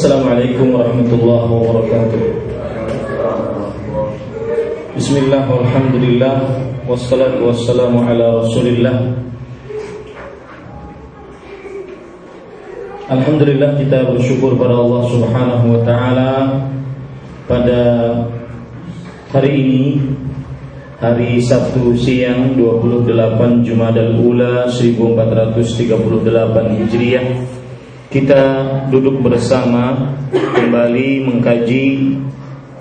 Assalamualaikum warahmatullahi wabarakatuh. Bismillah walhamdulillah Wassalatu wassalamu ala rasulillah. Alhamdulillah kita bersyukur pada Allah subhanahu wa ta'ala. Pada hari ini Hari Sabtu siang 28 Jumadal Ula 1438 Hijriah Kita duduk bersama Kembali mengkaji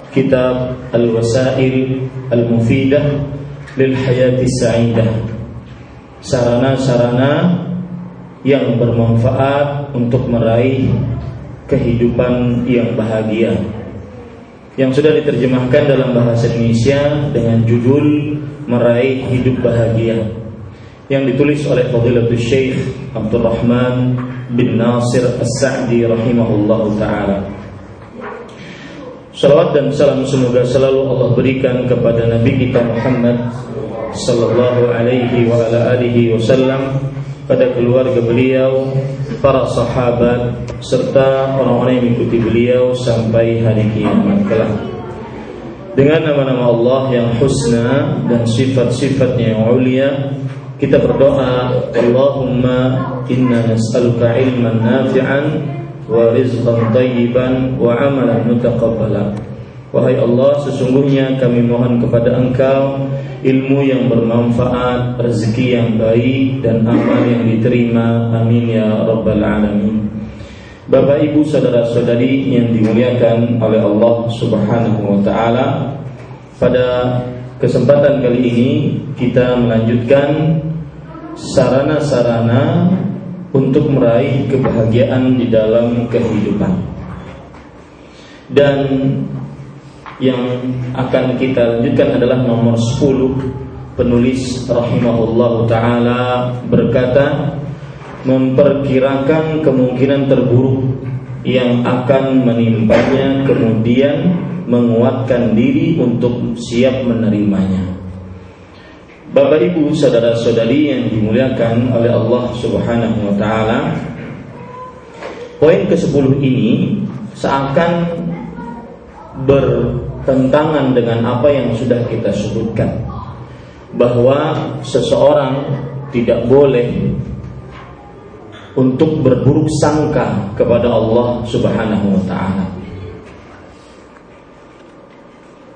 Kitab Al-Wasail Al-Mufidah Lil Hayati Sa'idah. Sarana-sarana yang bermanfaat untuk meraih kehidupan yang bahagia. Yang sudah diterjemahkan dalam bahasa Indonesia dengan judul Meraih Hidup Bahagia yang ditulis oleh Fadilatul Syekh Abdul Rahman bin Nasir As-Sa'di rahimahullah taala. Salawat dan salam semoga selalu Allah berikan kepada Nabi kita Muhammad sallallahu alaihi wa ala alihi wasallam pada keluarga beliau, para sahabat serta orang-orang yang mengikuti beliau sampai hari kiamat kelak. Dengan nama-nama Allah yang husna dan sifat-sifatnya yang mulia, kita berdoa, Allahumma inna nas'aluka ilman nafi'an wa rizqan tayyiban wa amalan mutaqabbala. Wahai Allah, sesungguhnya kami mohon kepada Engkau ilmu yang bermanfaat, rezeki yang baik dan amal yang diterima. Amin ya rabbal alamin. Bapak Ibu saudara-saudari yang dimuliakan oleh Allah Subhanahu wa taala, pada kesempatan kali ini kita melanjutkan sarana-sarana untuk meraih kebahagiaan di dalam kehidupan. Dan yang akan kita lanjutkan adalah nomor 10 penulis rahimahullah taala berkata memperkirakan kemungkinan terburuk yang akan menimpanya kemudian menguatkan diri untuk siap menerimanya. Bapak Ibu saudara-saudari yang dimuliakan oleh Allah Subhanahu wa taala Poin ke-10 ini seakan ber tentangan dengan apa yang sudah kita sebutkan bahwa seseorang tidak boleh untuk berburuk sangka kepada Allah Subhanahu wa taala.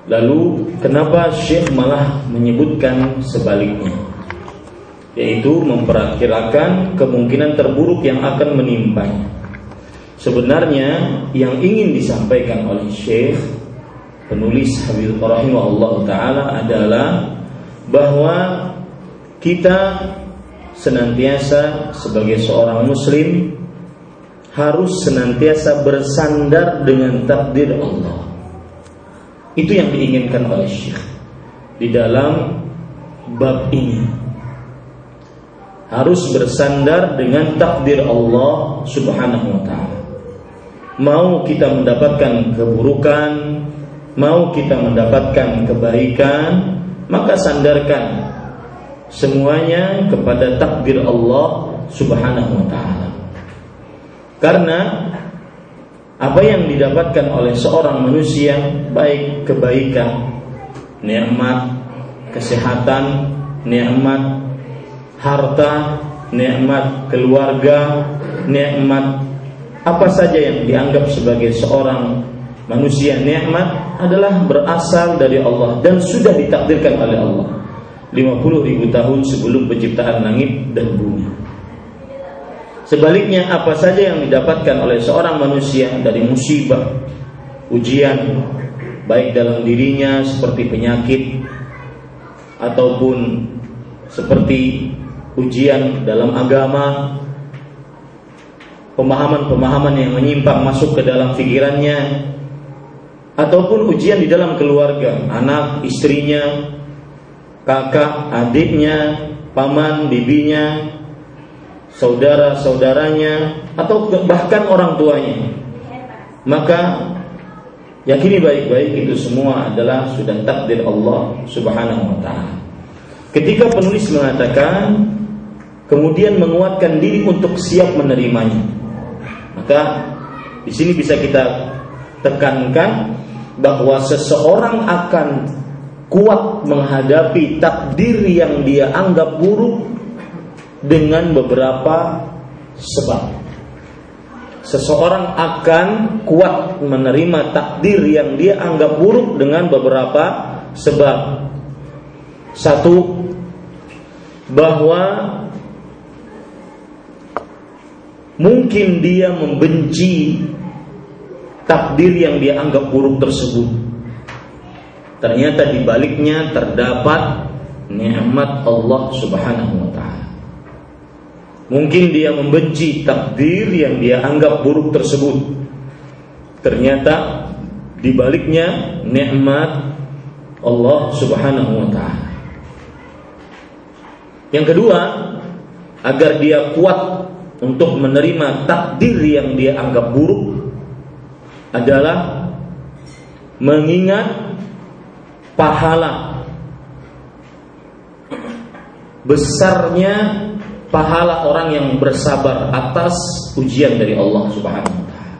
Lalu kenapa Syekh malah menyebutkan sebaliknya? Yaitu memperkirakan kemungkinan terburuk yang akan menimpanya. Sebenarnya yang ingin disampaikan oleh Syekh penulis Habib rahimahullah taala adalah bahwa kita senantiasa sebagai seorang muslim harus senantiasa bersandar dengan takdir Allah. Itu yang diinginkan oleh Syekh di dalam bab ini. Harus bersandar dengan takdir Allah Subhanahu wa taala. Mau kita mendapatkan keburukan, mau kita mendapatkan kebaikan, maka sandarkan semuanya kepada takdir Allah Subhanahu wa taala. Karena apa yang didapatkan oleh seorang manusia baik kebaikan, nikmat, kesehatan, nikmat harta, nikmat keluarga, nikmat apa saja yang dianggap sebagai seorang manusia nikmat adalah berasal dari Allah dan sudah ditakdirkan oleh Allah. 50 ribu tahun sebelum penciptaan langit dan bumi Sebaliknya apa saja yang didapatkan oleh seorang manusia dari musibah, ujian baik dalam dirinya seperti penyakit ataupun seperti ujian dalam agama pemahaman-pemahaman yang menyimpang masuk ke dalam pikirannya ataupun ujian di dalam keluarga, anak, istrinya, kakak, adiknya, paman, bibinya, saudara-saudaranya, atau bahkan orang tuanya. Maka yakini baik-baik itu semua adalah sudah takdir Allah Subhanahu wa taala. Ketika penulis mengatakan kemudian menguatkan diri untuk siap menerimanya. Maka Di sini bisa kita tekankan bahwa seseorang akan kuat menghadapi takdir yang dia anggap buruk dengan beberapa sebab. Seseorang akan kuat menerima takdir yang dia anggap buruk dengan beberapa sebab. Satu, bahwa mungkin dia membenci takdir yang dia anggap buruk tersebut. Ternyata di baliknya terdapat nikmat Allah Subhanahu wa taala. Mungkin dia membenci takdir yang dia anggap buruk tersebut. Ternyata di baliknya nikmat Allah Subhanahu wa taala. Yang kedua, agar dia kuat untuk menerima takdir yang dia anggap buruk adalah mengingat pahala besarnya pahala orang yang bersabar atas ujian dari Allah Subhanahu wa taala.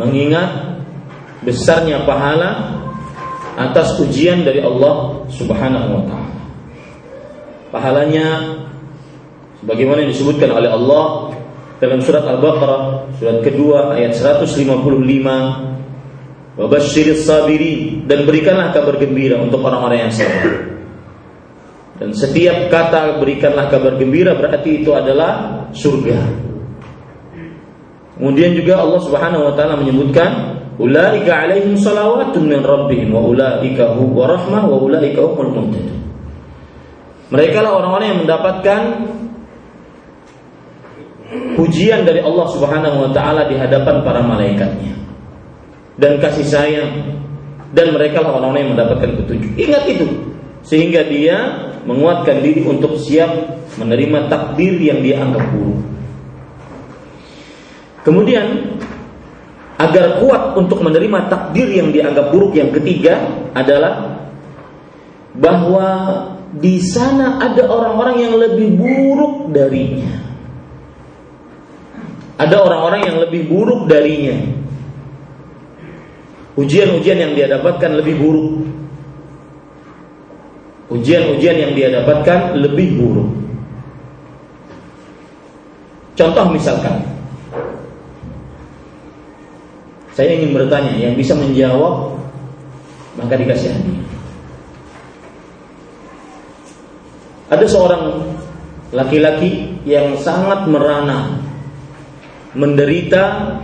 Mengingat besarnya pahala atas ujian dari Allah Subhanahu wa taala. Pahalanya sebagaimana yang disebutkan oleh Allah dalam surat Al-Baqarah surat kedua ayat 155 Wabashiris sabiri dan berikanlah kabar gembira untuk orang-orang yang sabar. Dan setiap kata berikanlah kabar gembira berarti itu adalah surga. Kemudian juga Allah Subhanahu wa taala menyebutkan ulaika alaihim salawatun min rabbihim wa ulaika hu wa rahmah wa ulaika humul muhtadun. Mereka lah orang-orang yang mendapatkan pujian dari Allah Subhanahu wa taala di hadapan para malaikatnya dan kasih sayang dan mereka lah orang-orang yang mendapatkan petunjuk. Ingat itu sehingga dia menguatkan diri untuk siap menerima takdir yang dia anggap buruk. Kemudian agar kuat untuk menerima takdir yang dianggap buruk yang ketiga adalah bahwa di sana ada orang-orang yang lebih buruk darinya. Ada orang-orang yang lebih buruk darinya. Ujian-ujian yang dia dapatkan lebih buruk. Ujian-ujian yang dia dapatkan lebih buruk. Contoh misalkan, saya ingin bertanya, yang bisa menjawab maka dikasih hadiah. Ada seorang laki-laki yang sangat merana menderita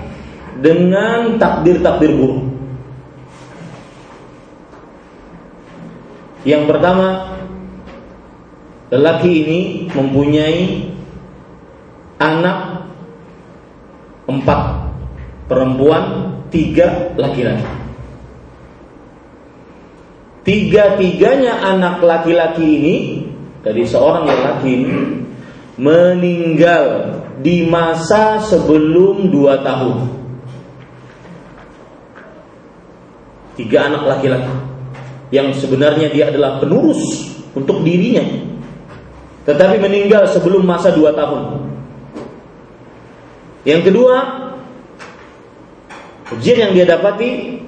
dengan takdir-takdir buruk. Yang pertama, lelaki ini mempunyai anak empat perempuan, tiga laki-laki. Tiga-tiganya anak laki-laki ini dari seorang lelaki ini meninggal di masa sebelum dua tahun. Tiga anak laki-laki yang sebenarnya dia adalah penurus untuk dirinya, tetapi meninggal sebelum masa dua tahun. Yang kedua, ujian yang dia dapati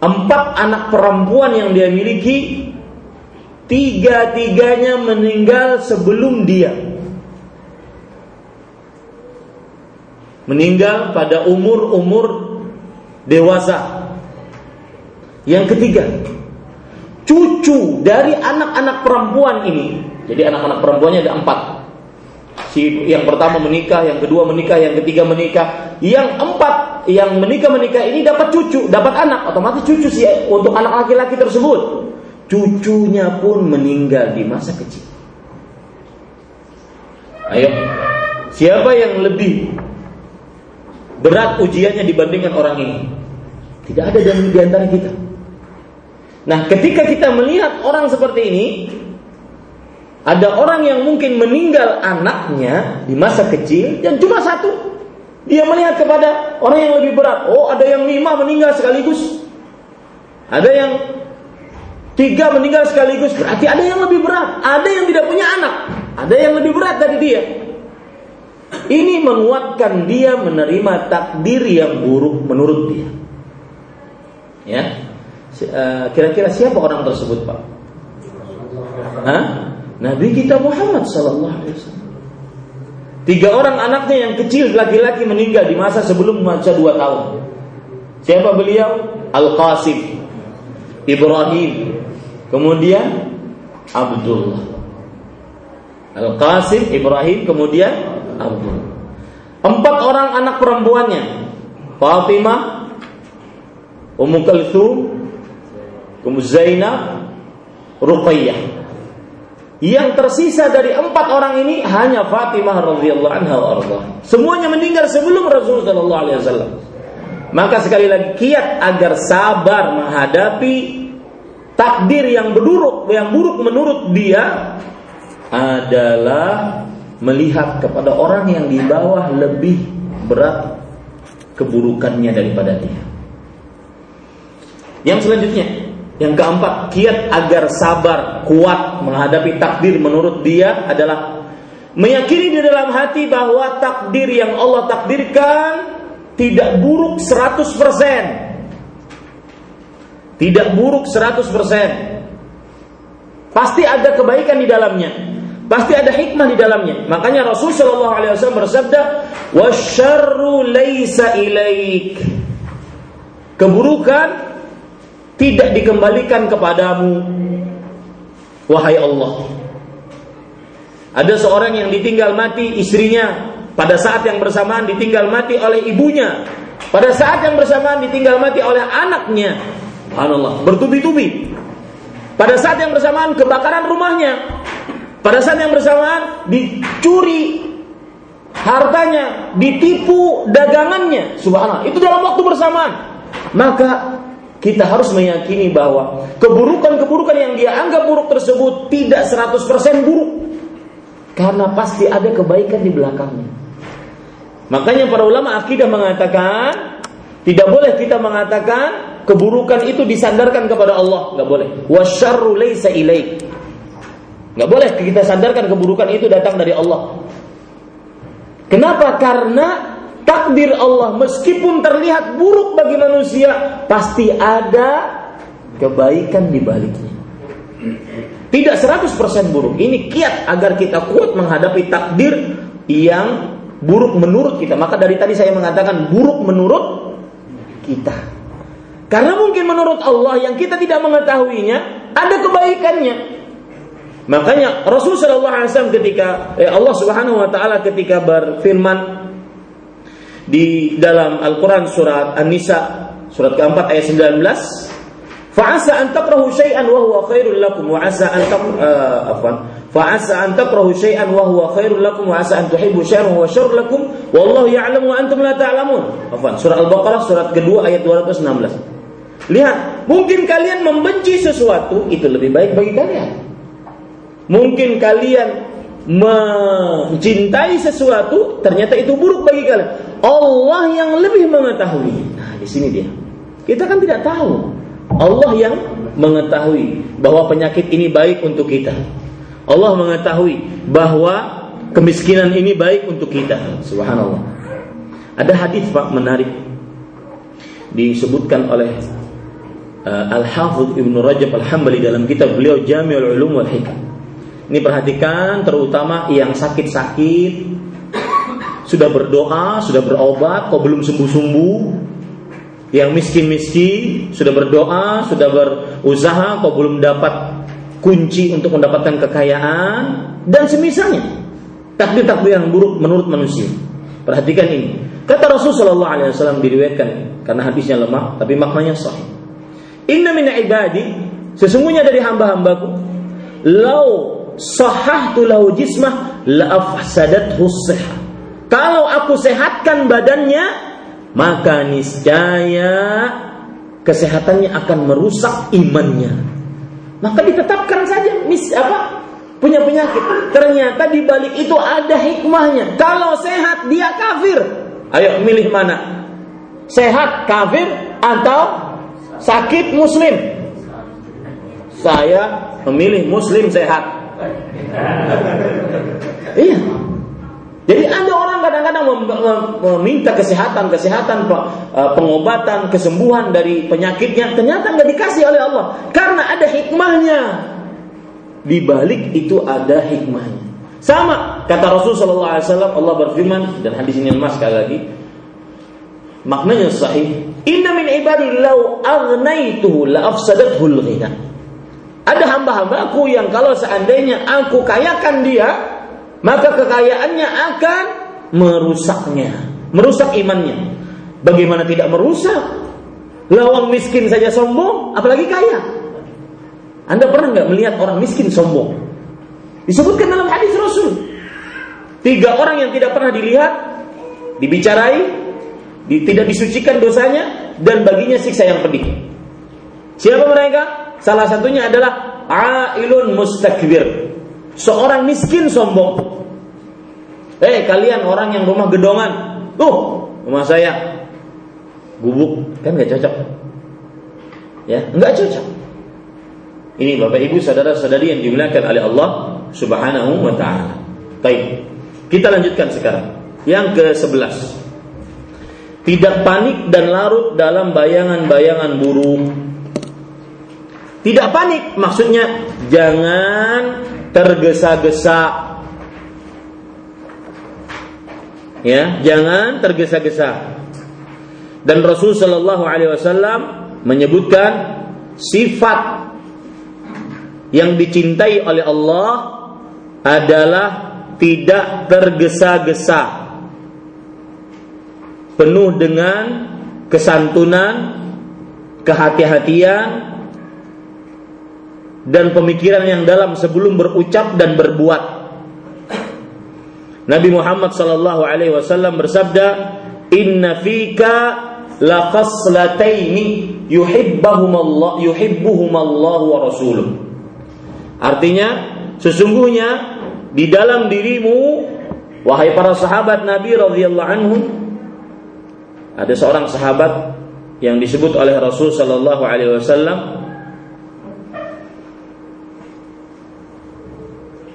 empat anak perempuan yang dia miliki, tiga-tiganya meninggal sebelum dia. meninggal pada umur-umur dewasa. Yang ketiga, cucu dari anak-anak perempuan ini. Jadi anak-anak perempuannya ada empat. Si yang pertama menikah, yang kedua menikah, yang ketiga menikah, yang empat yang menikah menikah ini dapat cucu, dapat anak, otomatis cucu sih untuk anak laki-laki tersebut. Cucunya pun meninggal di masa kecil. Ayo, siapa yang lebih berat ujiannya dibandingkan orang ini. Tidak ada di antara kita. Nah, ketika kita melihat orang seperti ini, ada orang yang mungkin meninggal anaknya di masa kecil dan cuma satu. Dia melihat kepada orang yang lebih berat. Oh, ada yang lima meninggal sekaligus. Ada yang tiga meninggal sekaligus. Berarti ada yang lebih berat. Ada yang tidak punya anak. Ada yang lebih berat dari dia. Ini menguatkan dia menerima takdir yang buruk menurut dia. Ya. Eh, kira-kira siapa orang tersebut, Pak? Hah? Nabi kita Muhammad sallallahu alaihi wasallam. Tiga orang anaknya yang kecil laki-laki meninggal di masa sebelum masa dua tahun. Siapa beliau? Al-Qasim, Ibrahim, kemudian Abdullah. Al-Qasim, Ibrahim, kemudian Abdullah. Empat orang anak perempuannya. Fatimah, Ummu Kalthum, Ummu Zainab, Ruqayyah. Yang tersisa dari empat orang ini hanya Fatimah radhiyallahu anha wa Semuanya meninggal sebelum Rasulullah sallallahu alaihi wasallam. Maka sekali lagi kiat agar sabar menghadapi takdir yang buruk yang buruk menurut dia adalah melihat kepada orang yang di bawah lebih berat keburukannya daripada dia. Yang selanjutnya, yang keempat, kiat agar sabar, kuat menghadapi takdir menurut dia adalah meyakini di dalam hati bahwa takdir yang Allah takdirkan tidak buruk 100%. Tidak buruk 100%. Pasti ada kebaikan di dalamnya. Pasti ada hikmah di dalamnya. Makanya Rasul Shallallahu Alaihi Wasallam bersabda, "Wasyarru laisa ilaik." Keburukan tidak dikembalikan kepadamu wahai Allah. Ada seorang yang ditinggal mati istrinya pada saat yang bersamaan ditinggal mati oleh ibunya. Pada saat yang bersamaan ditinggal mati oleh anaknya. Subhanallah, bertubi-tubi. Pada saat yang bersamaan kebakaran rumahnya. Pada saat yang bersamaan dicuri hartanya, ditipu dagangannya. Subhanallah, itu dalam waktu bersamaan. Maka kita harus meyakini bahwa keburukan-keburukan yang dia anggap buruk tersebut tidak 100% buruk. Karena pasti ada kebaikan di belakangnya. Makanya para ulama akidah mengatakan tidak boleh kita mengatakan keburukan itu disandarkan kepada Allah, nggak boleh. Wasyarru laisa ilaik. Nggak boleh kita sandarkan keburukan itu datang dari Allah. Kenapa? Karena takdir Allah meskipun terlihat buruk bagi manusia pasti ada kebaikan di baliknya. Tidak 100% buruk. Ini kiat agar kita kuat menghadapi takdir yang buruk menurut kita. Maka dari tadi saya mengatakan buruk menurut kita. Karena mungkin menurut Allah yang kita tidak mengetahuinya ada kebaikannya. Makanya Rasulullah SAW ketika eh, Allah Subhanahu Wa Taala ketika berfirman di dalam Al-Quran surat An-Nisa surat keempat ayat 19 fa'asa an takrahu syai'an wa huwa khairul lakum wa asa an tak uh, afwan. Fa'asa an takrahu syai'an wa huwa khairul lakum wa asa an tuhibbu syai'an wa syarrul lakum wallahu ya'lamu wa antum la ta'lamun. Afwan. Surah Al-Baqarah surat kedua ayat 216 lihat mungkin kalian membenci sesuatu itu lebih baik bagi kalian. Mungkin kalian mencintai sesuatu ternyata itu buruk bagi kalian Allah yang lebih mengetahui. Nah, di sini dia. Kita kan tidak tahu. Allah yang mengetahui bahwa penyakit ini baik untuk kita. Allah mengetahui bahwa kemiskinan ini baik untuk kita. Subhanallah. Ada hadis Pak menarik disebutkan oleh uh, Al-Hafidh Ibnu Rajab Al-Hambali dalam kitab beliau Jami'ul Ulum wal Hikam. Ini perhatikan terutama yang sakit-sakit sudah berdoa, sudah berobat, kok belum sembuh-sembuh. Yang miskin-miskin sudah berdoa, sudah berusaha, kok belum dapat kunci untuk mendapatkan kekayaan dan semisalnya. Takdir-takdir yang buruk menurut manusia. Perhatikan ini. Kata Rasulullah SAW diriwayatkan karena hadisnya lemah, tapi maknanya sahih. Inna min ibadi sesungguhnya dari hamba-hambaku lau sahahtu lahu jismah la afsadathu sihah kalau aku sehatkan badannya, maka niscaya kesehatannya akan merusak imannya. Maka ditetapkan saja mis apa punya penyakit. Ternyata di balik itu ada hikmahnya. Kalau sehat dia kafir. Ayo milih mana? Sehat kafir atau sakit muslim? Saya memilih muslim sehat. Iya. Jadi ada orang kadang-kadang meminta kesehatan, kesehatan, eh, pengobatan, kesembuhan dari penyakitnya, ternyata nggak dikasih oleh Allah karena ada hikmahnya. Di balik itu ada hikmahnya. Sama kata Rasulullah SAW, Allah berfirman dan hadis ini mas sekali lagi. Maknanya sahih. Inna min ibadi law aghnaytuhu la afsadathu ghina. Ada hamba-hambaku yang kalau seandainya aku kayakan dia, maka kekayaannya akan merusaknya, merusak imannya. Bagaimana tidak merusak? Lawang miskin saja sombong, apalagi kaya. Anda pernah nggak melihat orang miskin sombong? Disebutkan dalam hadis Rasul. Tiga orang yang tidak pernah dilihat, dibicarai, tidak disucikan dosanya, dan baginya siksa yang pedih. Siapa mereka? Salah satunya adalah ailun mustakbir, seorang miskin sombong. Eh hey, kalian orang yang rumah gedongan, tuh rumah saya gubuk kan nggak cocok, ya nggak cocok. Ini bapak ibu saudara saudari yang dimuliakan oleh Allah Subhanahu wa Ta'ala. Baik, kita lanjutkan sekarang. Yang ke sebelas. Tidak panik dan larut dalam bayangan-bayangan buruk. Tidak panik maksudnya jangan tergesa-gesa. Ya, jangan tergesa-gesa. Dan Rasul Shallallahu Alaihi Wasallam menyebutkan sifat yang dicintai oleh Allah adalah tidak tergesa-gesa, penuh dengan kesantunan, kehati-hatian, dan pemikiran yang dalam sebelum berucap dan berbuat. Nabi Muhammad sallallahu alaihi wasallam bersabda, "Inna fika la khaslataini yuhibbuhum Allah yuhibbuhum Allah wa rasuluh." Artinya, sesungguhnya di dalam dirimu wahai para sahabat Nabi radhiyallahu anhu ada seorang sahabat yang disebut oleh Rasul sallallahu alaihi wasallam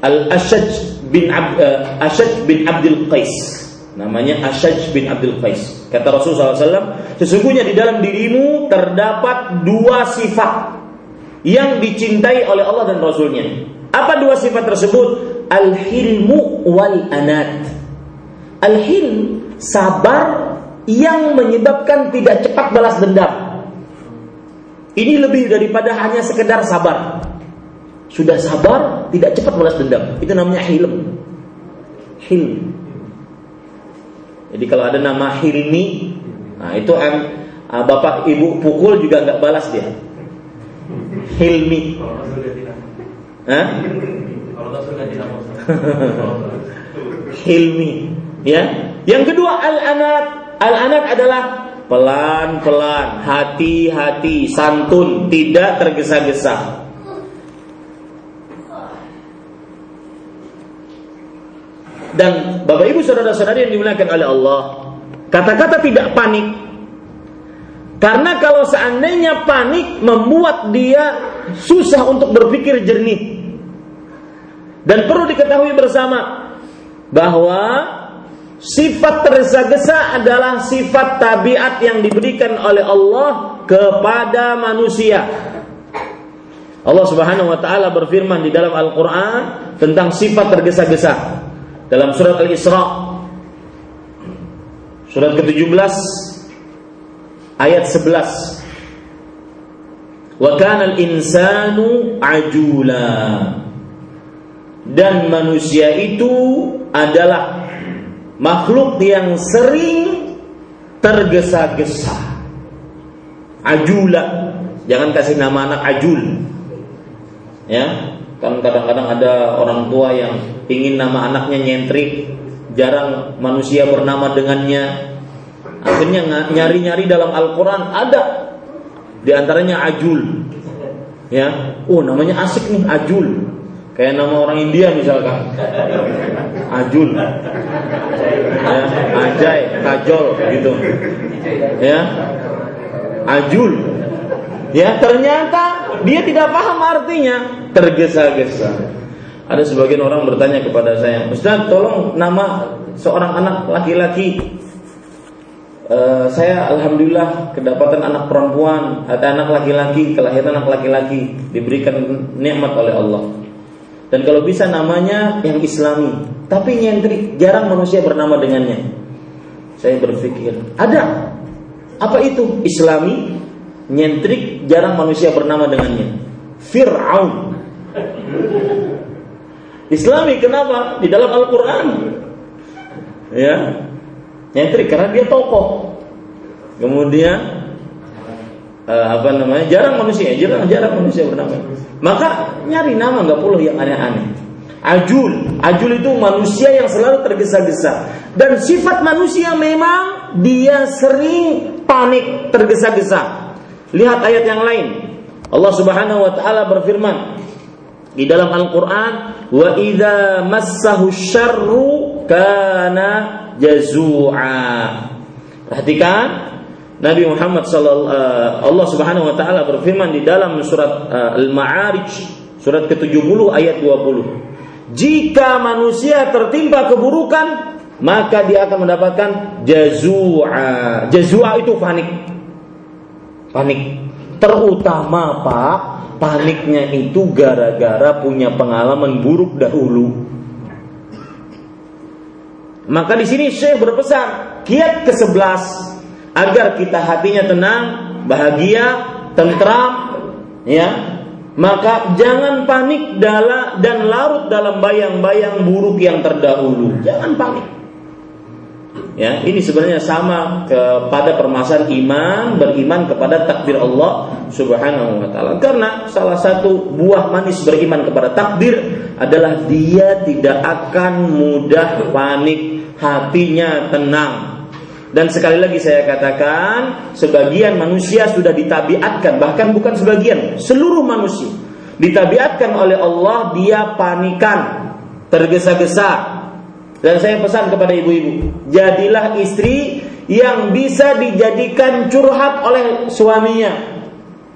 Al-Ashaj bin Ab, uh, Ashaj bin Abdul Qais. Namanya Ashaj bin Abdul Qais. Kata Rasulullah SAW, sesungguhnya di dalam dirimu terdapat dua sifat yang dicintai oleh Allah dan Rasulnya. Apa dua sifat tersebut? Al-hilmu wal anat. Al-hilm sabar yang menyebabkan tidak cepat balas dendam. Ini lebih daripada hanya sekedar sabar. Sudah sabar, tidak cepat balas dendam. Itu namanya hilm. Hilm. Jadi kalau ada nama Hilmi, nah itu kan bapak ibu pukul juga nggak balas dia. Hilmi. Hah? Hilmi. Ya. Yang kedua al-anat. Al-anat adalah pelan-pelan, hati-hati, santun, tidak tergesa-gesa. Dan Bapak Ibu saudara-saudari yang dimuliakan oleh Allah, kata-kata tidak panik. Karena kalau seandainya panik membuat dia susah untuk berpikir jernih. Dan perlu diketahui bersama bahwa sifat tergesa-gesa adalah sifat tabiat yang diberikan oleh Allah kepada manusia. Allah Subhanahu wa taala berfirman di dalam Al-Qur'an tentang sifat tergesa-gesa dalam surat Al-Isra. Surat ke-17. Ayat 11 wa kana al-insanu ajula. Dan manusia itu adalah makhluk yang sering tergesa-gesa. Ajula. Jangan kasih nama anak ajul. Ya kan kadang-kadang ada orang tua yang ingin nama anaknya nyentrik, jarang manusia bernama dengannya. Akhirnya nyari-nyari dalam Al-Quran ada di antaranya Ajul. Ya, oh namanya asik nih Ajul. Kayak nama orang India misalkan. Ajul. Ya, Ajay, Kajol gitu. Ya. Ajul. Ya, ternyata dia tidak paham artinya tergesa-gesa. ada sebagian orang bertanya kepada saya, Ustaz, tolong nama seorang anak laki-laki. Uh, saya alhamdulillah kedapatan anak perempuan, ada anak laki-laki, kelahiran anak laki-laki, diberikan nikmat oleh Allah. Dan kalau bisa namanya yang Islami, tapi nyentrik, jarang manusia bernama dengannya. Saya berpikir, ada apa itu Islami? Nyentrik, jarang manusia bernama dengannya. Fir'aun. Islami kenapa? Di dalam Al-Qur'an. Ya. Nyentrik karena dia tokoh. Kemudian uh, apa namanya? Jarang manusia, jarang jarang manusia bernama. Maka nyari nama nggak perlu yang aneh-aneh. Ajul, ajul itu manusia yang selalu tergesa-gesa. Dan sifat manusia memang dia sering panik, tergesa-gesa. Lihat ayat yang lain. Allah Subhanahu wa taala berfirman, di dalam Al-Qur'an, "Wa idza massahu syarru kana jazua." Perhatikan Nabi Muhammad sallallahu uh, Allah Subhanahu wa taala berfirman di dalam surat uh, Al-Ma'arij surat ke-70 ayat 20. Jika manusia tertimpa keburukan, maka dia akan mendapatkan jazua. Jazua itu panik. Panik. Terutama Pak, paniknya itu gara-gara punya pengalaman buruk dahulu. Maka di sini Syekh berpesan, kiat ke-11 agar kita hatinya tenang, bahagia, tentram, ya. Maka jangan panik dan larut dalam bayang-bayang buruk yang terdahulu. Jangan panik. Ya, ini sebenarnya sama kepada permasalahan iman, beriman kepada takdir Allah Subhanahu wa taala. Karena salah satu buah manis beriman kepada takdir adalah dia tidak akan mudah panik, hatinya tenang. Dan sekali lagi saya katakan, sebagian manusia sudah ditabiatkan, bahkan bukan sebagian, seluruh manusia ditabiatkan oleh Allah dia panikan, tergesa-gesa, dan saya pesan kepada ibu-ibu, jadilah istri yang bisa dijadikan curhat oleh suaminya.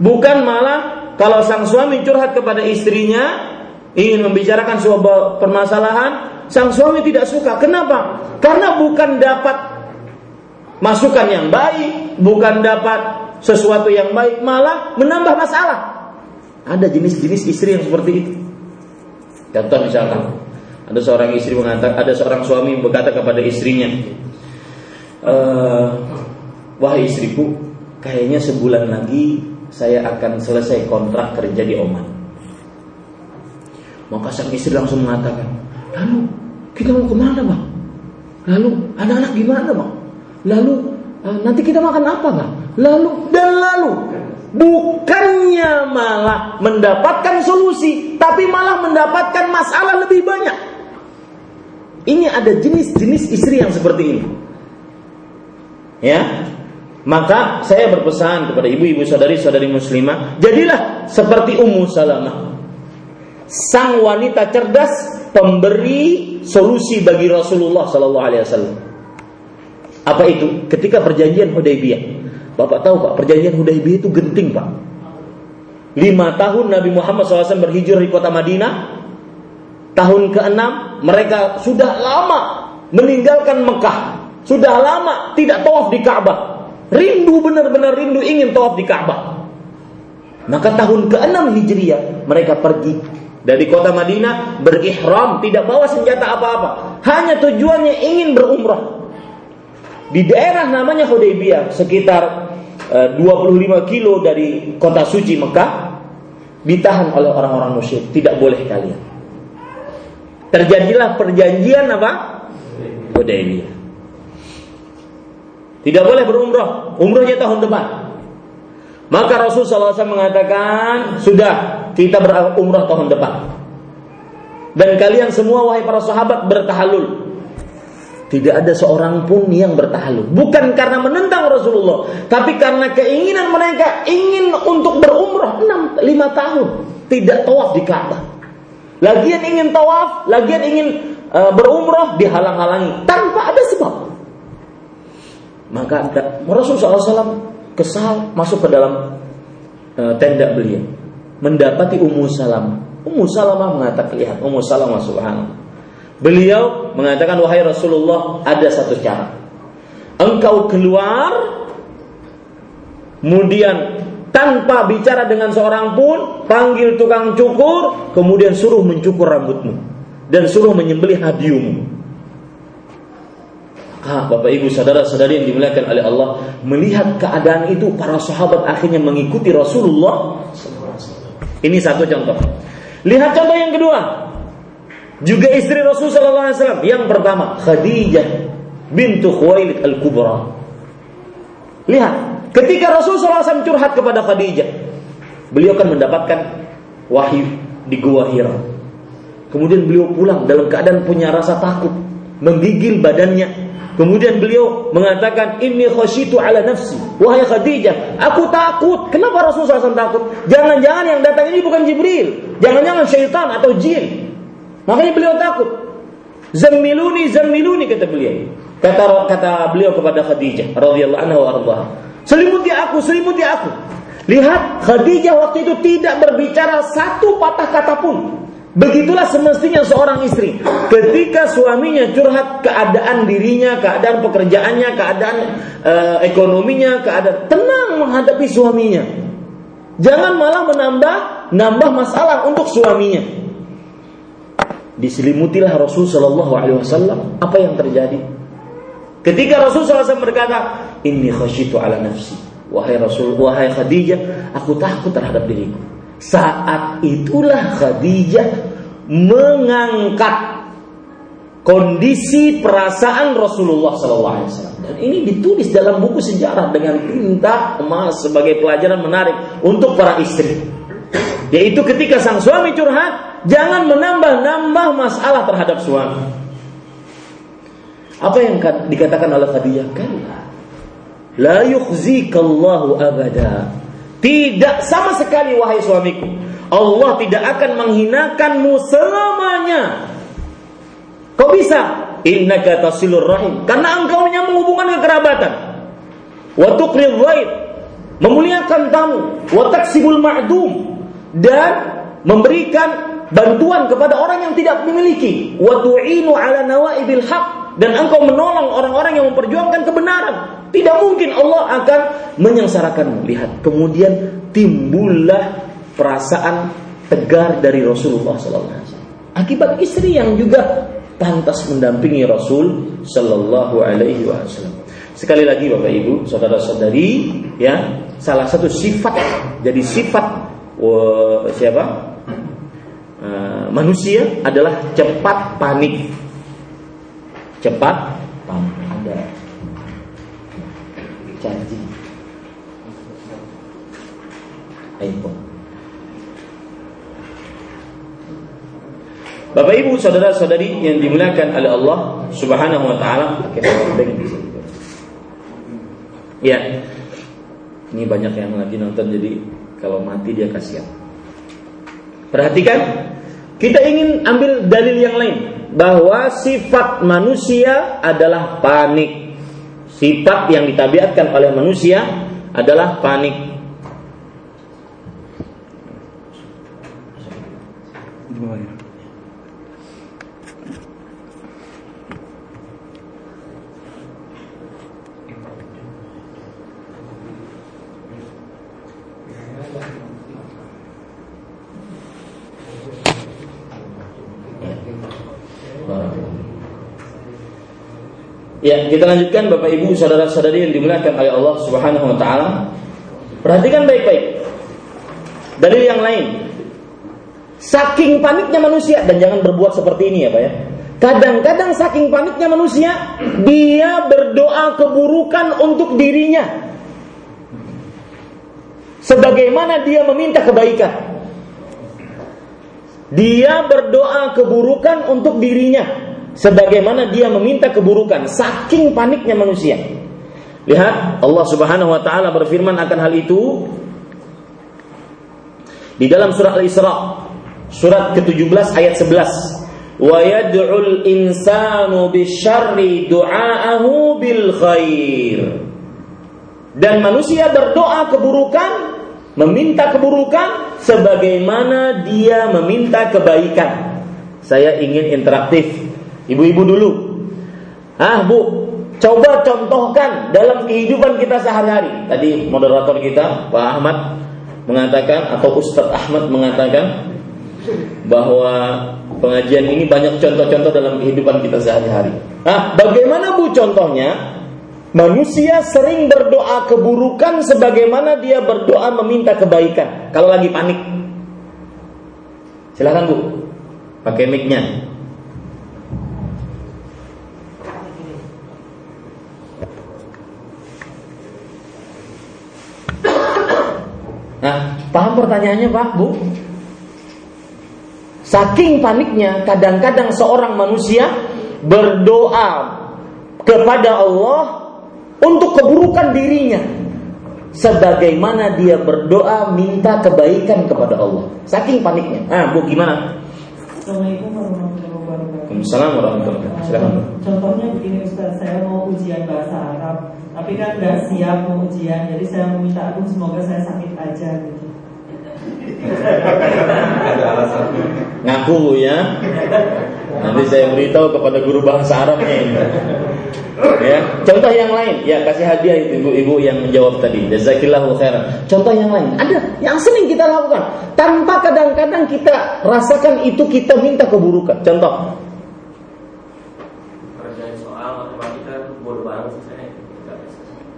Bukan malah kalau sang suami curhat kepada istrinya, ingin membicarakan sebuah permasalahan, sang suami tidak suka. Kenapa? Karena bukan dapat masukan yang baik, bukan dapat sesuatu yang baik, malah menambah masalah. Ada jenis-jenis istri yang seperti itu. Contoh misalkan, ada seorang istri mengatakan, ada seorang suami berkata kepada istrinya, e, wahai istriku, kayaknya sebulan lagi saya akan selesai kontrak kerja di Oman. Maka sang istri langsung mengatakan, lalu kita mau ke mana bang? Lalu anak-anak gimana bang? Lalu uh, nanti kita makan apa bang? Lalu dan lalu bukannya malah mendapatkan solusi, tapi malah mendapatkan masalah lebih banyak. Ini ada jenis-jenis istri yang seperti ini. Ya. Maka saya berpesan kepada ibu-ibu saudari-saudari muslimah, jadilah seperti Ummu Salamah. Sang wanita cerdas pemberi solusi bagi Rasulullah sallallahu alaihi wasallam. Apa itu? Ketika perjanjian Hudaybiyah. Bapak tahu Pak, perjanjian Hudaybiyah itu genting Pak. Lima tahun Nabi Muhammad SAW berhijrah di kota Madinah, tahun ke-6 mereka sudah lama meninggalkan Mekah. Sudah lama tidak tawaf di Ka'bah. Rindu benar-benar rindu ingin tawaf di Ka'bah. Maka tahun ke-6 Hijriah mereka pergi dari kota Madinah berihram, tidak bawa senjata apa-apa. Hanya tujuannya ingin berumrah. Di daerah namanya Hudaybiyah, sekitar 25 eh, kilo dari kota suci Mekah, ditahan oleh orang-orang musyrik, tidak boleh kalian. Terjadilah perjanjian apa? Hudaybiyah. Tidak boleh berumrah, umrahnya tahun depan. Maka Rasul SAW mengatakan, sudah kita berumrah tahun depan. Dan kalian semua wahai para sahabat bertahalul. Tidak ada seorang pun yang bertahalul. Bukan karena menentang Rasulullah. Tapi karena keinginan mereka ingin untuk berumrah 6, 5 tahun. Tidak tawaf di Ka'bah. Lagian ingin tawaf, lagian ingin uh, berumrah dihalang-halangi tanpa ada sebab. Maka Rasulullah SAW kesal masuk ke dalam uh, tenda beliau, mendapati Ummu Salam Ummu Salamah mengatakan, lihat Ummu Salamah subhanallah. Beliau mengatakan, wahai Rasulullah, ada satu cara. Engkau keluar, kemudian tanpa bicara dengan seorang pun, panggil tukang cukur, kemudian suruh mencukur rambutmu dan suruh menyembelih hadiumu. Ah, Bapak Ibu saudara-saudari yang dimuliakan oleh Allah, melihat keadaan itu para sahabat akhirnya mengikuti Rasulullah. Ini satu contoh. Lihat contoh yang kedua. Juga istri Rasul sallallahu. Yang pertama, Khadijah bintu Khuwailid al-Kubra. Lihat, ketika Rasul wasallam curhat kepada Khadijah, beliau akan mendapatkan wahyu di Gua Hira. Kemudian beliau pulang dalam keadaan punya rasa takut, menggigil badannya, Kemudian beliau mengatakan, Inni khasyitu ala nafsi. Wahai Khadijah, aku takut. Kenapa Rasulullah SAW takut? Jangan-jangan yang datang ini bukan Jibril. Jangan-jangan syaitan atau jin. Makanya beliau takut. Zammiluni, zammiluni kata beliau. Kata kata beliau kepada Khadijah radhiyallahu anha wa Selimuti aku, selimuti aku. Lihat Khadijah waktu itu tidak berbicara satu patah kata pun. Begitulah semestinya seorang istri. Ketika suaminya curhat keadaan dirinya, keadaan pekerjaannya, keadaan uh, ekonominya, keadaan tenang menghadapi suaminya. Jangan malah menambah nambah masalah untuk suaminya. Diselimutilah Rasul Shallallahu Alaihi Wasallam. Apa yang terjadi? Ketika Rasul SAW berkata, Ini khasyitu ala nafsi. Wahai Rasul, wahai Khadijah, aku takut terhadap diriku. Saat itulah Khadijah mengangkat kondisi perasaan Rasulullah SAW. Dan ini ditulis dalam buku sejarah dengan tinta emas sebagai pelajaran menarik untuk para istri. Yaitu ketika sang suami curhat, jangan menambah-nambah masalah terhadap suami. Apa yang dikatakan oleh Khadijah? Kalla. La yukhzikallahu abada. Tidak sama sekali wahai suamiku. Allah tidak akan menghinakanmu selamanya. Kok bisa? Innaka tasilur rahim. Karena engkau menyambung hubungan kekerabatan. Wa tuqril ghaib. Memuliakan tamu. Wa taksibul ma'dum. Dan memberikan bantuan kepada orang yang tidak memiliki. Wa tu'inu ala nawaibil haq. Dan engkau menolong orang-orang yang memperjuangkan kebenaran. Tidak mungkin Allah akan menyengsarakanmu. Lihat, kemudian timbullah perasaan tegar dari Rasulullah SAW. Akibat istri yang juga pantas mendampingi Rasul Sallallahu Alaihi Wasallam. Sekali lagi Bapak Ibu, saudara-saudari, ya salah satu sifat jadi sifat siapa uh, manusia adalah cepat panik, cepat panik. Ada janji iPhone Bapak Ibu saudara-saudari yang dimuliakan oleh Allah Subhanahu wa taala, Ya. Ini banyak yang lagi nonton jadi kalau mati dia kasihan. Perhatikan, kita ingin ambil dalil yang lain bahwa sifat manusia adalah panik. Sifat yang ditabiatkan oleh manusia adalah panik. Ya, kita lanjutkan Bapak Ibu saudara-saudari yang dimuliakan oleh Allah Subhanahu wa taala. Perhatikan baik-baik. Dari yang lain. Saking paniknya manusia dan jangan berbuat seperti ini ya, Pak ya. Kadang-kadang saking paniknya manusia, dia berdoa keburukan untuk dirinya. Sebagaimana dia meminta kebaikan. Dia berdoa keburukan untuk dirinya sebagaimana dia meminta keburukan saking paniknya manusia. Lihat Allah Subhanahu wa taala berfirman akan hal itu di dalam surah Al-Isra surat ke-17 ayat 11. Wa yad'ul insanu bisyarri du'aahu bil khair. Dan manusia berdoa keburukan meminta keburukan sebagaimana dia meminta kebaikan. Saya ingin interaktif. Ibu-ibu dulu. Ah, Bu, coba contohkan dalam kehidupan kita sehari-hari. Tadi moderator kita, Pak Ahmad mengatakan atau Ustadz Ahmad mengatakan bahwa pengajian ini banyak contoh-contoh dalam kehidupan kita sehari-hari. Ah, bagaimana Bu contohnya? Manusia sering berdoa keburukan sebagaimana dia berdoa meminta kebaikan kalau lagi panik. Silakan Bu, pakai mic-nya. Nah, paham pertanyaannya Pak, Bu? Saking paniknya, kadang-kadang seorang manusia berdoa kepada Allah untuk keburukan dirinya sebagaimana dia berdoa minta kebaikan kepada Allah saking paniknya ah bu gimana Assalamualaikum warahmatullahi wabarakatuh. Waalaikumsalam warahmatullahi wabarakatuh. Silakan. Contohnya begini Ustaz, saya mau ujian bahasa Arab, tapi kan nggak siap mau ujian, jadi saya meminta aku semoga saya sakit aja gitu. Ngaku ya. Nanti saya beritahu kepada guru bahasa Arabnya ini. Ya, contoh yang lain, ya kasih hadiah itu ibu-ibu yang menjawab tadi. Jazakillahu khairan. Contoh yang lain, ada yang sering kita lakukan tanpa kadang-kadang kita rasakan itu kita minta keburukan. Contoh.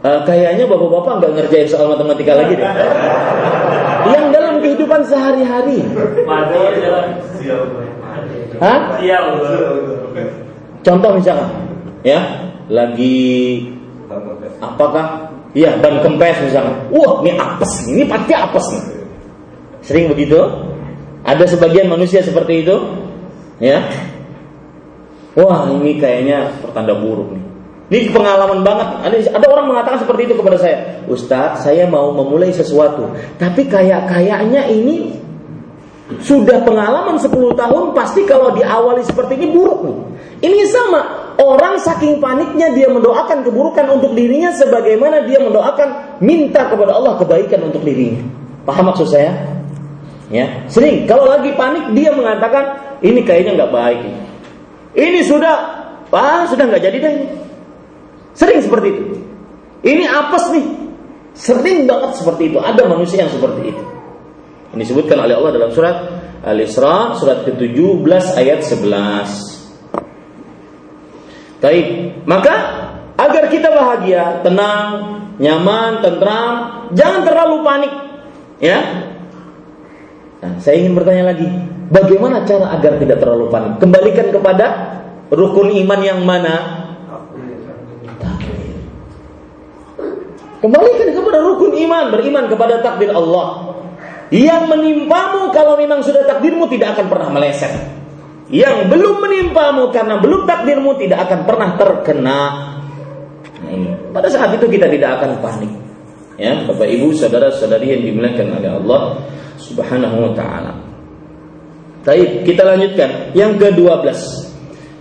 Eh, kayaknya bapak-bapak nggak ngerjain soal matematika lagi deh. Yang dalam kehidupan sehari-hari. Jalan. Hah? Sial. Contoh misalkan, ya, lagi apakah? Iya, ban kempes misalkan. Wah, ini apes, ini pasti apes nih. Sering begitu? Ada sebagian manusia seperti itu, ya. Wah, ini kayaknya pertanda buruk nih. Ini pengalaman banget. Ada, orang mengatakan seperti itu kepada saya. Ustadz, saya mau memulai sesuatu, tapi kayak kayaknya ini sudah pengalaman 10 tahun pasti kalau diawali seperti ini buruk nih. Ini sama orang saking paniknya dia mendoakan keburukan untuk dirinya sebagaimana dia mendoakan minta kepada Allah kebaikan untuk dirinya. Paham maksud saya? Ya, sering kalau lagi panik dia mengatakan ini kayaknya nggak baik. Ini sudah, ah sudah nggak jadi deh. Sering seperti itu. Ini apes nih. Sering banget seperti itu. Ada manusia yang seperti itu. Ini disebutkan oleh Allah dalam surat Al-Isra surat ke-17 ayat 11. Baik, maka agar kita bahagia, tenang, nyaman, tentram, jangan terlalu panik. Ya. Nah, saya ingin bertanya lagi, bagaimana cara agar tidak terlalu panik? Kembalikan kepada rukun iman yang mana? Takdir. Kembalikan kepada rukun iman, beriman kepada takdir Allah. Yang menimpamu kalau memang sudah takdirmu tidak akan pernah meleset. Yang belum menimpamu karena belum takdirmu tidak akan pernah terkena. Nah, ini. Pada saat itu kita tidak akan panik. Ya, Bapak Ibu, saudara-saudari yang dimuliakan oleh Allah Subhanahu wa taala. Baik, kita lanjutkan. Yang ke-12.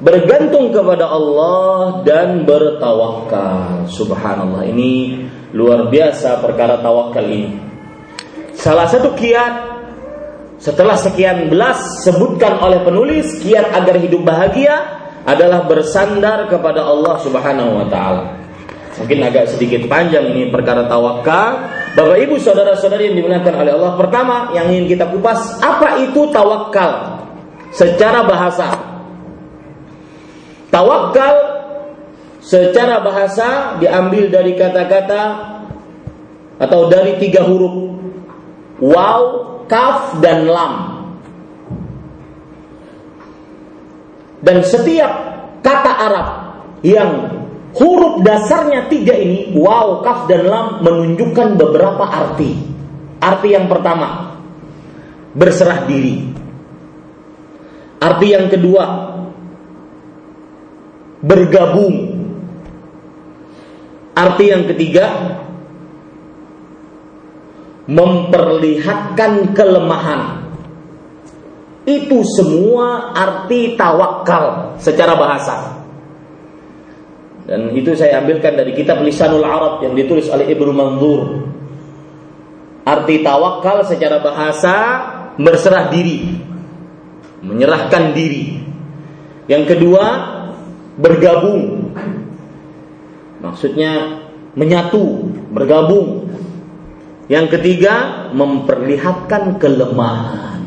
Bergantung kepada Allah dan bertawakal. Subhanallah. Ini luar biasa perkara tawakal ini. Salah satu kiat setelah sekian belas sebutkan oleh penulis kiat agar hidup bahagia adalah bersandar kepada Allah Subhanahu wa taala. Mungkin agak sedikit panjang ini perkara tawakal. Bapak Ibu saudara-saudari yang dimuliakan oleh Allah, pertama yang ingin kita kupas, apa itu tawakal? Secara bahasa. Tawakal secara bahasa diambil dari kata-kata atau dari tiga huruf waw, kaf, dan lam. Dan setiap kata Arab yang huruf dasarnya tiga ini, waw, kaf, dan lam menunjukkan beberapa arti. Arti yang pertama, berserah diri. Arti yang kedua, bergabung. Arti yang ketiga, memperlihatkan kelemahan. Itu semua arti tawakal secara bahasa. Dan itu saya ambilkan dari kitab Lisanul Arab yang ditulis oleh Ibnu Manzur. Arti tawakal secara bahasa berserah diri, menyerahkan diri. Yang kedua, bergabung. Maksudnya menyatu, bergabung. Yang ketiga, memperlihatkan kelemahan.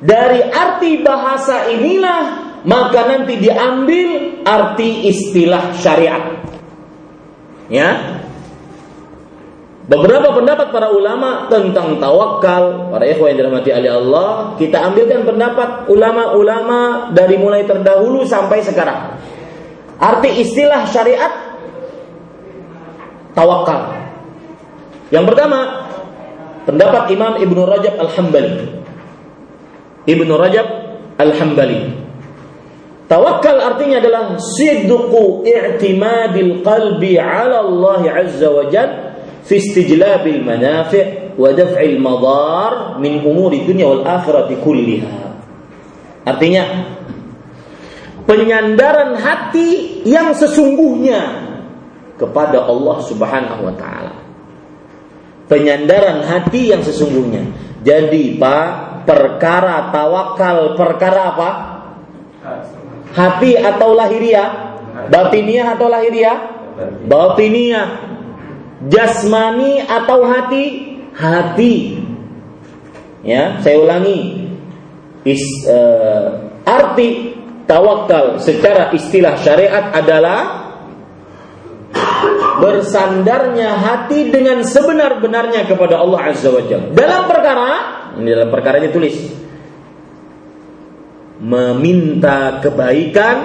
Dari arti bahasa inilah maka nanti diambil arti istilah syariat. Ya, Beberapa pendapat para ulama tentang tawakal, para ikhwan yang dirahmati oleh Allah, kita ambilkan pendapat ulama-ulama dari mulai terdahulu sampai sekarang. Arti istilah syariat tawakal. Yang pertama, pendapat Imam Ibnu Rajab Al-Hambali. Ibnu Rajab Al-Hambali. Tawakal artinya adalah sidqu i'timadil qalbi 'ala Allah 'azza wa jalla fi istijlabil manafi' wa daf'il madar min umuri dunya wal akhirati kulliha. Artinya penyandaran hati yang sesungguhnya kepada Allah Subhanahu wa taala. Penyandaran hati yang sesungguhnya. Jadi, Pak, perkara tawakal perkara apa? Hati atau lahiriah? Batiniah atau lahiriah? Batiniah jasmani atau hati? Hati. Ya, saya ulangi. Is, uh, arti tawakal secara istilah syariat adalah bersandarnya hati dengan sebenar-benarnya kepada Allah Azza wa Jalla. Dalam perkara, ini dalam perkara ini tulis meminta kebaikan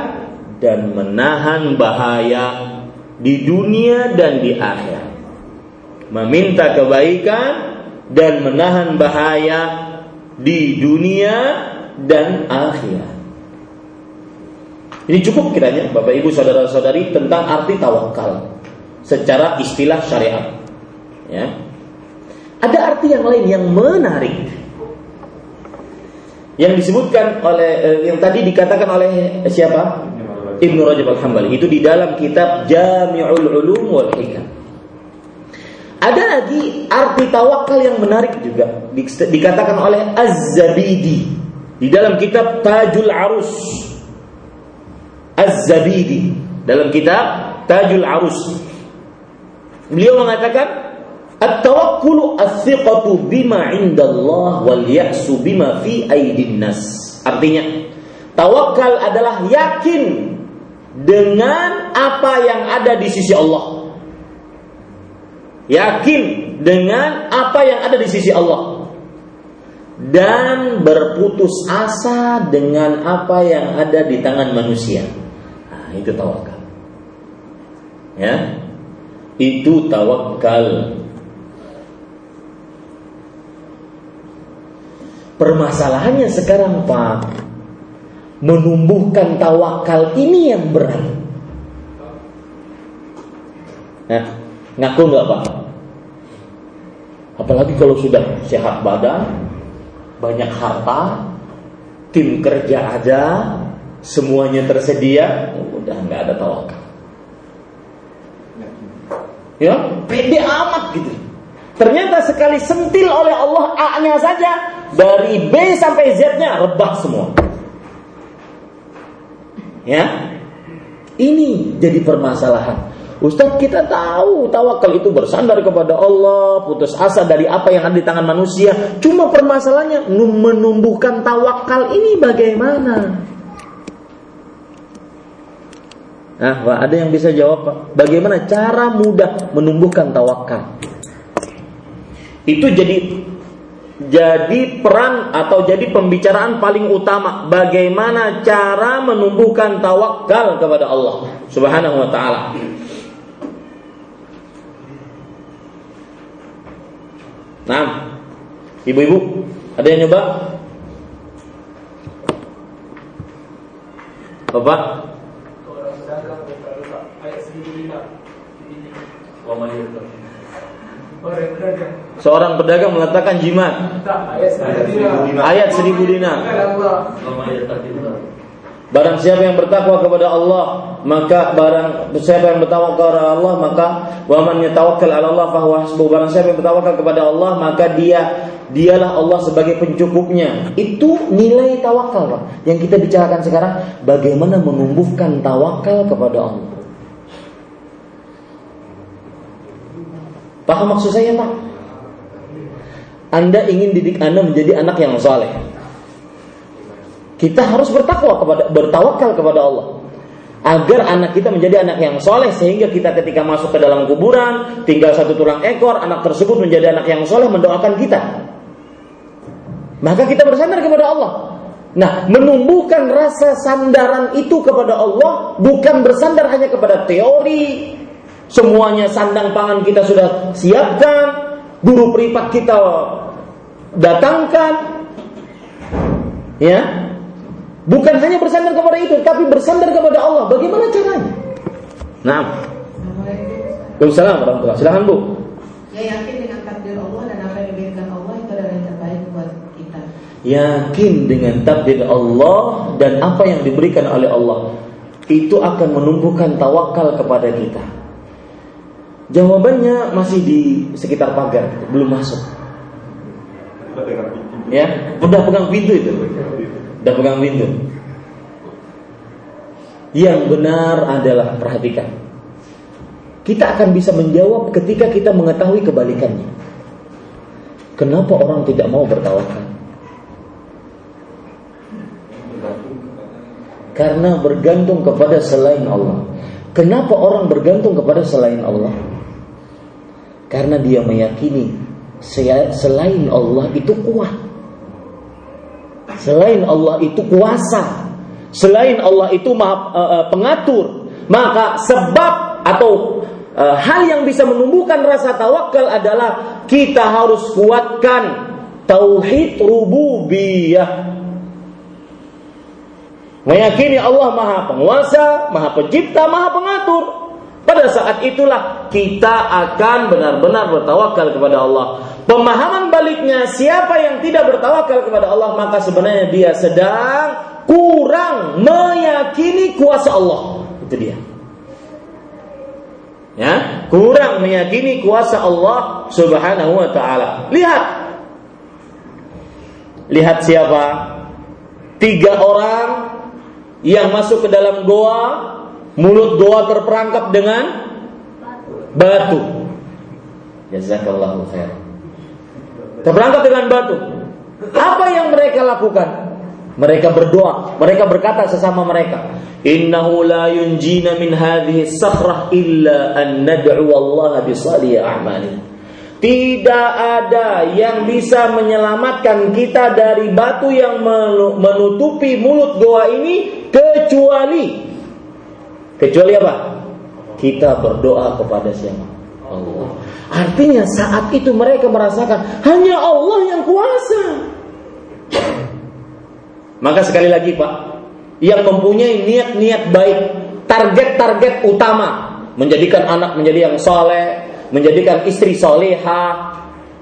dan menahan bahaya di dunia dan di akhirat meminta kebaikan dan menahan bahaya di dunia dan akhirat. Ini cukup kiranya Bapak Ibu saudara-saudari tentang arti tawakal secara istilah syariat. Ya. Ada arti yang lain yang menarik yang disebutkan oleh eh, yang tadi dikatakan oleh siapa? Ibnu Rajab Al-Hambali itu di dalam kitab Jami'ul Ulum wal Hikam. Ada lagi arti tawakal yang menarik juga dikatakan oleh Az-Zabidi di dalam kitab Tajul Arus. Az-Zabidi dalam kitab Tajul Arus. Beliau mengatakan At-tawakkulu as-siqatu bima 'indallah wal ya'su bima fi aidin nas. Artinya, tawakal adalah yakin dengan apa yang ada di sisi Allah yakin dengan apa yang ada di sisi Allah dan berputus asa dengan apa yang ada di tangan manusia. Itu tawakal. Ya. Itu tawakal. Permasalahannya sekarang Pak Menumbuhkan tawakal ini yang berat Nah Ngaku nggak pak? Apalagi kalau sudah sehat badan, banyak harta, tim kerja aja, semuanya tersedia, udah nggak ada tawakal. Ya, pede amat gitu. Ternyata sekali sentil oleh Allah A-nya saja dari B sampai Z-nya rebah semua. Ya. Ini jadi permasalahan. Ustaz kita tahu tawakal itu bersandar kepada Allah, putus asa dari apa yang ada di tangan manusia. Cuma permasalahannya menumbuhkan tawakal ini bagaimana? Nah, Pak, ada yang bisa jawab Pak? Bagaimana cara mudah menumbuhkan tawakal? Itu jadi jadi peran atau jadi pembicaraan paling utama bagaimana cara menumbuhkan tawakal kepada Allah Subhanahu wa taala. Nah, ibu-ibu, ada yang nyoba? Bapak? Seorang pedagang meletakkan jimat. Ayat seribu dinar. Barang siapa yang bertakwa kepada Allah maka barang siapa yang bertawakal kepada Allah maka wa man yatawakkal 'ala Allah fa huwa hasbuh barang siapa yang bertawakal kepada Allah maka dia dialah Allah sebagai pencukupnya itu nilai tawakal yang kita bicarakan sekarang bagaimana menumbuhkan tawakal kepada Allah Paham maksud saya Pak? Anda ingin didik Anda menjadi anak yang saleh. Kita harus bertakwa kepada bertawakal kepada Allah agar anak kita menjadi anak yang soleh sehingga kita ketika masuk ke dalam kuburan tinggal satu tulang ekor anak tersebut menjadi anak yang soleh mendoakan kita maka kita bersandar kepada Allah nah menumbuhkan rasa sandaran itu kepada Allah bukan bersandar hanya kepada teori semuanya sandang pangan kita sudah siapkan guru privat kita datangkan ya Bukan hanya bersandar kepada itu, tapi bersandar kepada Allah. Bagaimana caranya? Nah. Waalaikumsalam warahmatullahi Silahkan Bu. Ya yakin dengan takdir Allah dan apa yang diberikan Allah itu adalah yang terbaik buat kita. Yakin dengan takdir Allah dan apa yang diberikan oleh Allah itu akan menumbuhkan tawakal kepada kita. Jawabannya masih di sekitar pagar, belum masuk. Ya, udah pegang pintu itu dan pegang pintu. Yang benar adalah perhatikan. Kita akan bisa menjawab ketika kita mengetahui kebalikannya. Kenapa orang tidak mau bertawakal? Karena bergantung kepada selain Allah. Kenapa orang bergantung kepada selain Allah? Karena dia meyakini selain Allah itu kuat. Selain Allah itu kuasa, selain Allah itu maha uh, pengatur, maka sebab atau uh, hal yang bisa menumbuhkan rasa tawakal adalah kita harus kuatkan tauhid rububiyah. Meyakini Allah Maha Penguasa, Maha Pencipta, Maha Pengatur. Pada saat itulah kita akan benar-benar bertawakal kepada Allah. Pemahaman baliknya siapa yang tidak bertawakal kepada Allah maka sebenarnya dia sedang kurang meyakini kuasa Allah. Itu dia. Ya, kurang meyakini kuasa Allah Subhanahu wa taala. Lihat. Lihat siapa? Tiga orang yang masuk ke dalam goa, mulut goa terperangkap dengan batu. Jazakallahu khairan terperangkap dengan batu. Apa yang mereka lakukan? Mereka berdoa, mereka berkata sesama mereka, "Innahu la yunjina min hadhihi sakhrah illa an nad'u Allah bi a'mali." Tidak ada yang bisa menyelamatkan kita dari batu yang menutupi mulut goa ini kecuali kecuali apa? Kita berdoa kepada siapa? Allah. Artinya saat itu mereka merasakan hanya Allah yang kuasa. Maka sekali lagi Pak, yang mempunyai niat-niat baik, target-target utama, menjadikan anak menjadi yang soleh, menjadikan istri soleha,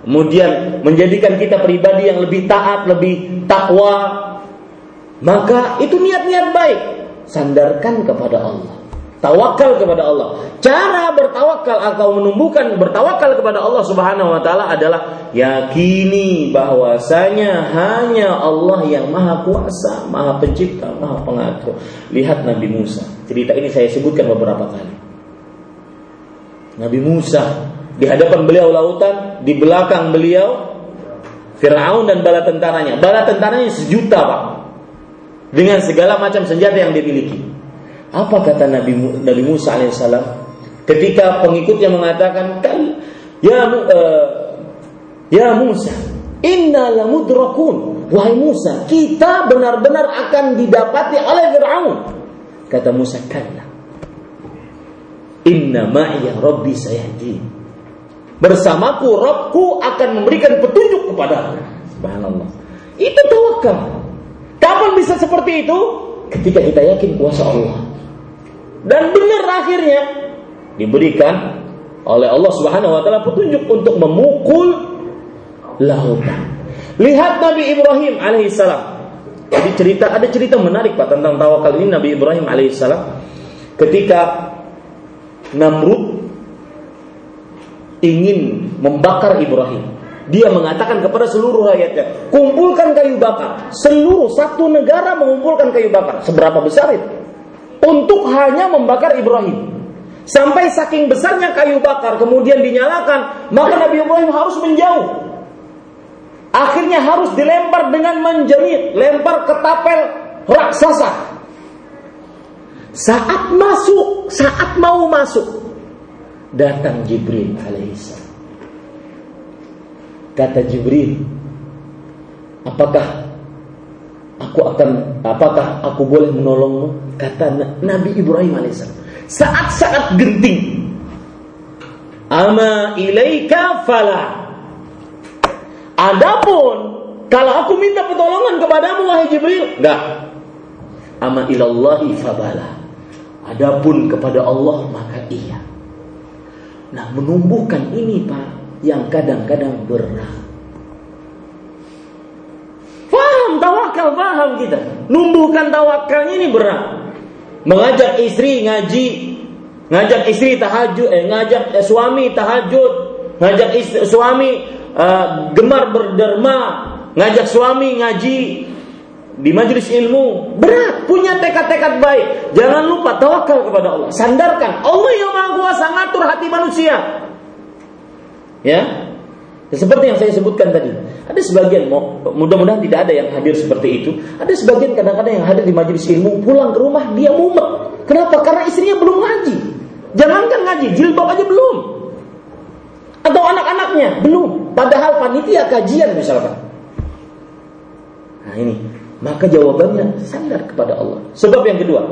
kemudian menjadikan kita pribadi yang lebih taat, lebih takwa, maka itu niat-niat baik. Sandarkan kepada Allah. Tawakal kepada Allah. Cara bertawakal atau menumbuhkan bertawakal kepada Allah Subhanahu wa taala adalah yakini bahwasanya hanya Allah yang Maha Kuasa, Maha Pencipta, Maha Pengatur. Lihat Nabi Musa. Cerita ini saya sebutkan beberapa kali. Nabi Musa di hadapan beliau lautan, di belakang beliau Firaun dan bala tentaranya. Bala tentaranya sejuta, Pak. Dengan segala macam senjata yang dimiliki. Apa kata Nabi Nabi Musa alaihissalam ketika pengikutnya mengatakan kan ya uh, ya Musa inna lamudrakun wahai Musa kita benar-benar akan didapati oleh Firaun. Kata Musa kalla inna ma'iya rabbi sayahdi. Bersamaku Rabbku akan memberikan petunjuk kepada subhanallah. Itu tawakal. Kapan bisa seperti itu? Ketika kita yakin kuasa Allah dan benar akhirnya diberikan oleh Allah Subhanahu wa taala petunjuk untuk memukul lautan. Lihat Nabi Ibrahim alaihissalam. Jadi cerita ada cerita menarik Pak tentang tawakal ini Nabi Ibrahim alaihissalam. ketika Namrud ingin membakar Ibrahim. Dia mengatakan kepada seluruh rakyatnya, kumpulkan kayu bakar. Seluruh satu negara mengumpulkan kayu bakar. Seberapa besar itu? Untuk hanya membakar Ibrahim. Sampai saking besarnya kayu bakar kemudian dinyalakan, maka Nabi Ibrahim harus menjauh. Akhirnya harus dilempar dengan menjerit, lempar ke tapel raksasa. Saat masuk, saat mau masuk, datang Jibril alaihissalam. Kata Jibril, apakah aku akan apakah aku boleh menolongmu? Kata Nabi Ibrahim alaihissalam saat-saat genting. Ama ilaika fala. Adapun kalau aku minta pertolongan kepadamu wahai Jibril, enggak. Ama ilallahi fabala. Adapun kepada Allah maka iya. Nah, menumbuhkan ini Pak yang kadang-kadang berat. Tawakal, faham kita. Numbuhkan tawakalnya ini berat. Mengajak istri ngaji, ngajak istri tahajud, eh, ngajak eh, suami tahajud, ngajak istri, suami uh, gemar berderma, ngajak suami ngaji. Di majelis ilmu. Berat. Punya tekad-tekad baik. Jangan lupa tawakal kepada Allah. Sandarkan. Allah yang maha kuasa ngatur hati manusia. Ya seperti yang saya sebutkan tadi, ada sebagian mudah-mudahan tidak ada yang hadir seperti itu. Ada sebagian kadang-kadang yang hadir di majelis ilmu pulang ke rumah dia mumet. Kenapa? Karena istrinya belum ngaji. Jangankan ngaji, jilbab aja belum. Atau anak-anaknya belum. Padahal panitia kajian misalkan. Nah ini, maka jawabannya sandar kepada Allah. Sebab yang kedua,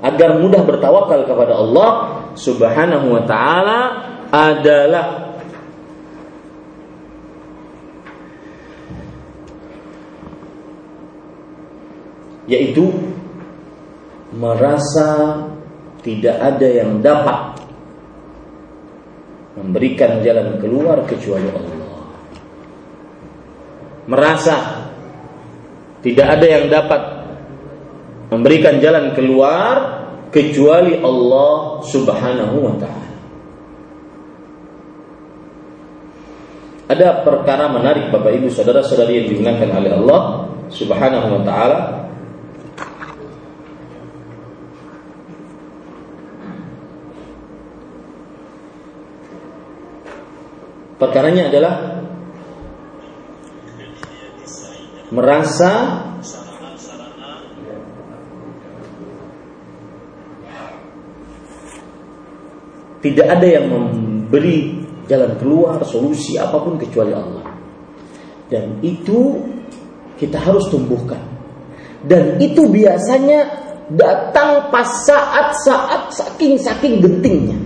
agar mudah bertawakal kepada Allah Subhanahu wa taala adalah yaitu merasa tidak ada yang dapat memberikan jalan keluar kecuali Allah. Merasa tidak ada yang dapat memberikan jalan keluar kecuali Allah Subhanahu wa taala. Ada perkara menarik Bapak Ibu saudara-saudari yang dimuliakan oleh Allah Subhanahu wa taala Perkaranya adalah merasa tidak ada yang memberi jalan keluar, solusi apa pun kecuali Allah. Dan itu kita harus tumbuhkan. Dan itu biasanya datang pas saat-saat saking-saking gentingnya.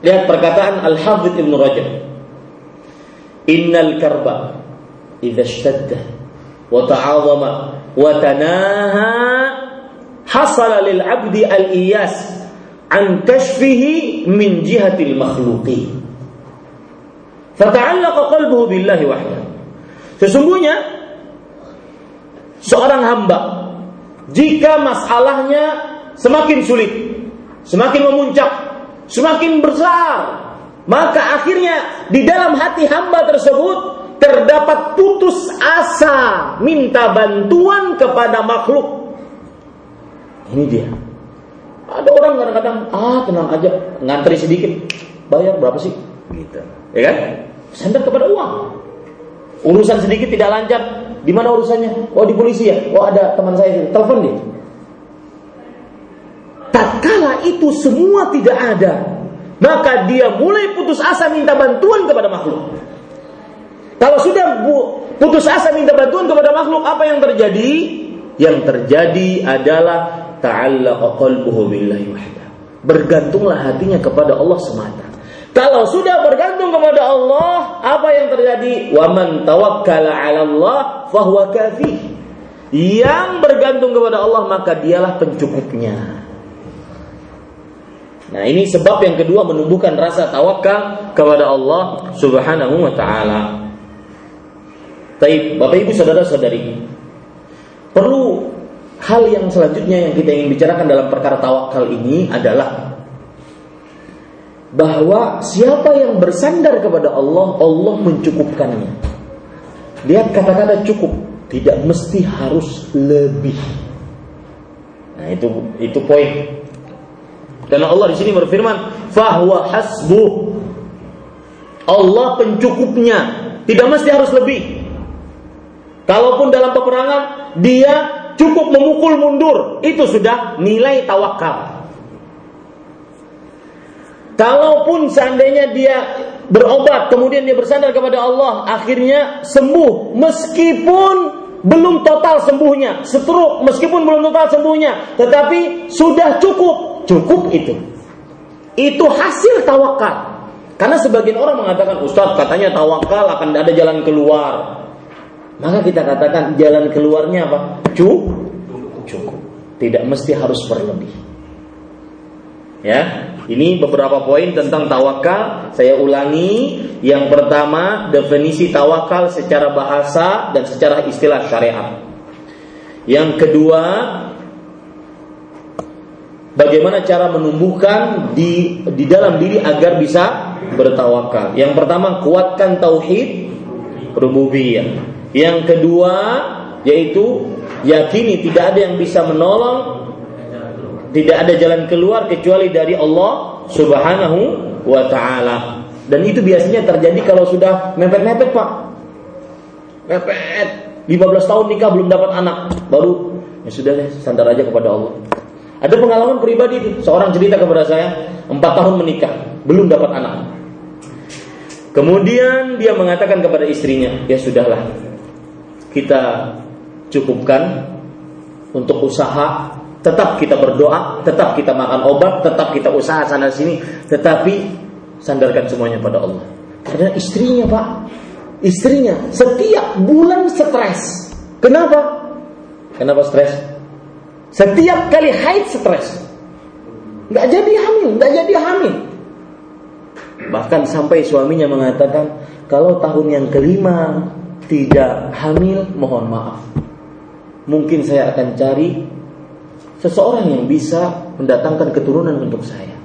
Lihat perkataan Al-Hafidh Ibn Rajab. Innal karba idza ishtadda wa ta'azama wa tanaha hasala lil 'abdi al-iyas an kashfihi min jihati al-makhluqin. Fata'allaqa qalbuhu billahi wahdahu. Sesungguhnya seorang hamba jika masalahnya semakin sulit, semakin memuncak, semakin besar. Maka akhirnya di dalam hati hamba tersebut terdapat putus asa minta bantuan kepada makhluk. Ini dia. Ada orang kadang-kadang ah tenang aja ngantri sedikit bayar berapa sih? Gitu. Ya kan? Sandar kepada uang. Urusan sedikit tidak lancar, di mana urusannya? Oh di polisi ya. Oh ada teman saya telepon dia tatkala itu semua tidak ada, maka dia mulai putus asa minta bantuan kepada makhluk. Kalau sudah putus asa minta bantuan kepada makhluk, apa yang terjadi? Yang terjadi adalah ta'allaqa qalbuhu billahi wahda. Bergantunglah hatinya kepada Allah semata. Kalau sudah bergantung kepada Allah, apa yang terjadi? Wa man tawakkala 'ala Allah fahuwa kafih. Yang bergantung kepada Allah maka dialah pencukupnya. Nah, ini sebab yang kedua menumbuhkan rasa tawakal kepada Allah Subhanahu wa taala. Baik, Bapak Ibu saudara-saudari, perlu hal yang selanjutnya yang kita ingin bicarakan dalam perkara tawakal ini adalah bahwa siapa yang bersandar kepada Allah, Allah mencukupkannya. Lihat kata-kata cukup, tidak mesti harus lebih. Nah, itu itu poin. Karena Allah di sini berfirman, "Fahuwa hasbuh." Allah pencukupnya, tidak mesti harus lebih. Kalaupun dalam peperangan dia cukup memukul mundur, itu sudah nilai tawakal. Kalaupun seandainya dia berobat, kemudian dia bersandar kepada Allah, akhirnya sembuh, meskipun belum total sembuhnya, stroke meskipun belum total sembuhnya, tetapi sudah cukup, cukup itu. Itu hasil tawakal. Karena sebagian orang mengatakan, Ustadz katanya tawakal akan ada jalan keluar. Maka kita katakan jalan keluarnya apa? Cukup. Cukup. Tidak mesti harus berlebih. Ya, ini beberapa poin tentang tawakal. Saya ulangi. Yang pertama, definisi tawakal secara bahasa dan secara istilah syariat. Yang kedua, bagaimana cara menumbuhkan di di dalam diri agar bisa bertawakal. Yang pertama, kuatkan tauhid rububiyah. Yang kedua, yaitu yakini tidak ada yang bisa menolong tidak ada jalan keluar kecuali dari Allah Subhanahu wa taala. Dan itu biasanya terjadi kalau sudah mepet-mepet, Pak. Mepet. 15 tahun nikah belum dapat anak, baru ya sudah deh sandar aja kepada Allah. Ada pengalaman pribadi itu, seorang cerita kepada saya, 4 tahun menikah, belum dapat anak. Kemudian dia mengatakan kepada istrinya, "Ya sudahlah. Kita cukupkan untuk usaha Tetap kita berdoa, tetap kita makan obat, tetap kita usaha sana sini, tetapi sandarkan semuanya pada Allah. Karena istrinya pak, istrinya setiap bulan stres. Kenapa? Kenapa stres? Setiap kali haid stres. Nggak jadi hamil, nggak jadi hamil. Bahkan sampai suaminya mengatakan, kalau tahun yang kelima tidak hamil, mohon maaf. Mungkin saya akan cari seseorang yang bisa mendatangkan keturunan untuk saya.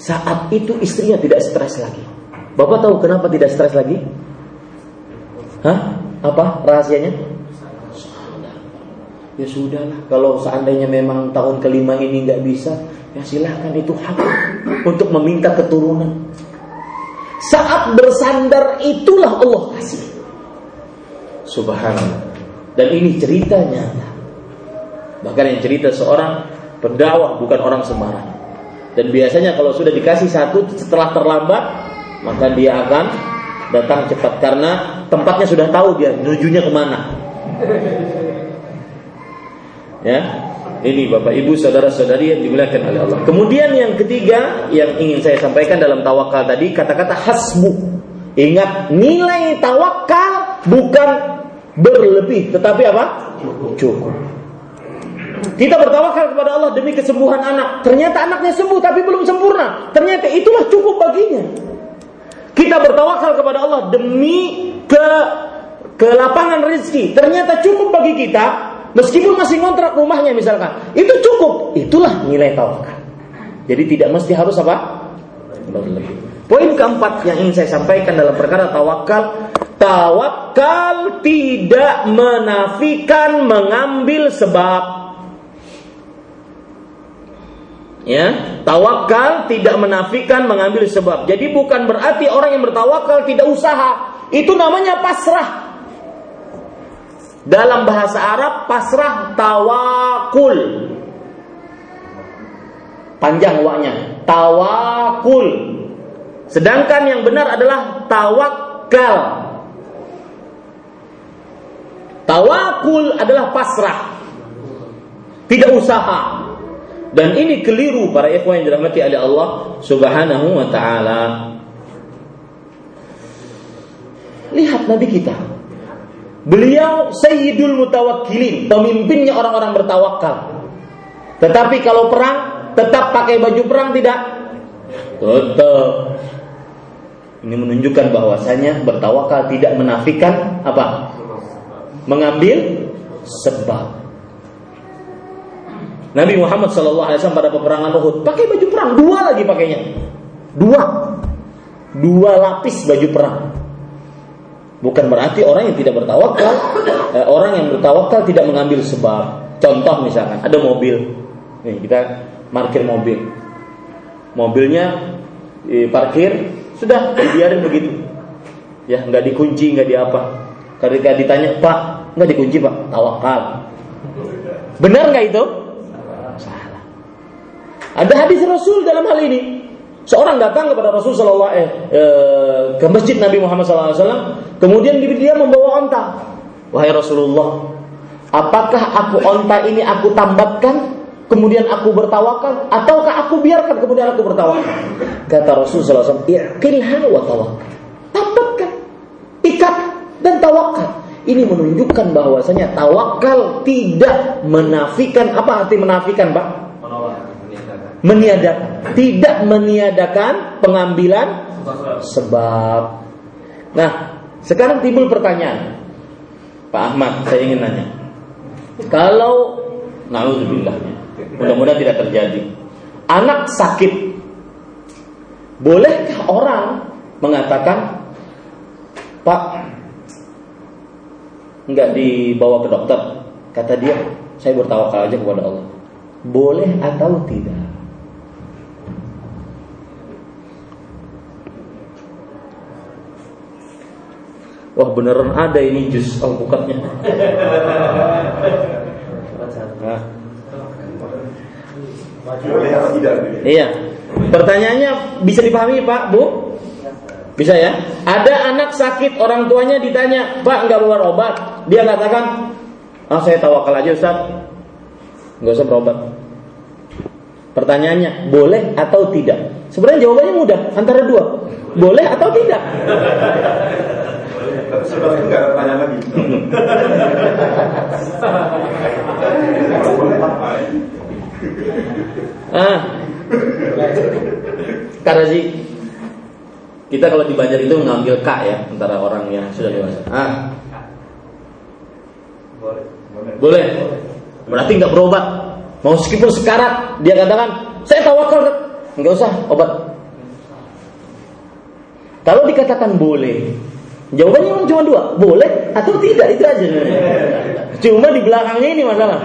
Saat itu istrinya tidak stres lagi. Bapak tahu kenapa tidak stres lagi? Hah? Apa rahasianya? Ya sudahlah, kalau seandainya memang tahun kelima ini nggak bisa, ya silahkan itu hak untuk meminta keturunan. Saat bersandar itulah Allah kasih. Subhanallah. Dan ini ceritanya Bahkan yang cerita seorang pendakwah bukan orang sembarang. Dan biasanya kalau sudah dikasih satu setelah terlambat, maka dia akan datang cepat karena tempatnya sudah tahu dia menujunya ke mana. Ya, ini Bapak Ibu saudara-saudari yang dimuliakan oleh Allah. Kemudian yang ketiga yang ingin saya sampaikan dalam tawakal tadi kata-kata hasbu. Ingat nilai tawakal bukan berlebih tetapi apa? Cukup. Kita bertawakal kepada Allah demi kesembuhan anak. Ternyata anaknya sembuh tapi belum sempurna. Ternyata itulah cukup baginya. Kita bertawakal kepada Allah demi ke ke lapangan rezeki. Ternyata cukup bagi kita meskipun masih ngontrak rumahnya misalkan. Itu cukup. Itulah nilai tawakal. Jadi tidak mesti harus apa? Poin keempat yang ingin saya sampaikan dalam perkara tawakal, tawakal tidak menafikan mengambil sebab. Ya, tawakal tidak menafikan mengambil sebab. Jadi bukan berarti orang yang bertawakal tidak usaha. Itu namanya pasrah. Dalam bahasa Arab pasrah tawakul. Panjang waknya. Tawakul. Sedangkan yang benar adalah tawakal. Tawakul adalah pasrah. Tidak usaha. Dan ini keliru para ikhwan yang dirahmati oleh Allah Subhanahu wa taala. Lihat Nabi kita. Beliau Sayyidul Mutawakkilin, pemimpinnya orang-orang bertawakal. Tetapi kalau perang tetap pakai baju perang tidak? Tetap. Ini menunjukkan bahwasanya bertawakal tidak menafikan apa? Mengambil sebab. Nabi Muhammad SAW pada peperangan Uhud pakai baju perang dua lagi pakainya, dua, dua lapis baju perang. Bukan berarti orang yang tidak bertawakal, eh, orang yang bertawakal tidak mengambil sebab. Contoh misalkan ada mobil, nih kita parkir mobil, mobilnya eh, parkir sudah biarin begitu, ya nggak dikunci nggak diapa. Ketika ditanya Pak, nggak dikunci Pak, tawakal. Benar nggak itu? Salah. Ada hadis Rasul dalam hal ini. Seorang datang kepada Rasul Sallallahu eh, ke masjid Nabi Muhammad SAW, kemudian dia membawa onta. Wahai Rasulullah, apakah aku onta ini aku tambatkan, kemudian aku bertawakal, ataukah aku biarkan kemudian aku bertawakal? Kata Rasul SAW, Iqilha wa tawakal. Tambatkan, ikat dan tawakal. Ini menunjukkan bahwasanya tawakal tidak menafikan apa arti menafikan, Pak? Meniadakan, tidak meniadakan pengambilan sebab. Nah, sekarang timbul pertanyaan. Pak Ahmad, saya ingin nanya. Kalau naudzubillah mudah-mudahan tidak terjadi. Anak sakit. Bolehkah orang mengatakan, "Pak, nggak dibawa ke dokter?" Kata dia, "Saya bertawakal aja kepada Allah." Boleh atau tidak? Wah beneran ada ini jus alpukatnya. Iya. Pertanyaannya bisa dipahami Pak, Bu? Bisa ya? Ada anak sakit, orang tuanya ditanya, Pak nggak bawa obat? Dia katakan, ah saya tawakal aja Ustaz. Nggak usah berobat. Pertanyaannya, boleh atau tidak? Sebenarnya jawabannya mudah, antara dua. Boleh atau tidak? Nggak tanya lagi. ah, kita kalau di Banjar itu mengambil K ya antara orang yang sudah dewasa. Ah, boleh. Boleh. Berarti nggak berobat. Mau meskipun sekarat, dia katakan, saya tawakal, nggak usah obat. Kalau dikatakan boleh, Jawabannya memang cuma dua, boleh atau tidak itu aja. Cuma di belakangnya ini masalah.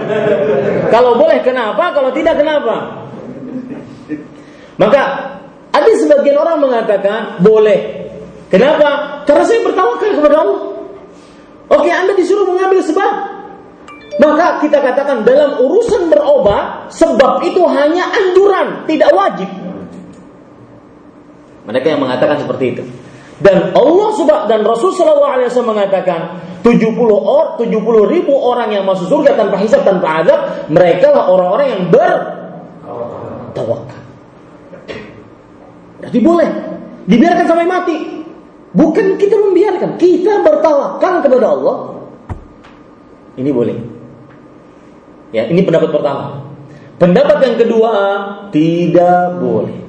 Kalau boleh kenapa? Kalau tidak kenapa? Maka ada sebagian orang mengatakan boleh. Kenapa? Karena saya bertawakal kepada Allah. Oke, Anda disuruh mengambil sebab. Maka kita katakan dalam urusan berobat, sebab itu hanya anjuran, tidak wajib. Mereka yang mengatakan seperti itu. Dan Allah subhanahu dan Rasul Wasallam mengatakan 70 or 70 ribu orang yang masuk surga tanpa hisab tanpa azab mereka lah orang-orang yang bertawakal. Jadi boleh dibiarkan sampai mati. Bukan kita membiarkan, kita bertawakal kepada Allah. Ini boleh. Ya, ini pendapat pertama. Pendapat yang kedua tidak boleh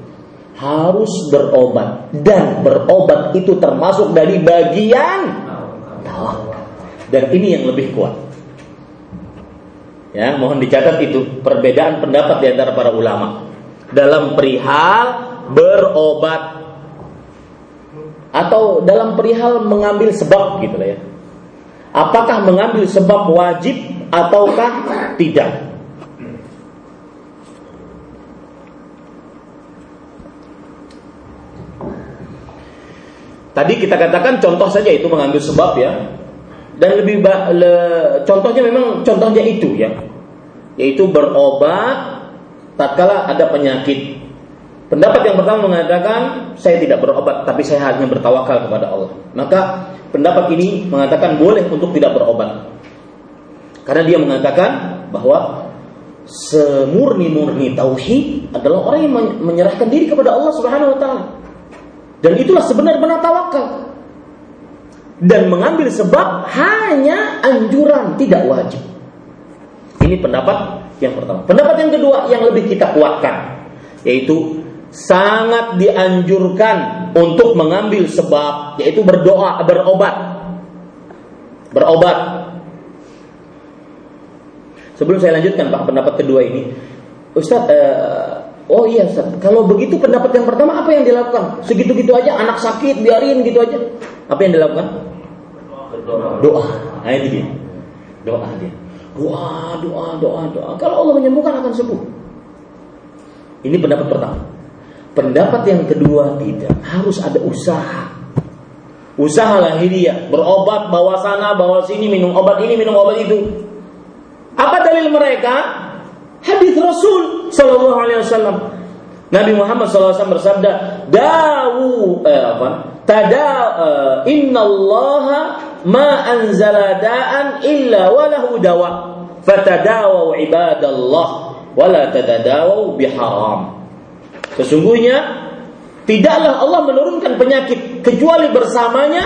harus berobat dan berobat itu termasuk dari bagian tawakal. Dan ini yang lebih kuat. Ya, mohon dicatat itu perbedaan pendapat di antara para ulama dalam perihal berobat atau dalam perihal mengambil sebab gitu lah ya. Apakah mengambil sebab wajib ataukah tidak? Tadi kita katakan contoh saja itu mengambil sebab ya. Dan lebih le, contohnya memang contohnya itu ya. Yaitu berobat tatkala ada penyakit. Pendapat yang pertama mengatakan saya tidak berobat tapi saya hanya bertawakal kepada Allah. Maka pendapat ini mengatakan boleh untuk tidak berobat. Karena dia mengatakan bahwa semurni-murni tauhid adalah orang yang menyerahkan diri kepada Allah Subhanahu wa taala. Dan itulah sebenar-benar tawakal. Dan mengambil sebab hanya anjuran, tidak wajib. Ini pendapat yang pertama. Pendapat yang kedua yang lebih kita kuatkan, yaitu sangat dianjurkan untuk mengambil sebab, yaitu berdoa, berobat. Berobat. Sebelum saya lanjutkan Pak pendapat kedua ini, Ustaz, uh, oh iya Ustaz, kalau begitu pendapat yang pertama apa yang dilakukan? Segitu-gitu aja, anak sakit biarin gitu aja. Apa yang dilakukan? Doa. Nah ini dia. Doa dia. Doa, doa, doa, doa. Kalau Allah menyembuhkan akan sembuh. Ini pendapat pertama. Pendapat yang kedua tidak harus ada usaha. Usaha lahiriah, berobat bawa sana, bawa sini, minum obat ini, minum obat itu. Apa dalil mereka? Hadis Rasul Sallallahu Alaihi Wasallam. Nabi Muhammad SAW bersabda, "Dawu eh, apa? Tada uh, Inna Allah ma anzala da'an illa walahu dawa. Fatadawu ibadallah wala tadadawu biharam." Sesungguhnya tidaklah Allah menurunkan penyakit kecuali bersamanya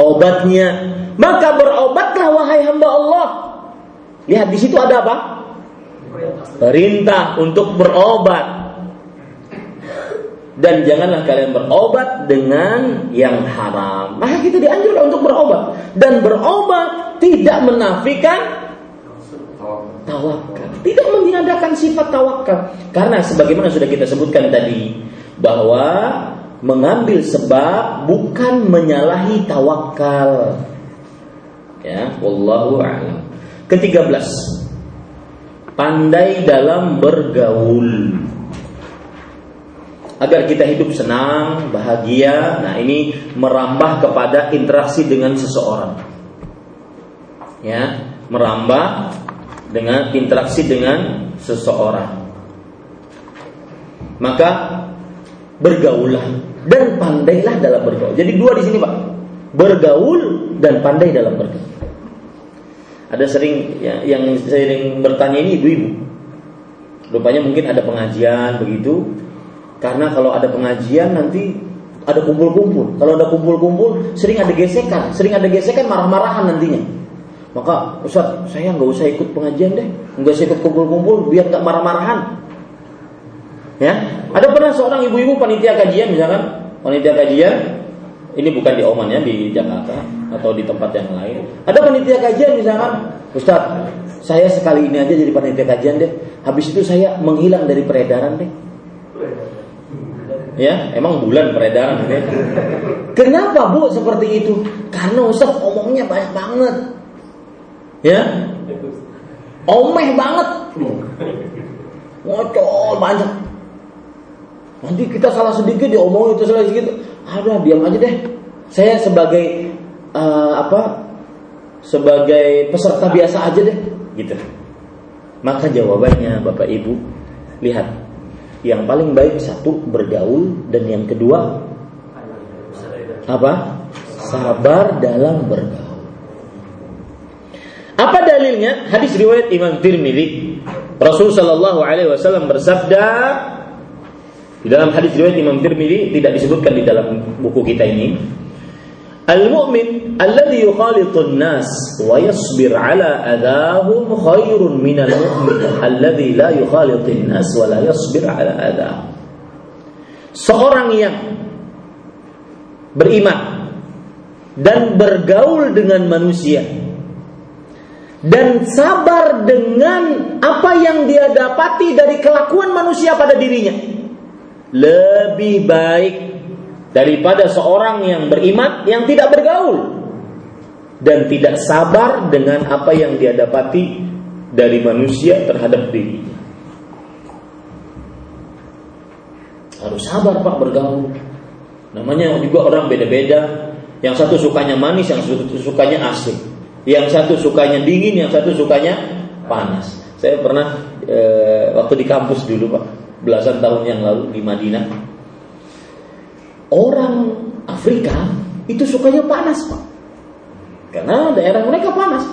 obatnya. Maka berobatlah wahai hamba Allah Lihat di situ ada apa? Perintah untuk berobat. Dan janganlah kalian berobat dengan yang haram. Maka kita dianjurkan untuk berobat. Dan berobat tidak menafikan tawakal. Tidak meniadakan sifat tawakal. Karena sebagaimana sudah kita sebutkan tadi. Bahwa mengambil sebab bukan menyalahi tawakal. Ya, wallahu a'lam. Ketiga belas, pandai dalam bergaul. Agar kita hidup senang, bahagia. Nah, ini merambah kepada interaksi dengan seseorang. Ya, merambah dengan interaksi dengan seseorang. Maka bergaulah dan pandailah dalam bergaul. Jadi dua di sini, Pak. Bergaul dan pandai dalam bergaul. Ada sering ya, yang sering bertanya ini ibu-ibu. Rupanya mungkin ada pengajian begitu. Karena kalau ada pengajian nanti ada kumpul-kumpul. Kalau ada kumpul-kumpul sering ada gesekan, sering ada gesekan marah-marahan nantinya. Maka Ustaz, saya nggak usah ikut pengajian deh, nggak usah ikut kumpul-kumpul biar nggak marah-marahan. Ya, ada pernah seorang ibu-ibu panitia kajian misalkan, panitia kajian ini bukan di Oman ya di Jakarta atau di tempat yang lain. Ada panitia kajian misalkan, Ustaz, saya sekali ini aja jadi panitia kajian deh. Habis itu saya menghilang dari peredaran deh. Ya, emang bulan peredaran deh. Kenapa Bu seperti itu? Karena Ustaz omongnya banyak banget. Ya. Omeh banget. Ngocol banyak. Nanti kita salah sedikit diomongin itu salah sedikit. Ada diam aja deh. Saya sebagai uh, apa? Sebagai peserta biasa aja deh, gitu. Maka jawabannya Bapak Ibu, lihat. Yang paling baik satu bergaul dan yang kedua apa? Sabar dalam bergaul. Apa dalilnya? Hadis riwayat Imam Tirmidzi. Rasul sallallahu alaihi wasallam bersabda, di dalam hadis riwayat Imam Tirmidzi tidak disebutkan di dalam buku kita ini. Al-mu'min alladhi yukhalitu an-nas wa yasbir ala adahum khairun min al-mu'min alladhi la yukhalitu an-nas wa la yasbir ala adahum. Seorang yang beriman dan bergaul dengan manusia dan sabar dengan apa yang dia dapati dari kelakuan manusia pada dirinya lebih baik daripada seorang yang beriman yang tidak bergaul dan tidak sabar dengan apa yang dia dapati dari manusia terhadap dirinya. Harus sabar Pak bergaul. Namanya juga orang beda-beda. Yang satu sukanya manis, yang satu sukanya asing. Yang satu sukanya dingin, yang satu sukanya panas. Saya pernah e, waktu di kampus dulu Pak belasan tahun yang lalu di Madinah. Orang Afrika itu sukanya panas, Pak. Karena daerah mereka panas.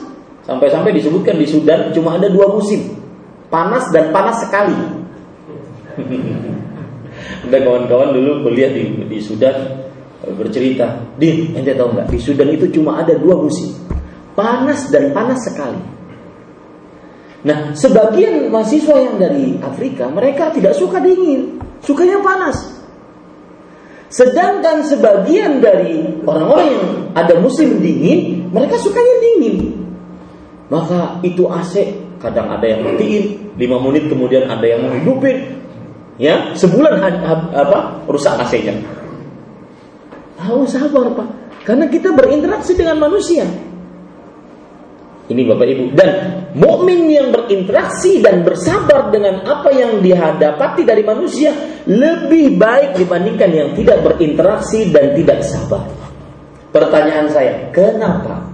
Sampai-sampai disebutkan di Sudan cuma ada dua musim. Panas dan panas sekali. ada kawan-kawan dulu kuliah di, di Sudan bercerita, Din, ente tahu nggak? Di Sudan itu cuma ada dua musim, panas dan panas sekali. Nah, sebagian mahasiswa yang dari Afrika, mereka tidak suka dingin, sukanya panas. Sedangkan sebagian dari orang-orang yang ada musim dingin, mereka sukanya dingin. Maka itu AC kadang ada yang matiin, lima menit kemudian ada yang menghidupin, ya sebulan apa rusak AC-nya. Tahu sabar pak, karena kita berinteraksi dengan manusia. Ini Bapak Ibu dan mukmin yang berinteraksi dan bersabar dengan apa yang dihadapati dari manusia lebih baik dibandingkan yang tidak berinteraksi dan tidak sabar. Pertanyaan saya, kenapa?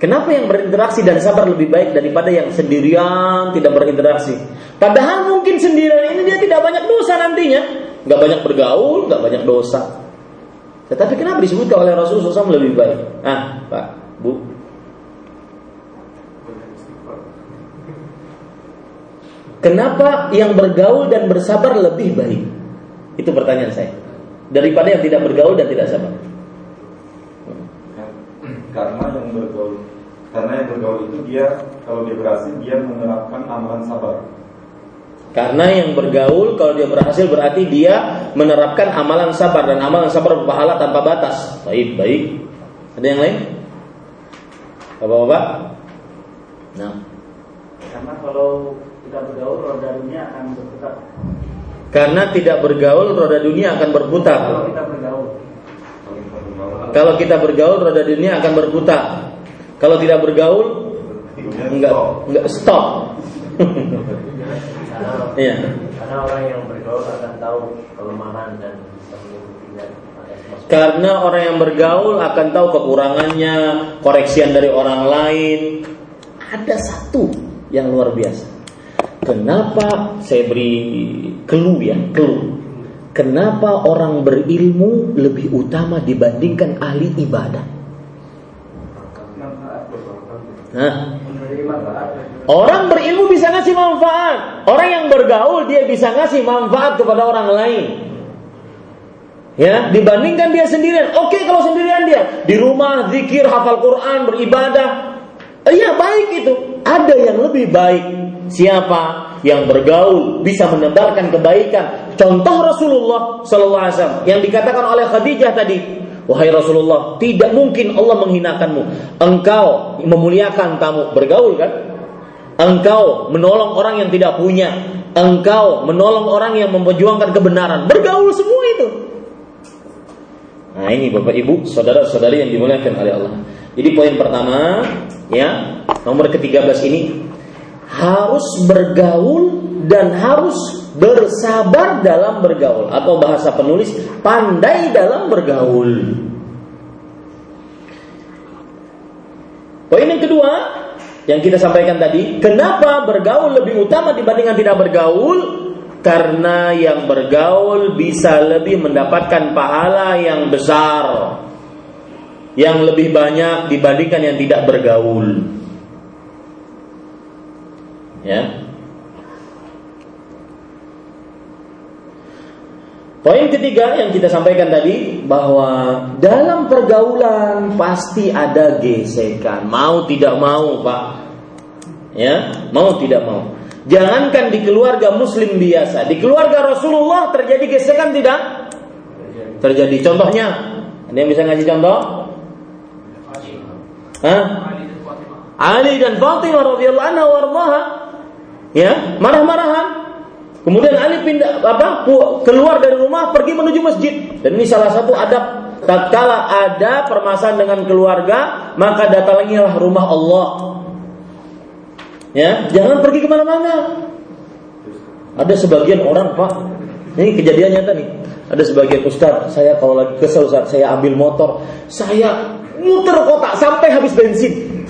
Kenapa yang berinteraksi dan sabar lebih baik daripada yang sendirian tidak berinteraksi? Padahal mungkin sendirian ini dia tidak banyak dosa nantinya, nggak banyak bergaul, nggak banyak dosa. Tetapi kenapa disebutkan oleh Rasulullah SAW lebih baik? Ah, Pak, Bu. Kenapa yang bergaul dan bersabar lebih baik? Itu pertanyaan saya. Daripada yang tidak bergaul dan tidak sabar. Karena yang bergaul karena yang bergaul itu dia kalau dia berhasil dia menerapkan amalan sabar. Karena yang bergaul kalau dia berhasil berarti dia menerapkan amalan sabar dan amalan sabar berpahala tanpa batas. Baik, baik. Ada yang lain? Bapak-bapak? Nah. Karena kalau tidak bergaul roda dunia akan berputar. Karena tidak bergaul roda dunia akan berputar. Kalau kita bergaul. Kalau kita bergaul roda dunia akan berputar. Kalau tidak bergaul enggak enggak stop. Iya. Karena orang yang bergaul akan tahu kelemahan dan. Karena orang yang bergaul akan tahu kekurangannya, koreksian dari orang lain. Ada satu yang luar biasa. Kenapa saya beri clue ya, clue. Kenapa orang berilmu lebih utama dibandingkan ahli ibadah? Hah? Orang berilmu bisa ngasih manfaat. Orang yang bergaul dia bisa ngasih manfaat kepada orang lain. Ya, dibandingkan dia sendirian. Oke kalau sendirian dia di rumah zikir, hafal Quran, beribadah. Iya baik itu. Ada yang lebih baik. Siapa yang bergaul bisa menebarkan kebaikan. Contoh Rasulullah Sallallahu Alaihi Wasallam yang dikatakan oleh Khadijah tadi. Wahai Rasulullah, tidak mungkin Allah menghinakanmu. Engkau memuliakan tamu, bergaul kan? Engkau menolong orang yang tidak punya. Engkau menolong orang yang memperjuangkan kebenaran. Bergaul semua itu. Nah ini Bapak Ibu, saudara-saudari yang dimuliakan oleh Allah. Jadi poin pertama, ya nomor ke-13 ini harus bergaul dan harus bersabar dalam bergaul atau bahasa penulis pandai dalam bergaul. Poin yang kedua yang kita sampaikan tadi, kenapa bergaul lebih utama dibandingkan tidak bergaul? Karena yang bergaul bisa lebih mendapatkan pahala yang besar yang lebih banyak dibandingkan yang tidak bergaul. Ya. Poin ketiga yang kita sampaikan tadi bahwa dalam pergaulan pasti ada gesekan, mau tidak mau, Pak. Ya, mau tidak mau. Jangankan di keluarga muslim biasa, di keluarga Rasulullah terjadi gesekan tidak? Terjadi. Contohnya, ada yang bisa ngasih contoh? Hah? Ali dan Fatimah radhiyallahu anha warḍaha. Ya, marah-marahan. Kemudian Ali pindah apa keluar dari rumah pergi menuju masjid. Dan ini salah satu adab tatkala ada permasalahan dengan keluarga, maka datangilah rumah Allah. Ya, jangan pergi ke mana-mana. Ada sebagian orang pak, ini kejadian nyata nih. Ada sebagian ustaz, saya kalau lagi kesel ustaz, saya ambil motor, saya muter kota sampai habis bensin.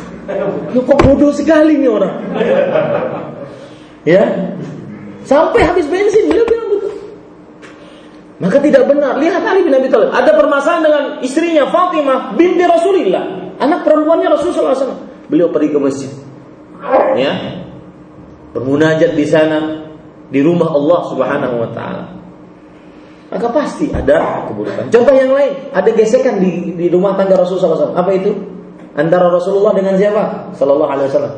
Lu kok bodoh sekali nih orang. Ya, Sampai habis bensin, beliau bilang begitu. Maka tidak benar. Lihat Ali bin Abi Thalib. Ada permasalahan dengan istrinya Fatimah binti Rasulullah. Anak perempuannya Rasulullah SAW. Beliau pergi ke masjid. Ya. Bermunajat di sana. Di rumah Allah Subhanahu Wa Taala. Maka pasti ada keburukan. Contoh yang lain. Ada gesekan di, di rumah tangga Rasulullah SAW. Apa itu? Antara Rasulullah dengan siapa? Sallallahu Alaihi Wasallam.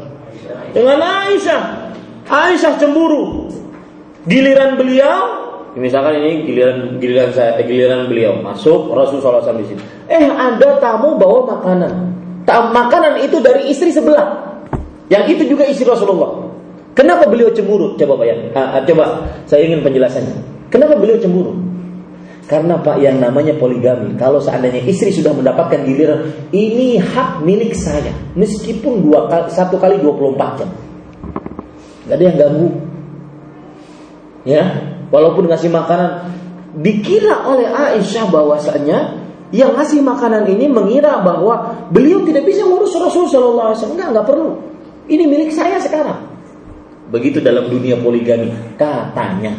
Dengan Aisyah. Aisyah cemburu Giliran beliau, misalkan ini giliran giliran saya, eh, giliran beliau masuk Rasulullah SAW di sini. Eh ada tamu bawa makanan. Tak makanan itu dari istri sebelah. Yang itu juga istri Rasulullah. Kenapa beliau cemburu? Coba bayang. Ah, ah, coba saya ingin penjelasannya. Kenapa beliau cemburu? Karena Pak yang namanya poligami, kalau seandainya istri sudah mendapatkan giliran, ini hak milik saya, meskipun dua kali, satu kali 24 jam. Gak ada yang ganggu. Ya, walaupun ngasih makanan, dikira oleh Aisyah bahwasanya yang ngasih makanan ini mengira bahwa beliau tidak bisa ngurus Rasul Shallallahu Alaihi Wasallam. Enggak, enggak perlu. Ini milik saya sekarang. Begitu dalam dunia poligami katanya.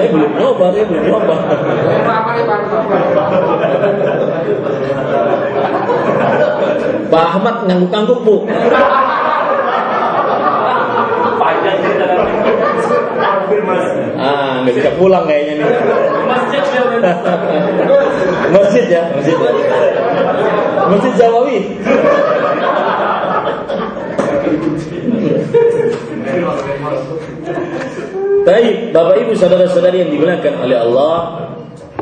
eh belum nyoba, eh belum nyoba. Pak Ahmad ngangguk-ngangguk bu. Ah, nggak bisa pulang kayaknya nih. Masjid ya, masjid. Masjid Jawawi. Baik, Bapak Ibu saudara-saudari yang dimuliakan oleh Allah.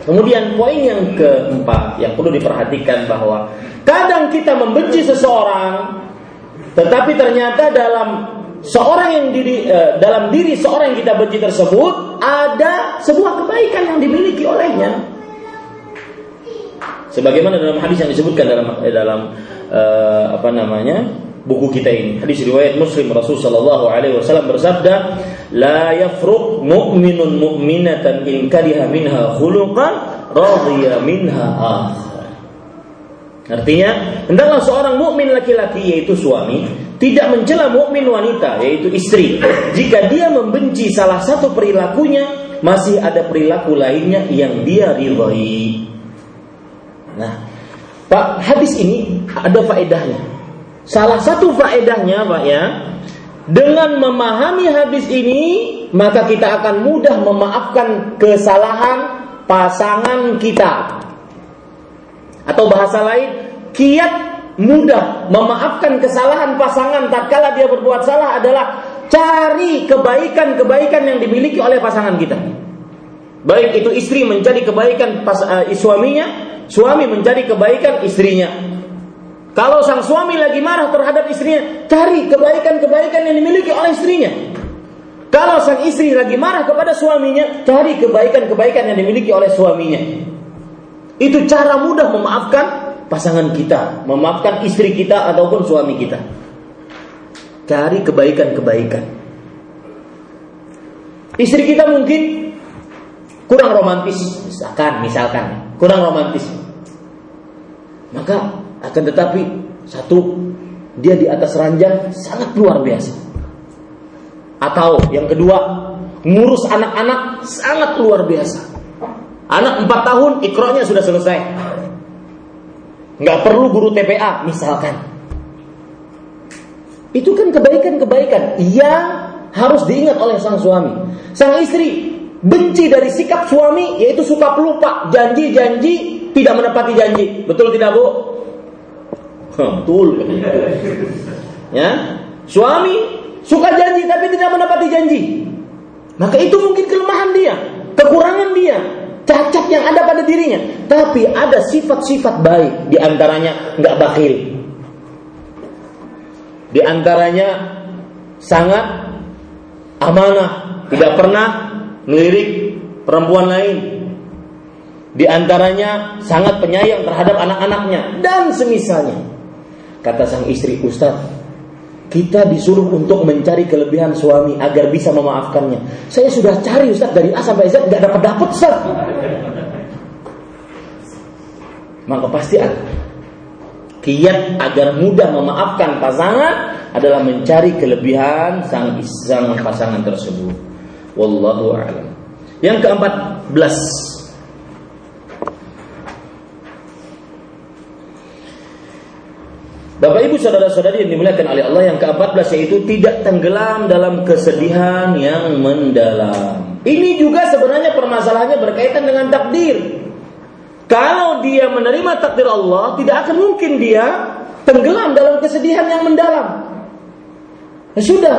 Kemudian poin yang keempat yang perlu diperhatikan bahwa kadang kita membenci seseorang tetapi ternyata dalam seorang yang diri eh, dalam diri seorang yang kita benci tersebut ada sebuah kebaikan yang dimiliki olehnya. Sebagaimana dalam hadis yang disebutkan dalam eh, dalam eh, apa namanya? Buku kita ini. Hadis riwayat Muslim Rasul sallallahu alaihi wasallam bersabda, "La yafruq mu'minun mu'minatan in kariha minha khuluqan radiya minha akhar." Artinya, hendaklah seorang mukmin laki-laki yaitu suami tidak mencela mukmin wanita yaitu istri jika dia membenci salah satu perilakunya masih ada perilaku lainnya yang dia ridhoi. Nah, Pak, hadis ini ada faedahnya. Salah satu faedahnya Pak ya, dengan memahami hadis ini, maka kita akan mudah memaafkan kesalahan pasangan kita. Atau bahasa lain, kiat mudah memaafkan kesalahan pasangan tatkala dia berbuat salah adalah cari kebaikan-kebaikan yang dimiliki oleh pasangan kita. Baik itu istri mencari kebaikan pas, uh, suaminya, suami mencari kebaikan istrinya. Kalau sang suami lagi marah terhadap istrinya, cari kebaikan-kebaikan yang dimiliki oleh istrinya. Kalau sang istri lagi marah kepada suaminya, cari kebaikan-kebaikan yang dimiliki oleh suaminya. Itu cara mudah memaafkan pasangan kita, memaafkan istri kita ataupun suami kita. Cari kebaikan-kebaikan. Istri kita mungkin kurang romantis, misalkan, misalkan, kurang romantis. Maka akan tetapi satu dia di atas ranjang sangat luar biasa. Atau yang kedua, ngurus anak-anak sangat luar biasa. Anak 4 tahun ikronya sudah selesai. Nggak perlu guru TPA misalkan. Itu kan kebaikan-kebaikan yang harus diingat oleh sang suami. Sang istri benci dari sikap suami yaitu suka pelupa, janji-janji tidak menepati janji. Betul tidak, Bu? Betul. Ya, suami suka janji tapi tidak menepati janji. Maka itu mungkin kelemahan dia, kekurangan dia, cacat yang ada pada dirinya. Tapi ada sifat-sifat baik di antaranya nggak bakhil. Di antaranya sangat amanah, tidak pernah melirik perempuan lain. Di antaranya sangat penyayang terhadap anak-anaknya dan semisalnya. Kata sang istri, Ustaz, kita disuruh untuk mencari kelebihan suami agar bisa memaafkannya. Saya sudah cari Ustaz dari A sampai Z nggak dapat dapat Ustaz. Maka pasti ada. Kiat agar mudah memaafkan pasangan adalah mencari kelebihan sang sang pasangan tersebut. Wallahu a'lam. Yang keempat belas Bapak Ibu saudara-saudari yang dimuliakan oleh Allah yang ke-14 yaitu tidak tenggelam dalam kesedihan yang mendalam. Ini juga sebenarnya permasalahannya berkaitan dengan takdir. Kalau dia menerima takdir Allah, tidak akan mungkin dia tenggelam dalam kesedihan yang mendalam. Ya sudah,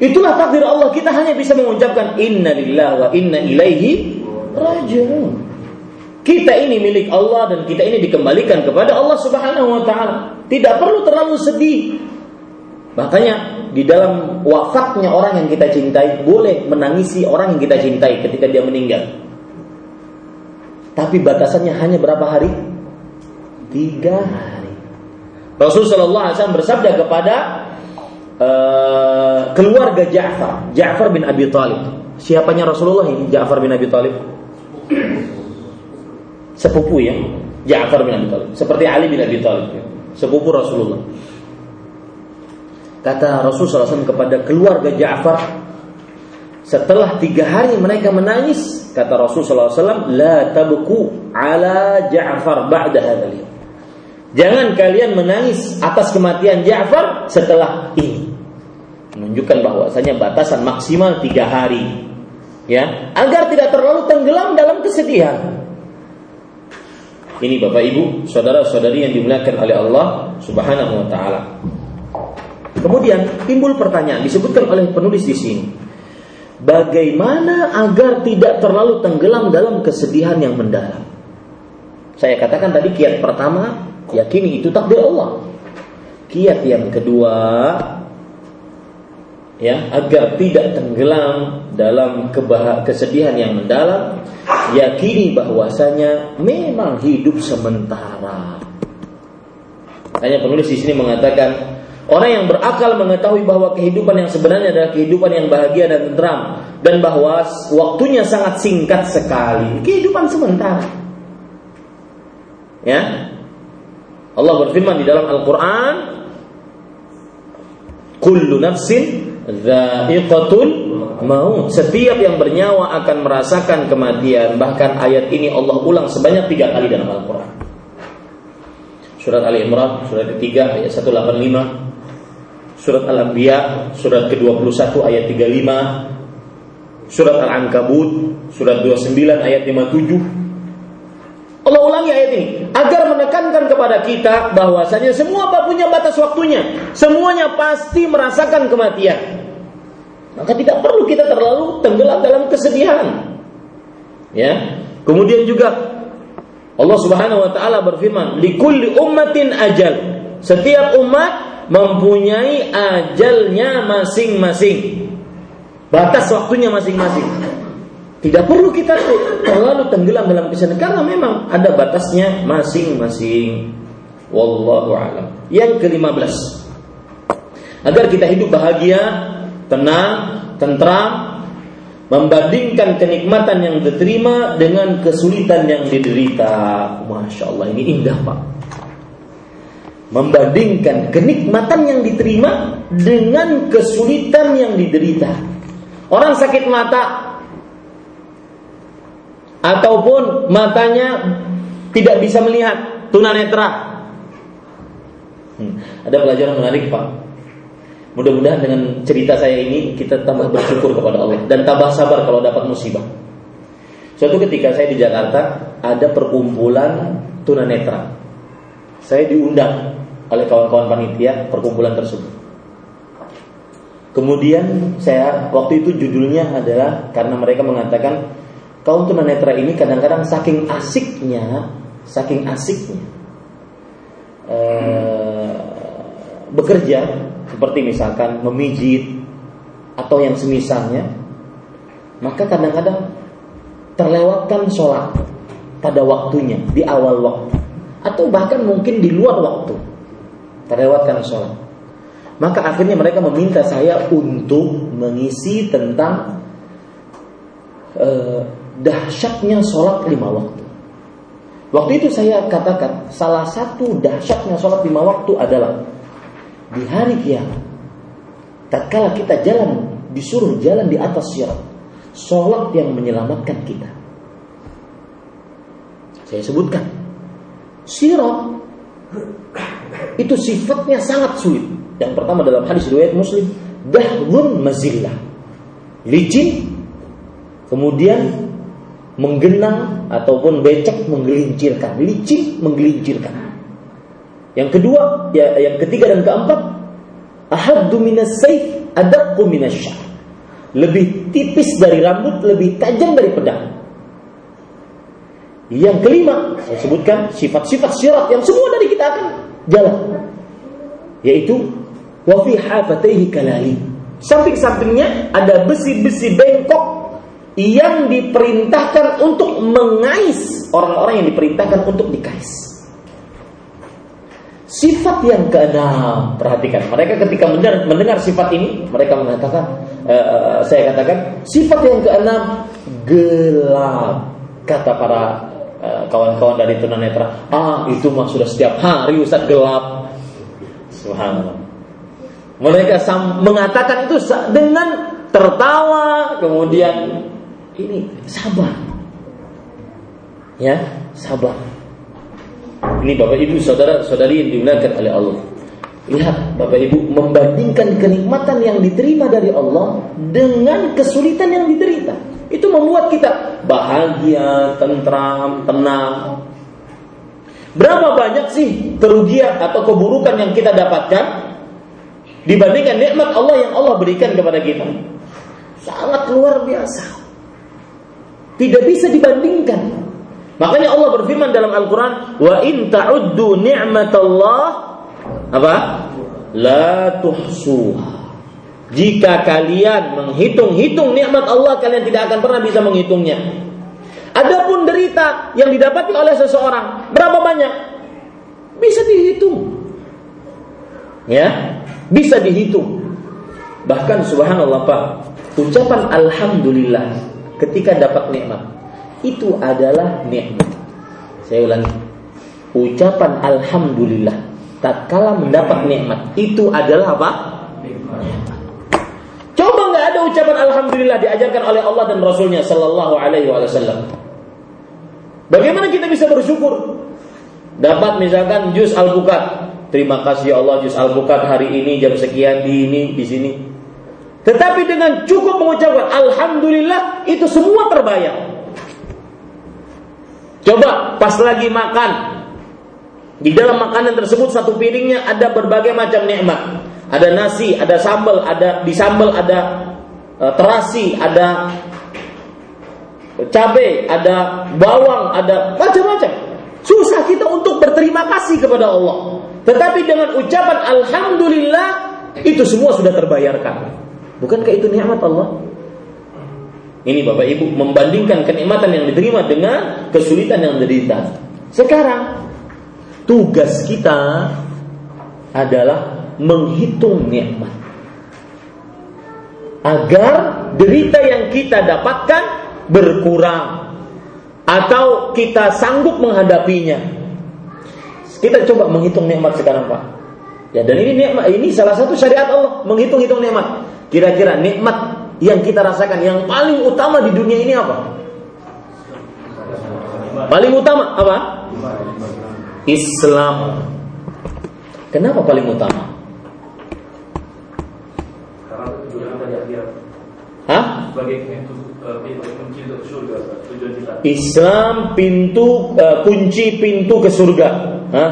itulah takdir Allah. Kita hanya bisa mengucapkan inna lillahi wa inna ilaihi rajiun. Kita ini milik Allah dan kita ini dikembalikan kepada Allah Subhanahu wa taala. Tidak perlu terlalu sedih. Makanya di dalam wafatnya orang yang kita cintai boleh menangisi orang yang kita cintai ketika dia meninggal. Tapi batasannya hanya berapa hari? Tiga hari. Rasulullah Shallallahu Alaihi Wasallam bersabda kepada uh, keluarga Ja'far, Ja'far bin Abi Talib. Siapanya Rasulullah ini Ja'far bin Abi Talib? Sepupu ya, Ja'far bin Abi Talib. Seperti Ali bin Abi Talib, ya. sepupu Rasulullah. Kata Rasulullah SAW kepada keluarga Ja'far, setelah tiga hari mereka menangis, kata Rasulullah SAW, La tabku ala Ja'far ba'da hadal Jangan kalian menangis atas kematian Ja'far setelah ini. Menunjukkan bahwasanya batasan maksimal tiga hari ya agar tidak terlalu tenggelam dalam kesedihan. Ini Bapak Ibu, saudara-saudari yang dimuliakan oleh Allah Subhanahu wa taala. Kemudian timbul pertanyaan disebutkan oleh penulis di sini. Bagaimana agar tidak terlalu tenggelam dalam kesedihan yang mendalam? Saya katakan tadi kiat pertama, yakini itu takdir Allah. Kiat yang kedua, ya agar tidak tenggelam dalam kebah kesedihan yang mendalam yakini bahwasanya memang hidup sementara. Hanya penulis di sini mengatakan orang yang berakal mengetahui bahwa kehidupan yang sebenarnya adalah kehidupan yang bahagia dan tenteram dan bahwa waktunya sangat singkat sekali. Kehidupan sementara. Ya. Allah berfirman di dalam Al-Qur'an kullu nafsin Za'iqatul maut. Setiap yang bernyawa akan merasakan kematian. Bahkan ayat ini Allah ulang sebanyak tiga kali dalam Al-Quran. Surat Ali Imran, surat ketiga ayat 185. Surat Al-Anbiya, surat ke-21 ayat 35. Surat Al-Ankabut, surat 29 ayat 57. Allah ulangi ayat ini agar menekankan kepada kita bahwasanya semua apa punya batas waktunya. Semuanya pasti merasakan kematian. Maka tidak perlu kita terlalu tenggelam dalam kesedihan. Ya. Kemudian juga Allah Subhanahu wa taala berfirman, "Likulli ummatin ajal." Setiap umat mempunyai ajalnya masing-masing. Batas waktunya masing-masing. Tidak perlu kita terlalu tenggelam dalam kesedihan karena memang ada batasnya masing-masing. Wallahu a'lam. Yang ke-15. Agar kita hidup bahagia tenang, tentram, membandingkan kenikmatan yang diterima dengan kesulitan yang diderita. Masya Allah ini indah pak. Membandingkan kenikmatan yang diterima dengan kesulitan yang diderita. Orang sakit mata ataupun matanya tidak bisa melihat tunanetra. Hmm. Ada pelajaran menarik pak Mudah-mudahan dengan cerita saya ini kita tambah bersyukur kepada Allah dan tambah sabar kalau dapat musibah. Suatu ketika saya di Jakarta ada perkumpulan tunanetra. Saya diundang oleh kawan-kawan panitia perkumpulan tersebut. Kemudian saya waktu itu judulnya adalah karena mereka mengatakan kaum tunanetra ini kadang-kadang saking asiknya, saking asiknya eh, bekerja seperti misalkan memijit atau yang semisalnya, maka kadang-kadang terlewatkan sholat pada waktunya di awal waktu atau bahkan mungkin di luar waktu terlewatkan sholat. Maka akhirnya mereka meminta saya untuk mengisi tentang uh, dahsyatnya sholat lima waktu. Waktu itu saya katakan salah satu dahsyatnya sholat lima waktu adalah di hari kiamat tatkala kita jalan disuruh jalan di atas sirat sholat yang menyelamatkan kita saya sebutkan sirat itu sifatnya sangat sulit yang pertama dalam hadis riwayat muslim dahlun mazillah licin kemudian menggenang ataupun becek menggelincirkan licin menggelincirkan yang kedua, ya, yang ketiga dan keempat, ahaddu minas sayf adaqqu minasy Lebih tipis dari rambut, lebih tajam dari pedang. Yang kelima, saya sebutkan sifat-sifat syarat yang semua dari kita akan jalan. yaitu wa fi hafataihi kalali. Samping-sampingnya ada besi-besi bengkok yang diperintahkan untuk mengais orang-orang yang diperintahkan untuk dikais. Sifat yang keenam, perhatikan. Mereka ketika mendengar, mendengar sifat ini, mereka mengatakan, uh, saya katakan, sifat yang keenam gelap. Kata para uh, kawan-kawan dari tunanetra, ah itu mah sudah setiap hari Ustaz gelap. Subhanallah. Mereka mengatakan itu dengan tertawa, kemudian ini sabar. Ya, sabar. Ini Bapak Ibu saudara-saudari yang dimuliakan oleh Allah. Lihat Bapak Ibu membandingkan kenikmatan yang diterima dari Allah dengan kesulitan yang diderita. Itu membuat kita bahagia, tentram, tenang. Berapa banyak sih kerugian atau keburukan yang kita dapatkan dibandingkan nikmat Allah yang Allah berikan kepada kita? Sangat luar biasa. Tidak bisa dibandingkan. Makanya Allah berfirman dalam Al-Quran, Wa in ta'uddu ni'matallah apa? La tuhsuha. Jika kalian menghitung-hitung nikmat Allah, kalian tidak akan pernah bisa menghitungnya. Adapun derita yang didapati oleh seseorang, berapa banyak? Bisa dihitung. Ya, bisa dihitung. Bahkan subhanallah Pak, ucapan alhamdulillah ketika dapat nikmat itu adalah nikmat. Saya ulangi. Ucapan alhamdulillah tatkala mendapat nikmat itu adalah apa? Coba nggak ada ucapan alhamdulillah diajarkan oleh Allah dan Rasulnya Sallallahu Alaihi Wasallam. Bagaimana kita bisa bersyukur? Dapat misalkan jus alpukat. Terima kasih ya Allah jus alpukat hari ini jam sekian di ini di sini. Tetapi dengan cukup mengucapkan alhamdulillah itu semua terbayar. Coba pas lagi makan di dalam makanan tersebut satu piringnya ada berbagai macam nikmat. Ada nasi, ada sambal, ada di sambal ada uh, terasi, ada cabai, ada bawang, ada macam-macam. Susah kita untuk berterima kasih kepada Allah. Tetapi dengan ucapan alhamdulillah itu semua sudah terbayarkan. Bukankah itu nikmat Allah? Ini Bapak Ibu membandingkan kenikmatan yang diterima dengan kesulitan yang diderita. Sekarang tugas kita adalah menghitung nikmat. Agar derita yang kita dapatkan berkurang atau kita sanggup menghadapinya. Kita coba menghitung nikmat sekarang, Pak. Ya, dan ini nikmat ini salah satu syariat Allah, menghitung-hitung nikmat. Kira-kira nikmat yang kita rasakan yang paling utama di dunia ini apa? Paling utama apa? Islam. Kenapa paling utama? Hah? Islam pintu uh, kunci pintu ke surga. Hah?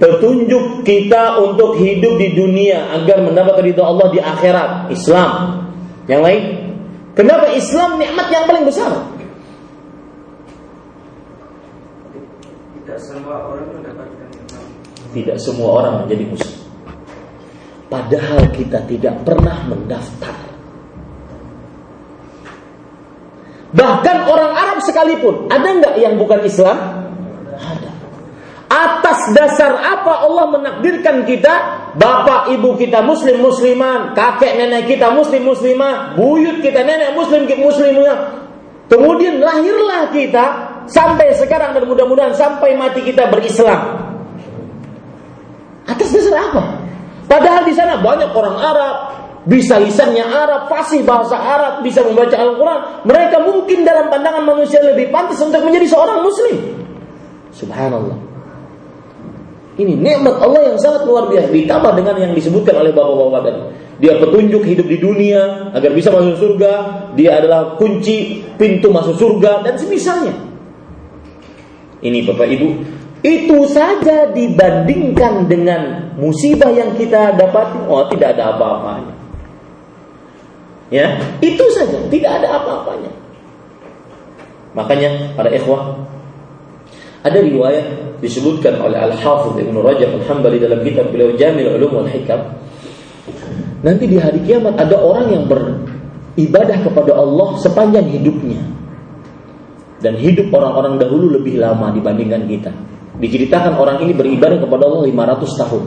Petunjuk kita untuk hidup di dunia agar mendapat ridho Allah di akhirat. Islam. Yang lain? Kenapa Islam nikmat yang paling besar? Tidak semua orang mendapatkan tidak semua orang menjadi muslim. Padahal kita tidak pernah mendaftar. Bahkan orang Arab sekalipun ada nggak yang bukan Islam Atas dasar apa Allah menakdirkan kita Bapak ibu kita muslim musliman Kakek nenek kita muslim muslimah Buyut kita nenek muslim muslimah Kemudian lahirlah kita Sampai sekarang dan mudah-mudahan Sampai mati kita berislam Atas dasar apa? Padahal di sana banyak orang Arab bisa lisannya Arab, fasih bahasa Arab, bisa membaca Al-Quran. Mereka mungkin dalam pandangan manusia lebih pantas untuk menjadi seorang Muslim. Subhanallah. Ini nikmat Allah yang sangat luar biasa ditambah dengan yang disebutkan oleh bapak-bapak tadi. Dia petunjuk hidup di dunia agar bisa masuk surga, dia adalah kunci pintu masuk surga dan semisalnya. Ini Bapak Ibu, itu saja dibandingkan dengan musibah yang kita dapati, oh tidak ada apa-apanya. Ya, itu saja, tidak ada apa-apanya. Makanya para ikhwah Ada riwayat disebutkan oleh Al-Hafidh Ibn Rajab Al-Hambali dalam kitab beliau Jamil Ulum wal Hikam. Nanti di hari kiamat ada orang yang beribadah kepada Allah sepanjang hidupnya. Dan hidup orang-orang dahulu lebih lama dibandingkan kita. Diceritakan orang ini beribadah kepada Allah 500 tahun.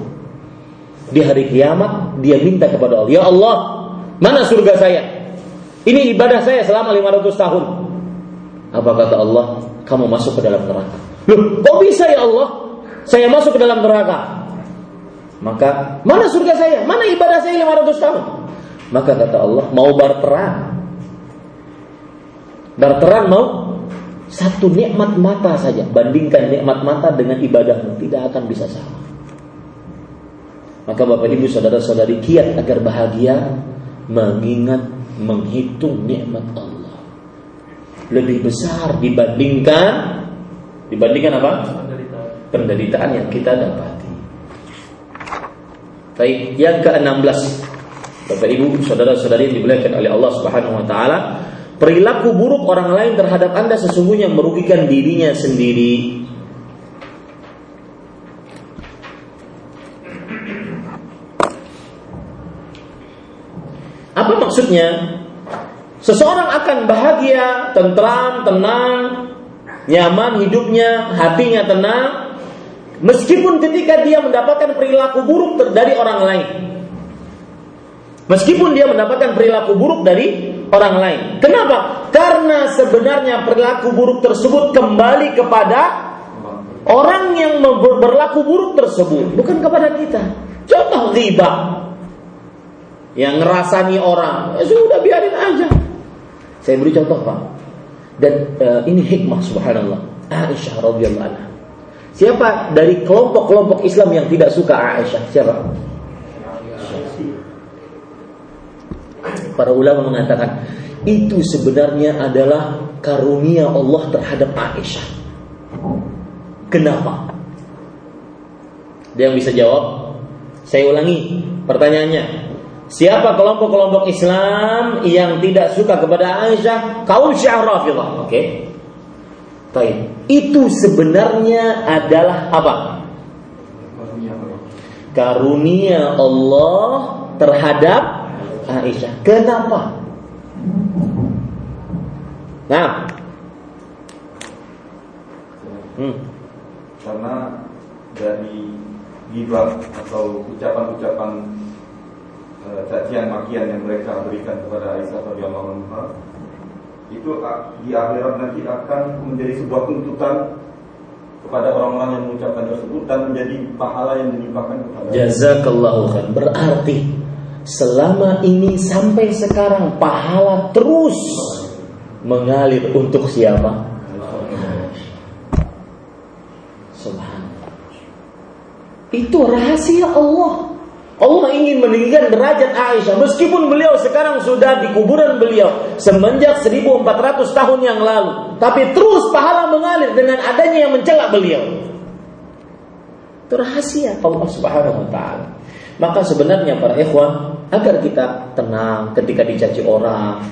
Di hari kiamat dia minta kepada Allah, "Ya Allah, mana surga saya? Ini ibadah saya selama 500 tahun." Apa kata Allah? Kamu masuk ke dalam neraka. Loh, kok bisa ya Allah? Saya masuk ke dalam neraka. Maka, mana surga saya? Mana ibadah saya 500 tahun? Maka kata Allah, mau berperang. Berperang mau satu nikmat mata saja. Bandingkan nikmat mata dengan ibadahmu. Tidak akan bisa sama. Maka Bapak Ibu Saudara-saudari kiat agar bahagia mengingat menghitung nikmat Allah. Lebih besar dibandingkan dibandingkan apa? Penderitaan yang kita dapati. Baik, yang ke-16. Bapak Ibu, saudara-saudari yang dimuliakan oleh Allah Subhanahu wa taala, perilaku buruk orang lain terhadap Anda sesungguhnya merugikan dirinya sendiri. Apa maksudnya? Seseorang akan bahagia, tentram, tenang, nyaman hidupnya, hatinya tenang, meskipun ketika dia mendapatkan perilaku buruk dari orang lain. Meskipun dia mendapatkan perilaku buruk dari orang lain. Kenapa? Karena sebenarnya perilaku buruk tersebut kembali kepada orang yang berlaku buruk tersebut, bukan kepada kita. Contoh riba. Yang ngerasani orang, ya sudah biarin aja. Saya beri contoh Pak. Dan uh, ini hikmah subhanallah. Aisyah radhiyallahu anha. Siapa dari kelompok-kelompok Islam yang tidak suka Aisyah? Siapa? Para ulama mengatakan itu sebenarnya adalah karunia Allah terhadap Aisyah. Kenapa? Dia yang bisa jawab? Saya ulangi pertanyaannya. Siapa kelompok-kelompok Islam yang tidak suka kepada Aisyah? Kaum Syiah Rafidah. Oke. Okay. Baik. Itu sebenarnya adalah apa? Karunia Allah terhadap Aisyah. Kenapa? Nah. Hmm. Karena dari gibah atau ucapan-ucapan cacian makian yang mereka berikan kepada Aisyah radhiyallahu anha itu di akhirat nanti akan menjadi sebuah tuntutan kepada orang-orang yang mengucapkan tersebut dan menjadi pahala yang dilimpahkan kepada Jazakallahu khair. Berarti selama ini sampai sekarang pahala terus mengalir untuk siapa? Subhanallah. Itu rahasia Allah. Allah ingin meninggikan derajat Aisyah. Meskipun beliau sekarang sudah di kuburan beliau semenjak 1400 tahun yang lalu. Tapi terus pahala mengalir dengan adanya yang mencela beliau. Itu rahasia Allah Subhanahu wa taala. Maka sebenarnya para ikhwan agar kita tenang ketika dicaci orang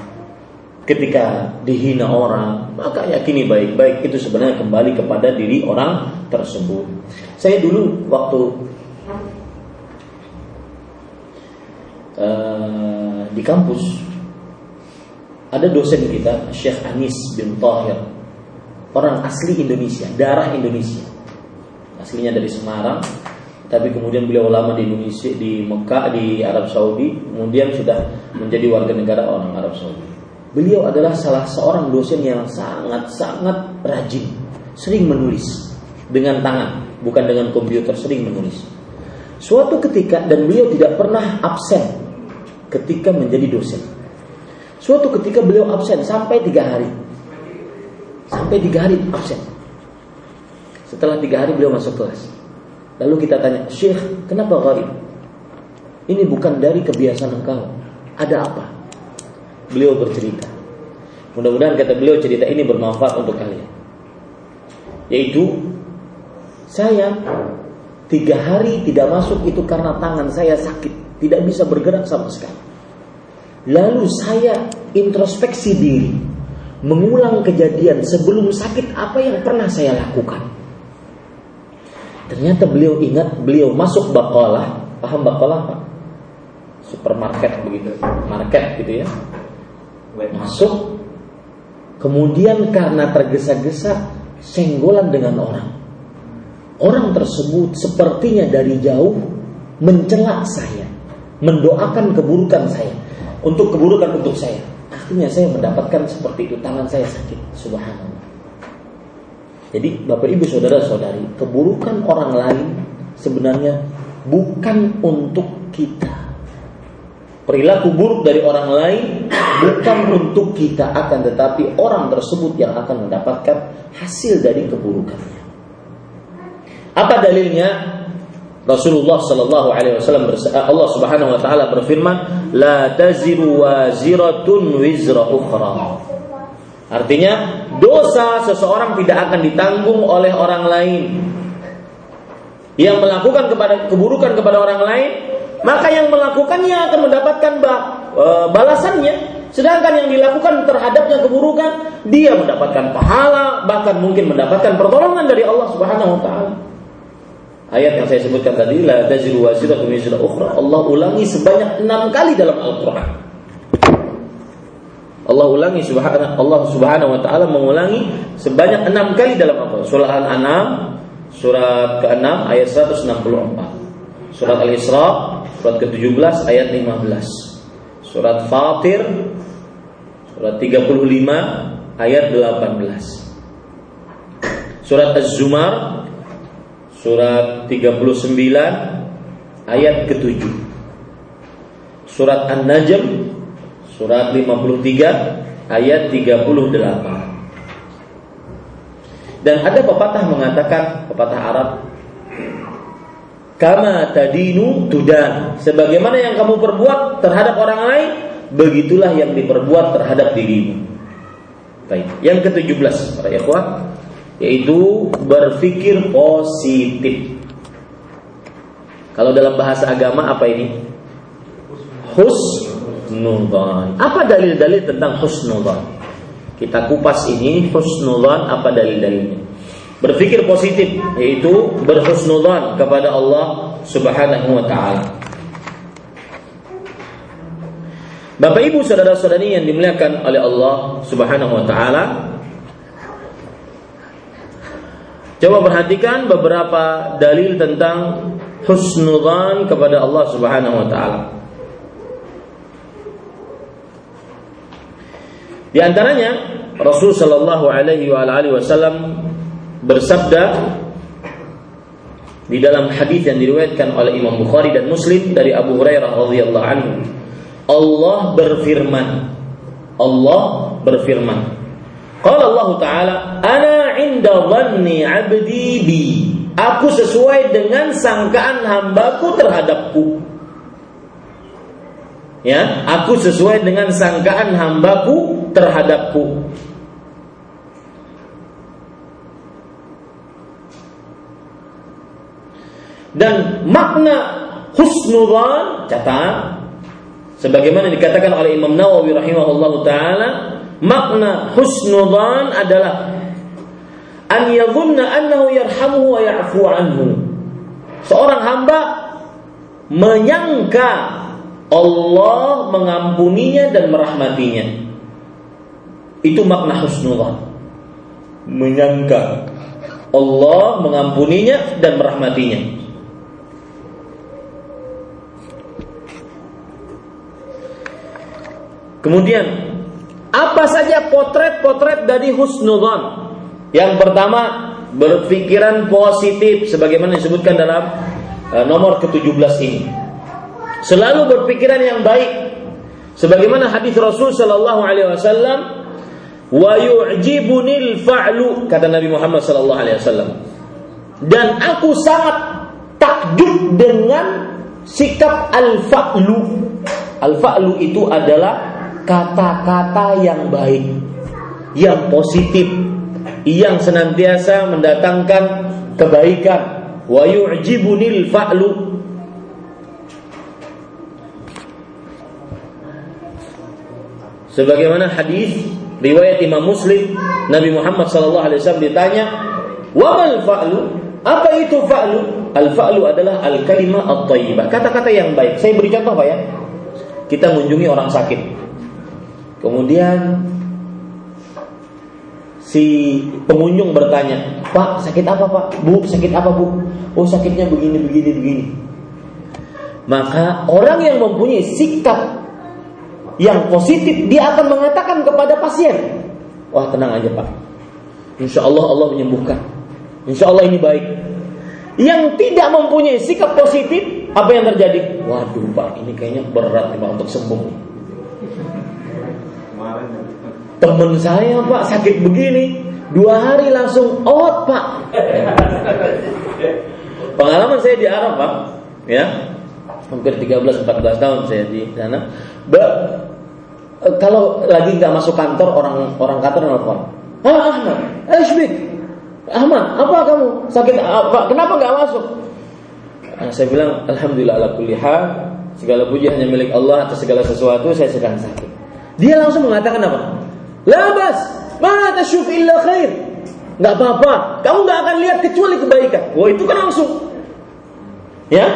ketika dihina orang maka yakini baik-baik. Itu sebenarnya kembali kepada diri orang tersebut. Saya dulu waktu uh, di kampus ada dosen kita Syekh Anis bin Tahir. Orang asli Indonesia darah Indonesia. Aslinya dari Semarang tapi kemudian beliau lama di Indonesia di Mekah di Arab Saudi kemudian sudah menjadi warga negara orang Arab Saudi. Beliau adalah salah seorang dosen yang sangat-sangat rajin sering menulis dengan tangan bukan dengan komputer sering menulis. Suatu ketika dan beliau tidak pernah absen ketika menjadi dosen. Suatu ketika beliau absen sampai tiga hari. Sampai tiga hari absen. Setelah tiga hari beliau masuk kelas. Lalu kita tanya, Syekh, kenapa gharib? Ini bukan dari kebiasaan engkau. Ada apa? Beliau bercerita. Mudah-mudahan kata beliau cerita ini bermanfaat untuk kalian. Yaitu, saya tiga hari tidak masuk itu karena tangan saya sakit tidak bisa bergerak sama sekali. Lalu saya introspeksi diri, mengulang kejadian sebelum sakit apa yang pernah saya lakukan. Ternyata beliau ingat beliau masuk bakolah, paham bakolah pak? Supermarket begitu, market gitu ya. Masuk, kemudian karena tergesa-gesa senggolan dengan orang. Orang tersebut sepertinya dari jauh mencela saya, mendoakan keburukan saya, untuk keburukan untuk saya. Akhirnya saya mendapatkan seperti itu, tangan saya sakit. Subhanallah. Jadi Bapak Ibu Saudara-saudari, keburukan orang lain sebenarnya bukan untuk kita. Perilaku buruk dari orang lain bukan untuk kita akan tetapi orang tersebut yang akan mendapatkan hasil dari keburukannya. Apa dalilnya? Rasulullah Shallallahu Alaihi Wasallam Allah Subhanahu Wa Taala berfirman, لا taziru waziratun wizra ukhra. Artinya dosa seseorang tidak akan ditanggung oleh orang lain yang melakukan kepada keburukan kepada orang lain, maka yang melakukannya akan mendapatkan e, balasannya. Sedangkan yang dilakukan terhadapnya keburukan, dia mendapatkan pahala, bahkan mungkin mendapatkan pertolongan dari Allah Subhanahu wa taala. Ayat yang saya sebutkan tadi, la taziru waziratun wizra ukhra. Allah ulangi sebanyak enam kali dalam Al-Qur'an. Allah ulangi subhanahu Allah subhanahu wa taala mengulangi sebanyak enam kali dalam Al-Quran. Surah Al-An'am surat ke-6 ayat 164. Surat Al-Isra surat ke-17 ayat 15. Surat Fatir surat 35 ayat 18. Surat Az-Zumar surat 39 ayat ke-7. Surat An-Najm Surat 53 ayat 38. Dan ada pepatah mengatakan, pepatah Arab, Kama tadinu tudan. Sebagaimana yang kamu perbuat terhadap orang lain, begitulah yang diperbuat terhadap dirimu. Baik. Yang ke-17 para ikhwah yaitu berpikir positif. Kalau dalam bahasa agama apa ini? Hus husnudzan. Apa dalil-dalil tentang husnudzan? Kita kupas ini husnudzan apa dalil-dalilnya? Berpikir positif yaitu berhusnudzan kepada Allah Subhanahu wa taala. Bapak Ibu saudara-saudari yang dimuliakan oleh Allah Subhanahu wa taala, Coba perhatikan beberapa dalil tentang husnudzan kepada Allah Subhanahu wa taala. Di antaranya Rasul Shallallahu Alaihi Wasallam bersabda di dalam hadis yang diriwayatkan oleh Imam Bukhari dan Muslim dari Abu Hurairah radhiyallahu anhu Allah berfirman Allah berfirman Qala Allah Ta'ala Ana inda dhanni abdi bi Aku sesuai dengan sangkaan hambaku terhadapku Ya, aku sesuai dengan sangkaan hambaku terhadapku. Dan makna husnudzan catat sebagaimana dikatakan oleh Imam Nawawi rahimahullahu taala makna husnudzan adalah an yadhunna annahu yarhamuhu wa ya'fu anhu. Seorang hamba menyangka Allah mengampuninya dan merahmatinya. Itu makna husnullah. Menyangka Allah mengampuninya dan merahmatinya. Kemudian apa saja potret-potret dari husnudzan? Yang pertama, berpikiran positif sebagaimana disebutkan dalam uh, nomor ke-17 ini. Selalu berpikiran yang baik. Sebagaimana hadis Rasul sallallahu alaihi wasallam wa yu'jibunil fa'lu kata Nabi Muhammad sallallahu alaihi wasallam. Dan aku sangat takjub dengan sikap al-fa'lu. Al-fa'lu itu adalah kata-kata yang baik yang positif yang senantiasa mendatangkan kebaikan wa yu'jibunil fa'lu Sebagaimana hadis riwayat Imam Muslim, Nabi Muhammad sallallahu alaihi wasallam ditanya, "Wa mal fa'lu?" Apa itu fa'lu? Al-fa'lu adalah al-kalimah at-thayyibah, kata-kata yang baik. Saya beri contoh Pak ya. Kita mengunjungi orang sakit. Kemudian si pengunjung bertanya, "Pak, sakit apa, Pak? Bu, sakit apa, Bu?" "Oh, sakitnya begini, begini, begini." Maka orang yang mempunyai sikap yang positif dia akan mengatakan kepada pasien, "Wah, tenang aja, Pak. Insya Allah Allah menyembuhkan." Insya Allah ini baik. Yang tidak mempunyai sikap positif, apa yang terjadi? Waduh pak, ini kayaknya berat nih pak untuk sembuh. Temen saya pak sakit begini, dua hari langsung out pak. Pengalaman saya di Arab pak, ya, hampir 13-14 tahun saya di sana. Ba, kalau lagi nggak masuk kantor orang orang kantor nelfon, ah Ahmad, Ashbik, Ahmad, apa kamu? Sakit apa? Kenapa nggak masuk? Nah, saya bilang, Alhamdulillah ala kulli segala puji hanya milik Allah atas segala sesuatu, saya sedang sakit. Dia langsung mengatakan apa? Labas, mana tasyuf illa khair. Nggak apa-apa, kamu nggak akan lihat kecuali kebaikan. Wah itu kan langsung, ya,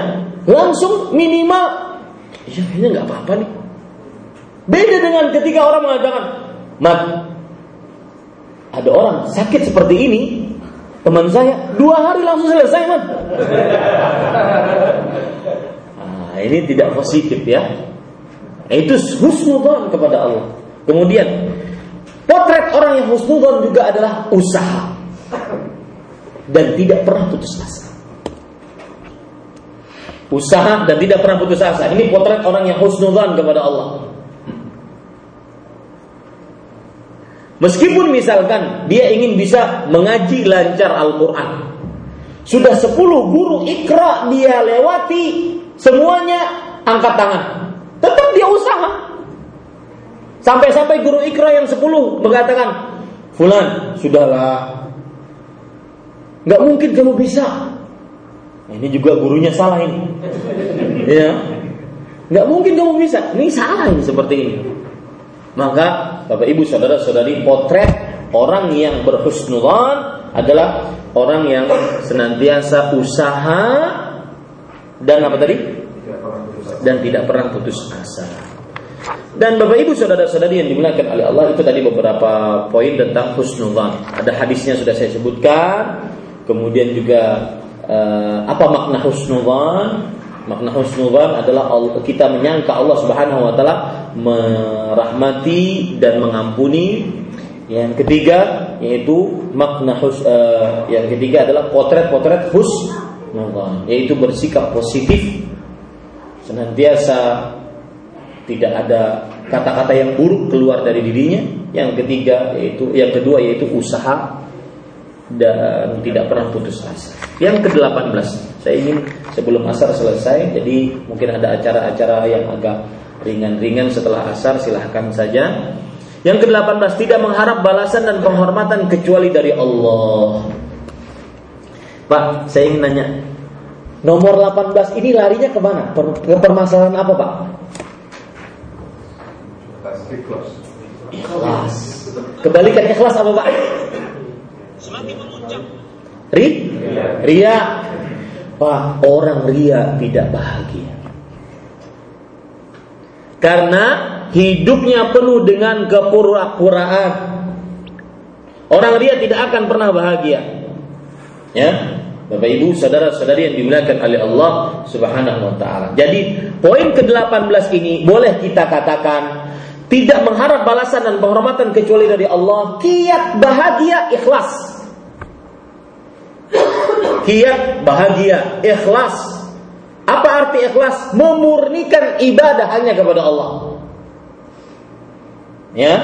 langsung minimal, ya ini nggak apa-apa nih. Beda dengan ketika orang mengatakan, Mat, ada orang sakit seperti ini, Teman saya dua hari langsung selesai man. Nah, ini tidak positif ya. Itu husnudzon kepada Allah. Kemudian potret orang yang husnudzon juga adalah usaha dan tidak pernah putus asa. Usaha dan tidak pernah putus asa. Ini potret orang yang husnudzon kepada Allah. Meskipun misalkan dia ingin bisa mengaji lancar Al-Quran. Sudah 10 guru ikra dia lewati, semuanya angkat tangan. Tetap dia usaha. Sampai-sampai guru ikra yang 10 mengatakan, Fulan, sudahlah. Gak mungkin kamu bisa. Nah, ini juga gurunya salah ini. ya. Gak mungkin kamu bisa. Ini salah ini seperti ini. Maka Bapak Ibu saudara-saudari potret orang yang berhusnudzan adalah orang yang senantiasa usaha dan apa tadi? Dan tidak pernah putus asa. Dan Bapak Ibu saudara-saudari yang dimuliakan oleh Allah itu tadi beberapa poin tentang husnudzan. Ada hadisnya sudah saya sebutkan. Kemudian juga uh, apa makna husnudzan? Makna husnudzan adalah kita menyangka Allah Subhanahu wa taala merahmati dan mengampuni. Yang ketiga yaitu makna hus uh, yang ketiga adalah potret-potret husnudzan, yaitu bersikap positif senantiasa tidak ada kata-kata yang buruk keluar dari dirinya. Yang ketiga yaitu yang kedua yaitu usaha dan tidak pernah putus asa. Yang ke-18, saya ingin sebelum asar selesai, jadi mungkin ada acara-acara yang agak ringan-ringan setelah asar, silahkan saja. Yang ke-18, tidak mengharap balasan dan penghormatan kecuali dari Allah. Pak, saya ingin nanya, nomor 18 ini larinya ke mana? Per, ke permasalahan apa Pak? Ikhlas. Ikhlas. Kebalikan ikhlas apa Pak? Semakin memuncak. Ri? Ria. Pak, orang ria tidak bahagia. Karena hidupnya penuh dengan kepura-puraan. Orang ria tidak akan pernah bahagia. Ya, Bapak Ibu, saudara-saudari yang dimuliakan oleh Allah Subhanahu wa taala. Jadi, poin ke-18 ini boleh kita katakan tidak mengharap balasan dan penghormatan kecuali dari Allah, kiat bahagia ikhlas. Kiat bahagia ikhlas. Apa arti ikhlas? Memurnikan ibadah hanya kepada Allah. Ya.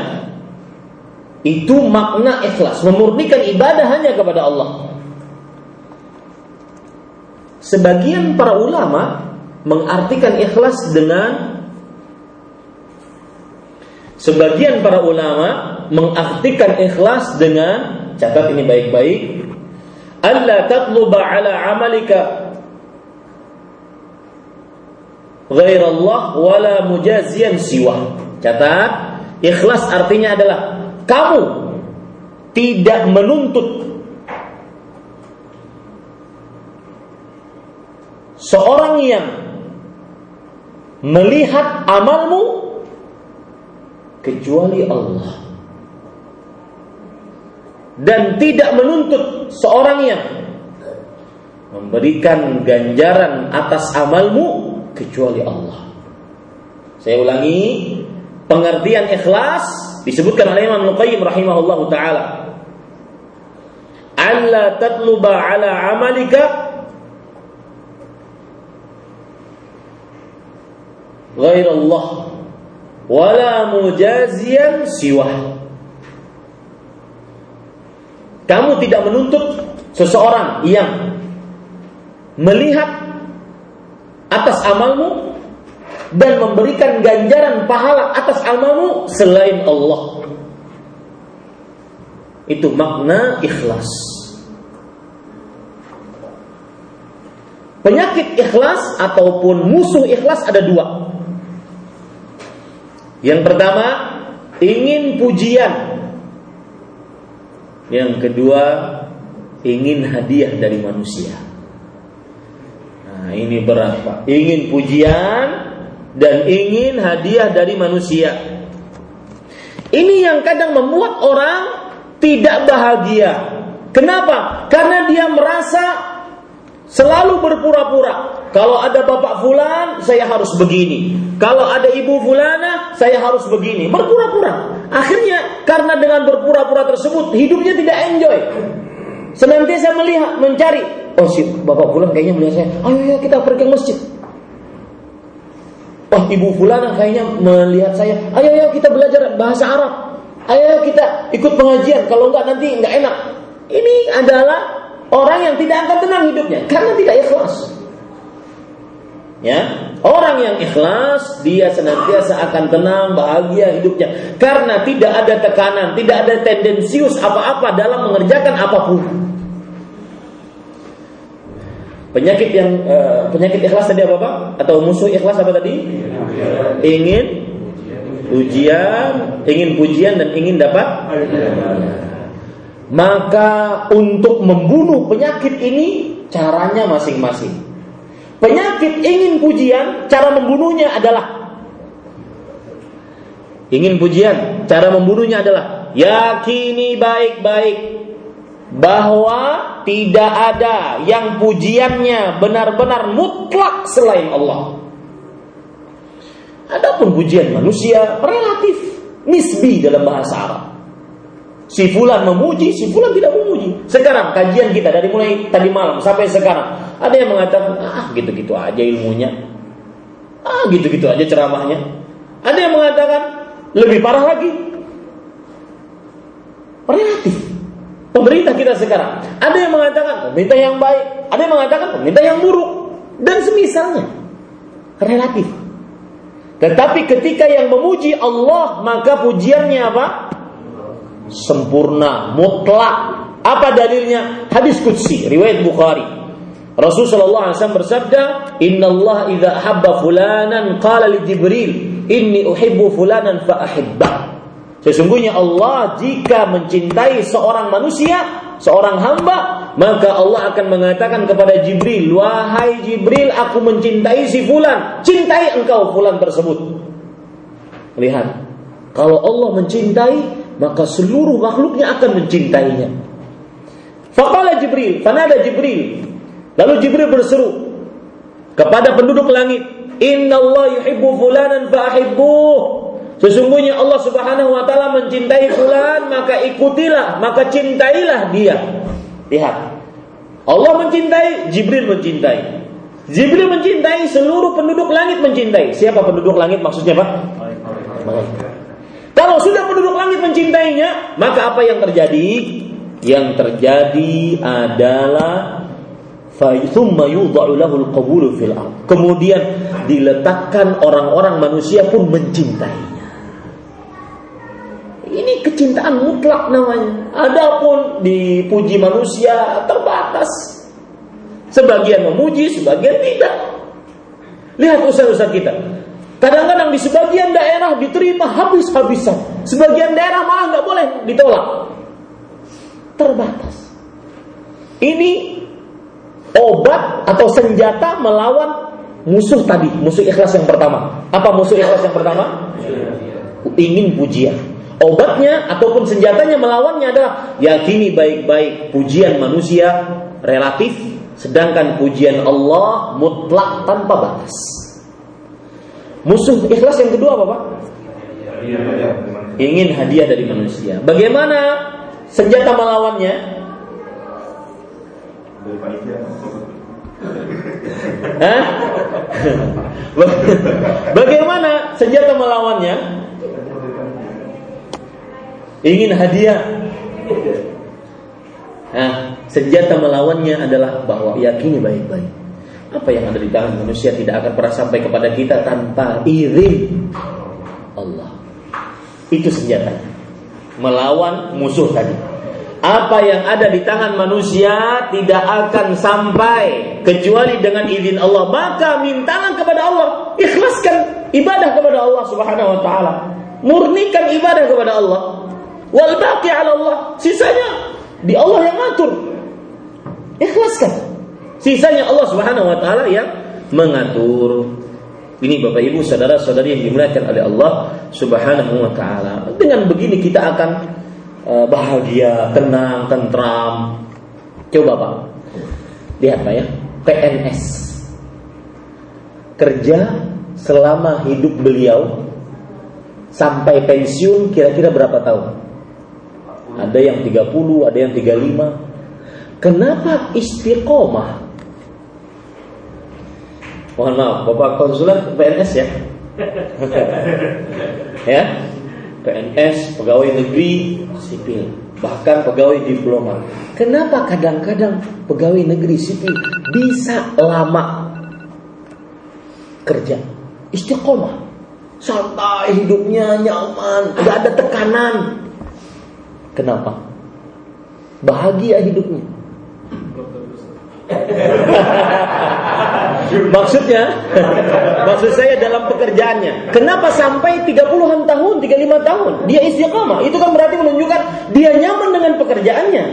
Itu makna ikhlas, memurnikan ibadah hanya kepada Allah. Sebagian para ulama mengartikan ikhlas dengan Sebagian para ulama mengartikan ikhlas dengan catat ini baik-baik. Allah tatluba ala amalika ghair Allah wala mujazian siwa. Catat, ikhlas artinya adalah kamu tidak menuntut seorang yang melihat amalmu kecuali Allah dan tidak menuntut seorang yang memberikan ganjaran atas amalmu kecuali Allah. Saya ulangi, pengertian ikhlas disebutkan oleh Imam Nuqayyim rahimahullahu taala. Alla tatluba ala amalika ghair Allah wala mujazian siwah. Kamu tidak menuntut seseorang yang melihat atas amalmu dan memberikan ganjaran pahala atas amalmu selain Allah. Itu makna ikhlas. Penyakit ikhlas ataupun musuh ikhlas ada dua. Yang pertama, ingin pujian. Yang kedua, ingin hadiah dari manusia. Nah, ini berat, Pak. Ingin pujian dan ingin hadiah dari manusia. Ini yang kadang membuat orang tidak bahagia. Kenapa? Karena dia merasa selalu berpura-pura. Kalau ada bapak fulan, saya harus begini. Kalau ada ibu fulana, saya harus begini. Berpura-pura. Akhirnya karena dengan berpura-pura tersebut hidupnya tidak enjoy. Senantiasa melihat, mencari. Oh si bapak fulan kayaknya melihat saya. Ayo ya kita pergi ke masjid. Oh ibu fulana kayaknya melihat saya. Ayo ya kita belajar bahasa Arab. Ayo kita ikut pengajian. Kalau enggak nanti enggak enak. Ini adalah orang yang tidak akan tenang hidupnya karena tidak ikhlas. Ya, orang yang ikhlas dia senantiasa akan tenang, bahagia hidupnya karena tidak ada tekanan, tidak ada tendensius apa-apa dalam mengerjakan apa pun. Penyakit yang uh, penyakit ikhlas tadi apa Pak? Atau musuh ikhlas apa tadi? Ingin ujian, ingin pujian dan ingin dapat maka untuk membunuh penyakit ini caranya masing-masing. Penyakit ingin pujian, cara membunuhnya adalah ingin pujian, cara membunuhnya adalah yakini baik-baik bahwa tidak ada yang pujiannya benar-benar mutlak selain Allah. Adapun pujian manusia relatif, nisbi dalam bahasa Arab. Si fulan memuji, si fulan tidak memuji. Sekarang kajian kita dari mulai tadi malam sampai sekarang, ada yang mengatakan, ah gitu-gitu aja ilmunya. Ah gitu-gitu aja ceramahnya. Ada yang mengatakan lebih parah lagi. Relatif. Pemerintah kita sekarang. Ada yang mengatakan pemerintah yang baik, ada yang mengatakan pemerintah yang buruk dan semisalnya. Relatif. Tetapi ketika yang memuji Allah, maka pujiannya apa? Sempurna, mutlak. Apa dalilnya? Hadis qudsi riwayat Bukhari. Rasul sallallahu alaihi wasallam bersabda, "Inna Allah idza habba fulanan qala li Jibril, inni uhibbu fulanan fa ahibba." Sesungguhnya Allah jika mencintai seorang manusia, seorang hamba, maka Allah akan mengatakan kepada Jibril, "Wahai Jibril, aku mencintai si fulan, cintai engkau fulan tersebut." Lihat, kalau Allah mencintai, maka seluruh makhluknya akan mencintainya. Faqala Jibril, fanada Jibril. Lalu Jibril berseru kepada penduduk langit, "Inna Allah yuhibbu fulanan fa'ahibbuh." Sesungguhnya Allah Subhanahu wa taala mencintai fulan, maka ikutilah, maka cintailah dia. Lihat. Allah mencintai, Jibril mencintai. Jibril mencintai, seluruh penduduk langit mencintai. Siapa penduduk langit maksudnya, Pak? Malaikat. Kalau sudah penduduk langit mencintainya, maka apa yang terjadi? Yang terjadi adalah Kemudian diletakkan orang-orang manusia pun mencintainya. Ini kecintaan mutlak namanya. Adapun dipuji manusia terbatas. Sebagian memuji, sebagian tidak. Lihat usaha-usaha kita. Kadang-kadang di sebagian daerah diterima habis-habisan. Sebagian daerah malah nggak boleh ditolak. Terbatas. Ini obat atau senjata melawan musuh tadi, musuh ikhlas yang pertama. Apa musuh ikhlas yang pertama? Ingin pujian. Obatnya ataupun senjatanya melawannya adalah yakini baik-baik pujian manusia relatif, sedangkan pujian Allah mutlak tanpa batas. Musuh ikhlas yang kedua apa Pak? Ingin hadiah dari manusia. Bagaimana senjata melawannya? Hah? Bagaimana senjata melawannya? Ingin hadiah. Nah, senjata melawannya adalah bahwa yakini baik-baik. Apa yang ada di tangan manusia tidak akan pernah sampai kepada kita tanpa izin Allah. Itu senjatanya. Melawan musuh tadi. Apa yang ada di tangan manusia tidak akan sampai kecuali dengan izin Allah. Maka mintalah kepada Allah, ikhlaskan ibadah kepada Allah Subhanahu wa taala. Murnikan ibadah kepada Allah. Wal baqi 'ala Allah. Sisanya di Allah yang ngatur. Ikhlaskan. Sisanya Allah Subhanahu wa taala yang mengatur. Ini Bapak Ibu saudara-saudari yang dimuliakan oleh Allah Subhanahu wa taala. Dengan begini kita akan uh, bahagia, tenang, tentram. Coba Pak. Lihat Pak ya. PNS. Kerja selama hidup beliau sampai pensiun kira-kira berapa tahun? Ada yang 30, ada yang 35. Kenapa istiqomah? Mohon maaf, Bapak konsulat PNS ya. ya. PNS, pegawai negeri sipil, bahkan pegawai diplomat. Kenapa kadang-kadang pegawai negeri sipil bisa lama kerja? Istiqomah. Santai hidupnya, nyaman, gak ada tekanan. Kenapa? Bahagia hidupnya. Maksudnya, maksud saya dalam pekerjaannya. Kenapa sampai 30-an tahun, 35 tahun dia istiqamah? Itu kan berarti menunjukkan dia nyaman dengan pekerjaannya.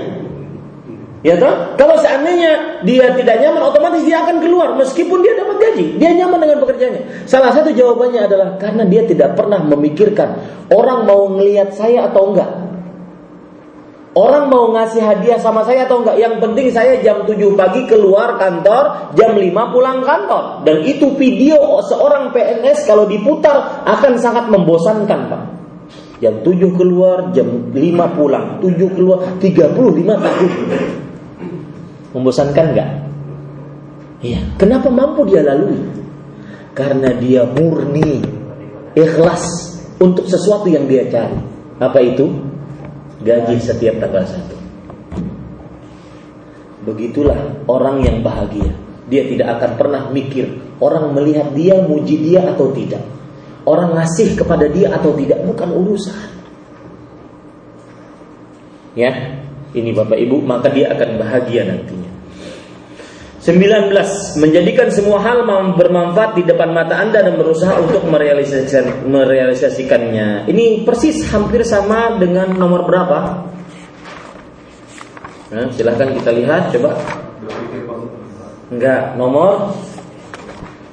Ya toh? Kalau seandainya dia tidak nyaman, otomatis dia akan keluar meskipun dia dapat gaji. Dia nyaman dengan pekerjaannya. Salah satu jawabannya adalah karena dia tidak pernah memikirkan orang mau ngelihat saya atau enggak. Orang mau ngasih hadiah sama saya atau enggak? Yang penting saya jam 7 pagi keluar kantor, jam 5 pulang kantor. Dan itu video seorang PNS kalau diputar akan sangat membosankan, Pak. Jam 7 keluar, jam 5 pulang. 7 keluar, 35 tahun. Membosankan enggak? Iya. Kenapa mampu dia lalui? Karena dia murni, ikhlas untuk sesuatu yang dia cari. Apa itu? Gaji setiap tanggal satu. Begitulah orang yang bahagia. Dia tidak akan pernah mikir orang melihat dia, muji dia atau tidak. Orang ngasih kepada dia atau tidak bukan urusan. Ya, ini Bapak Ibu, maka dia akan bahagia nantinya. 19. Menjadikan semua hal bermanfaat di depan mata Anda dan berusaha untuk merealisasikan, merealisasikannya. Ini persis hampir sama dengan nomor berapa? Nah, silahkan kita lihat, coba. Enggak, nomor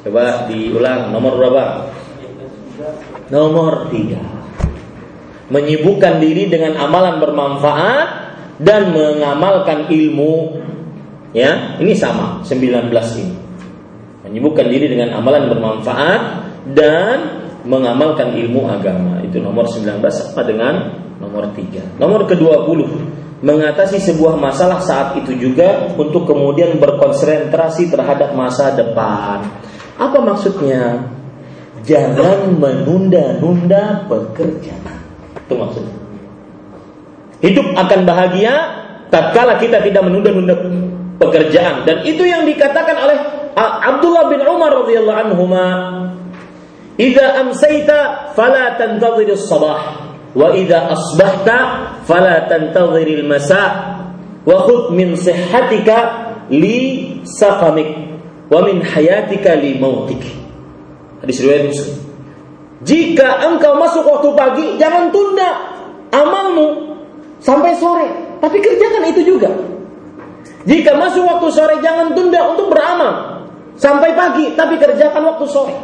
Coba diulang, nomor berapa? Nomor tiga Menyibukkan diri dengan amalan bermanfaat dan mengamalkan ilmu Ya, ini sama 19 ini. Menyibukkan diri dengan amalan bermanfaat dan mengamalkan ilmu agama. Itu nomor 19 sama dengan nomor 3. Nomor ke-20 mengatasi sebuah masalah saat itu juga untuk kemudian berkonsentrasi terhadap masa depan. Apa maksudnya? Jangan menunda-nunda pekerjaan. Itu maksudnya. Hidup akan bahagia tatkala kita tidak menunda-nunda pekerjaan dan itu yang dikatakan oleh Abdullah bin Umar radhiyallahu anhu Idza amsayta fala tantadhir as-sabah wa idza asbahta fala tantadhir al-masa wa khudh min sihhatika li saqamik wa min hayatika li mautik. Hadis riwayat Muslim. Jika engkau masuk waktu pagi, jangan tunda amalmu sampai sore, tapi kerjakan itu juga. Jika masuk waktu sore jangan tunda untuk beramal sampai pagi, tapi kerjakan waktu sore.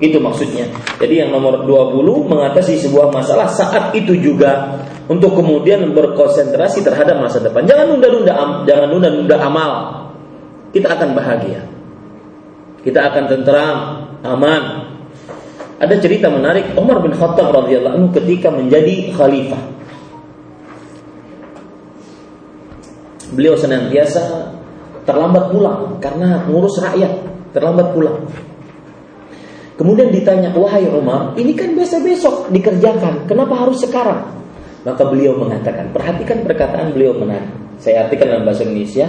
Itu maksudnya. Jadi yang nomor 20 mengatasi sebuah masalah saat itu juga untuk kemudian berkonsentrasi terhadap masa depan. Jangan nunda-nunda jangan nunda-nunda amal. Kita akan bahagia. Kita akan tentram, aman. Ada cerita menarik Umar bin Khattab radhiyallahu anhu ketika menjadi khalifah. Beliau senantiasa terlambat pulang karena ngurus rakyat, terlambat pulang. Kemudian ditanya, wahai Umar, ini kan biasa besok dikerjakan, kenapa harus sekarang? Maka beliau mengatakan, perhatikan perkataan beliau menarik. Saya artikan dalam bahasa Indonesia,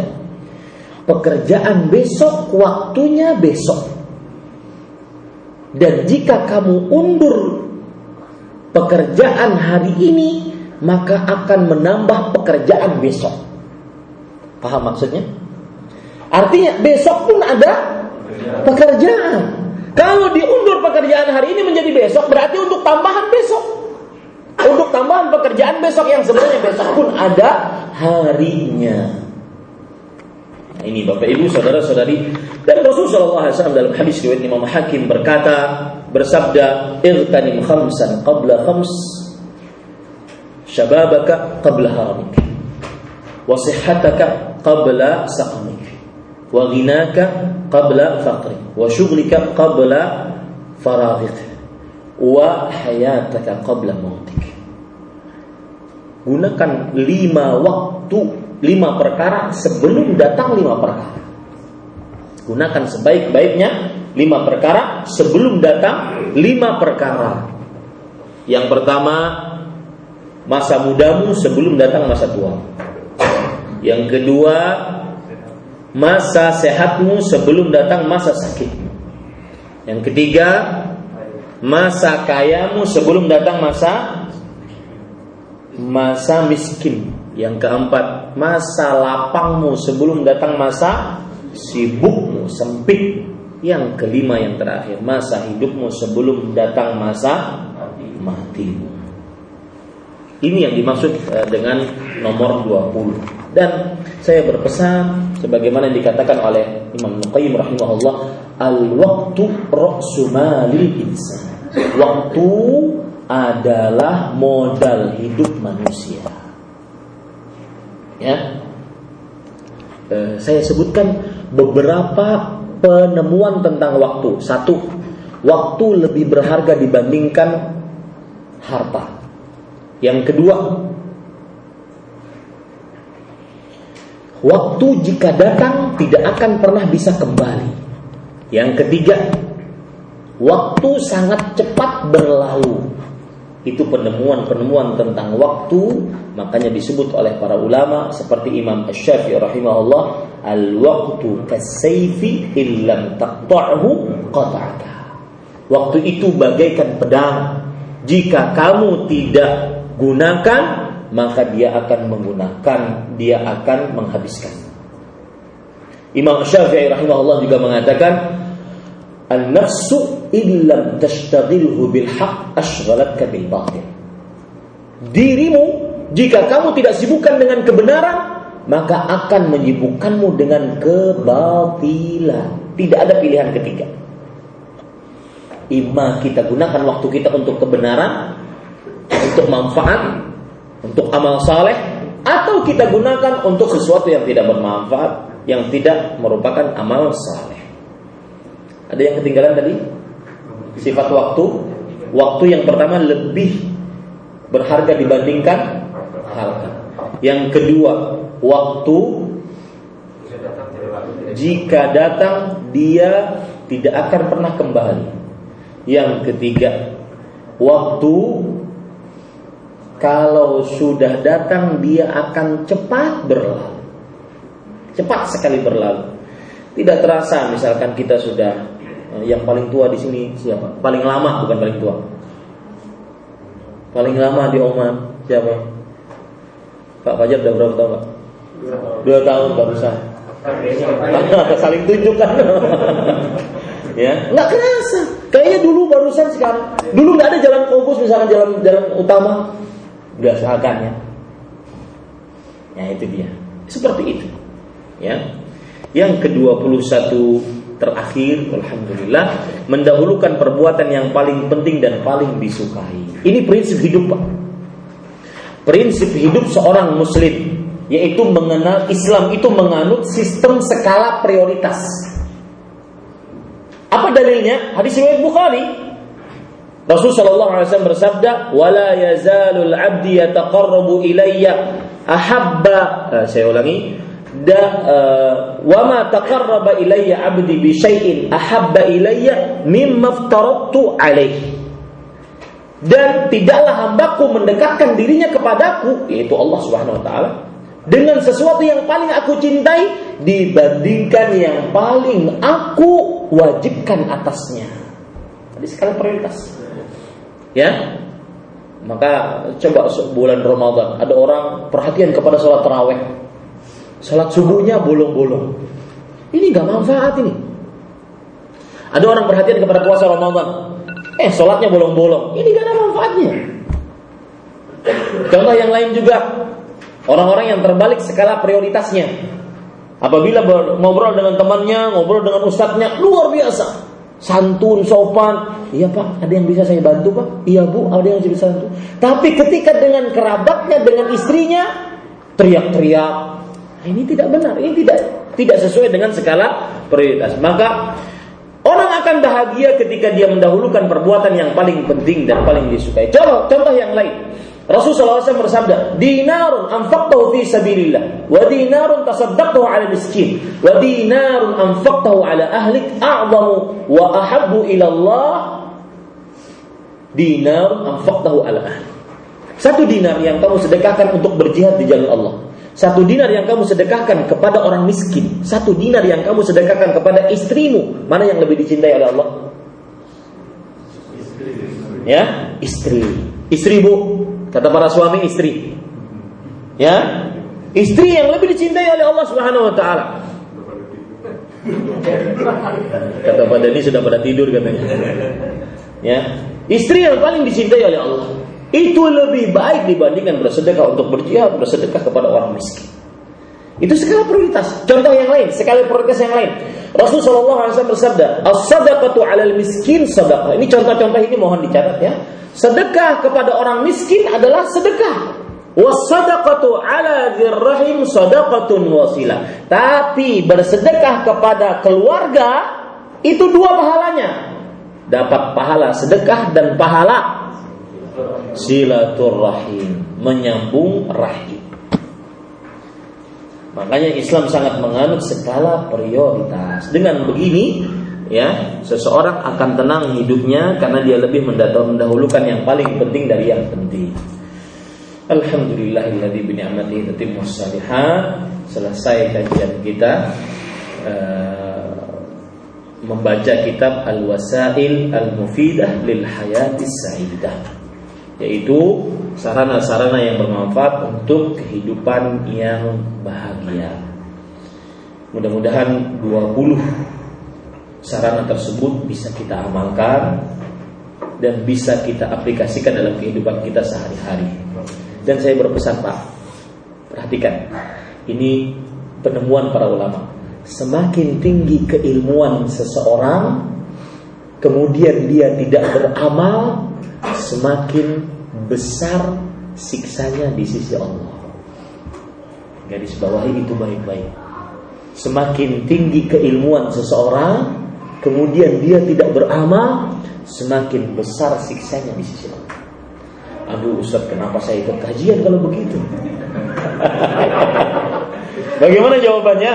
pekerjaan besok waktunya besok. Dan jika kamu undur pekerjaan hari ini, maka akan menambah pekerjaan besok. Paham maksudnya? Artinya besok pun ada pekerjaan. Kalau diundur pekerjaan hari ini menjadi besok berarti untuk tambahan besok. Untuk tambahan pekerjaan besok yang sebenarnya besok pun ada harinya. Nah, ini Bapak Ibu saudara-saudari dan Rasulullah SAW dalam hadis riwayat Imam Hakim berkata bersabda irtanim khamsan qabla khams syababaka qabla haramik wa sihhataka qabla saqamik wa ghinaka qabla faqri wa syughlika qabla faraghik wa hayataka qabla mautik. Gunakan lima waktu lima perkara sebelum datang lima perkara. Gunakan sebaik-baiknya lima perkara sebelum datang lima perkara. Yang pertama masa mudamu sebelum datang masa tua yang kedua masa sehatmu sebelum datang masa sakit. Yang ketiga, masa kayamu sebelum datang masa masa miskin. Yang keempat, masa lapangmu sebelum datang masa sibukmu sempit. Yang kelima yang terakhir, masa hidupmu sebelum datang masa matimu. Ini yang dimaksud eh, dengan nomor 20. Dan saya berpesan sebagaimana yang dikatakan oleh Imam Nuqayyim rahimahullah, al-waqtu ra'su malil insan. Waktu adalah modal hidup manusia. Ya. Eh, saya sebutkan beberapa penemuan tentang waktu. Satu, waktu lebih berharga dibandingkan harta. Yang kedua, waktu jika datang tidak akan pernah bisa kembali. Yang ketiga, waktu sangat cepat berlalu. Itu penemuan-penemuan tentang waktu, makanya disebut oleh para ulama seperti Imam Asy-Syafi'i rahimahullah, al-waqtu kasayfi illam taqta'hu qata'aka. Waktu itu bagaikan pedang. Jika kamu tidak gunakan maka dia akan menggunakan dia akan menghabiskan. Imam Syafi'i rahimahullah juga mengatakan an-nafsu illam tashtaghilhu bil haqq ashghalatka bil batil. Dirimu jika kamu tidak sibukkan dengan kebenaran maka akan menyibukkanmu dengan kebatilan. Tidak ada pilihan ketiga. Ima kita gunakan waktu kita untuk kebenaran untuk manfaat, untuk amal saleh, atau kita gunakan untuk sesuatu yang tidak bermanfaat, yang tidak merupakan amal saleh. Ada yang ketinggalan tadi? Sifat waktu. Waktu yang pertama lebih berharga dibandingkan harta. Yang kedua, waktu jika datang dia tidak akan pernah kembali. Yang ketiga, waktu kalau sudah datang dia akan cepat berlalu. Cepat sekali berlalu. Tidak terasa misalkan kita sudah eh, yang paling tua di sini siapa? Paling lama bukan paling tua. Paling lama di Oman siapa? Pak Fajar udah berapa tahun Pak? Dua tahun barusan. Saling tunjuk kan? ya, nggak kerasa. Kayaknya dulu barusan sekarang. Dulu nggak ada jalan fokus misalkan jalan jalan utama udah ya. Ya itu dia. Seperti itu. Ya. Yang ke-21 terakhir alhamdulillah mendahulukan perbuatan yang paling penting dan paling disukai. Ini prinsip hidup, Pak. Prinsip hidup seorang muslim yaitu mengenal Islam itu menganut sistem skala prioritas. Apa dalilnya? Hadis riwayat Bukhari. Rasul sallallahu alaihi wasallam bersabda, "Wala yazalul 'abdi yataqarrabu ilayya ahabba." Uh, saya ulangi. Da uh, wa ma taqarraba ilayya 'abdi bi syai'in ahabba ilayya mimma aftaradtu alaihi. Dan tidaklah hambaku mendekatkan dirinya kepadaku, yaitu Allah Subhanahu wa taala, dengan sesuatu yang paling aku cintai dibandingkan yang paling aku wajibkan atasnya. Tadi sekali prioritas. Ya. Maka coba bulan Ramadan ada orang perhatian kepada sholat terawih. Sholat subuhnya bolong-bolong. Ini gak manfaat ini. Ada orang perhatian kepada puasa Ramadan. Eh, sholatnya bolong-bolong. Ini gak ada manfaatnya. Contoh yang lain juga Orang-orang yang terbalik skala prioritasnya. Apabila ngobrol dengan temannya, ngobrol dengan ustadznya, luar biasa. Santun, sopan. Iya pak, ada yang bisa saya bantu pak? Iya bu, ada yang bisa bantu. Tapi ketika dengan kerabatnya, dengan istrinya, teriak-teriak. Ini tidak benar, ini tidak tidak sesuai dengan skala prioritas. Maka Orang akan bahagia ketika dia mendahulukan perbuatan yang paling penting dan paling disukai. Contoh, contoh yang lain. Rasulullah SAW bersabda, "Dinarun anfaqtahu fi sabilillah, wa dinarun tasaddaqtahu 'ala miskin, wa dinarun anfaqtahu 'ala ahlik a'zamu wa ahabbu ila Allah dinarun anfaqtahu 'ala ahlik." Satu dinar yang kamu sedekahkan untuk berjihad di jalan Allah. Satu dinar yang kamu sedekahkan kepada orang miskin. Satu dinar yang kamu sedekahkan kepada istrimu. Mana yang lebih dicintai oleh Allah? Ya, istri. Istri bu, Kata para suami istri. Ya. Istri yang lebih dicintai oleh Allah Subhanahu wa taala. Kata pada ini sudah pada tidur katanya. Ya. Istri yang paling dicintai oleh Allah. Itu lebih baik dibandingkan bersedekah untuk berjihad, bersedekah kepada orang miskin. Itu skala prioritas. Contoh yang lain, skala prioritas yang lain. Rasulullah SAW bersabda, "As-sadaqatu 'alal miskin sadaqah." Ini contoh-contoh ini mohon dicatat ya. Sedekah kepada orang miskin adalah sedekah. Was-sadaqatu 'ala dzirrahim sadaqatun wasilah. Tapi bersedekah kepada keluarga itu dua pahalanya. Dapat pahala sedekah dan pahala silaturrahim, menyambung rahim. Makanya Islam sangat menganut skala prioritas. Dengan begini, ya, seseorang akan tenang hidupnya karena dia lebih mendahulukan yang paling penting dari yang penting. Alhamdulillahilladzi bi ni'matihi tatimmus salihat. Selesai kajian kita uh, membaca kitab Al-Wasail Al-Mufidah lil Hayatis Sa'idah yaitu sarana-sarana yang bermanfaat untuk kehidupan yang bahagia. Mudah-mudahan 20 sarana tersebut bisa kita amalkan dan bisa kita aplikasikan dalam kehidupan kita sehari-hari. Dan saya berpesan Pak, perhatikan, ini penemuan para ulama. Semakin tinggi keilmuan seseorang, kemudian dia tidak beramal, semakin besar siksanya di sisi Allah. Garis bawahi itu baik-baik. Semakin tinggi keilmuan seseorang, kemudian dia tidak beramal, semakin besar siksanya di sisi Allah. Aduh Ustaz, kenapa saya ikut kajian kalau begitu? Bagaimana jawabannya?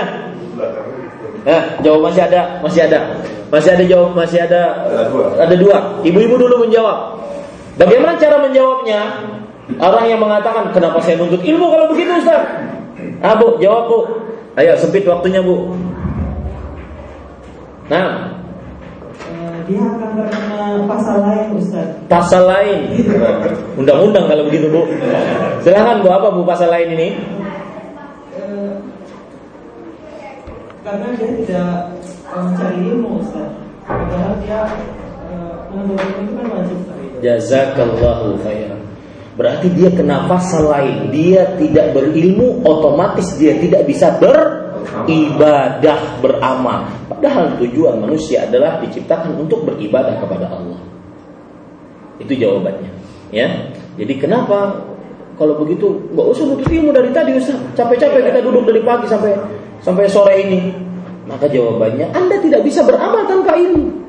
Nah, jawab masih ada, masih ada, masih ada jawab, masih ada, ada dua. Ibu-ibu dulu menjawab. Bagaimana cara menjawabnya? Orang yang mengatakan, kenapa saya nuntut ilmu kalau begitu Ustaz? Ah bu, jawab bu. Ayo sempit waktunya bu. Nah, eh, dia akan terkena pasal lain Ustaz. Pasal lain. Undang-undang kalau begitu bu. Silahkan bu apa bu pasal lain ini? Eh, karena dia tidak mencari ilmu Ustaz. Padahal dia menuntut ilmu itu kan wajib. Jazakallahu khairan. Berarti dia kena pasal lain. Dia tidak berilmu, otomatis dia tidak bisa ber ibadah beramal. Padahal tujuan manusia adalah diciptakan untuk beribadah kepada Allah. Itu jawabannya. Ya. Jadi kenapa kalau begitu nggak usah nuntut ilmu dari tadi Ustaz. Capek-capek kita duduk dari pagi sampai sampai sore ini. Maka jawabannya Anda tidak bisa beramal tanpa ilmu.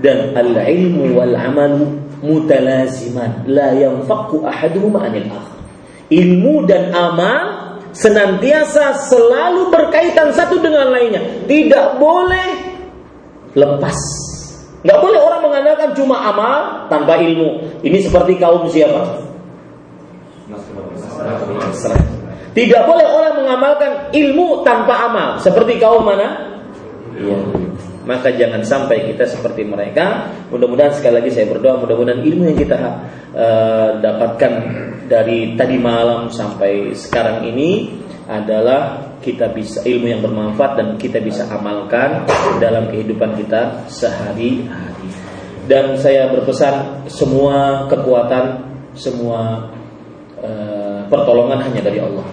Dan al-ilmu wal amalu mutalaziman la yanfaqu ahaduhuma anil akhar. Ilmu dan amal senantiasa selalu berkaitan satu dengan lainnya. Tidak boleh lepas. Nggak boleh orang mengandalkan cuma amal tanpa ilmu. Ini seperti kaum siapa? Tidak boleh orang mengamalkan ilmu tanpa amal. Seperti kaum mana? Ya. Maka jangan sampai kita seperti mereka. Mudah-mudahan sekali lagi saya berdoa, mudah-mudahan ilmu yang kita uh, dapatkan dari tadi malam sampai sekarang ini adalah kita bisa ilmu yang bermanfaat dan kita bisa amalkan dalam kehidupan kita sehari-hari. Dan saya berpesan semua kekuatan, semua uh, pertolongan hanya dari Allah.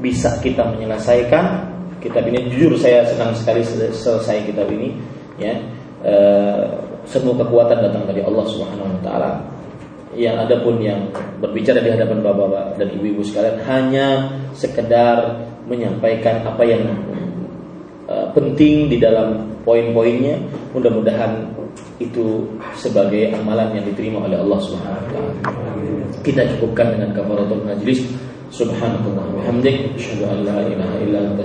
Bisa kita menyelesaikan kitab ini. Jujur saya senang sekali selesai kitab ini. Ya, uh, semua kekuatan datang dari Allah Subhanahu Wa Taala yang ada pun yang berbicara di hadapan bapak-bapak dan ibu-ibu sekalian hanya sekedar menyampaikan apa yang uh, penting di dalam poin-poinnya. Mudah-mudahan itu sebagai amalan yang diterima oleh Allah Subhanahu wa taala. Kita cukupkan dengan kafaratul majlis. Subhanakallah wa bihamdik asyhadu an la ilaha illa anta.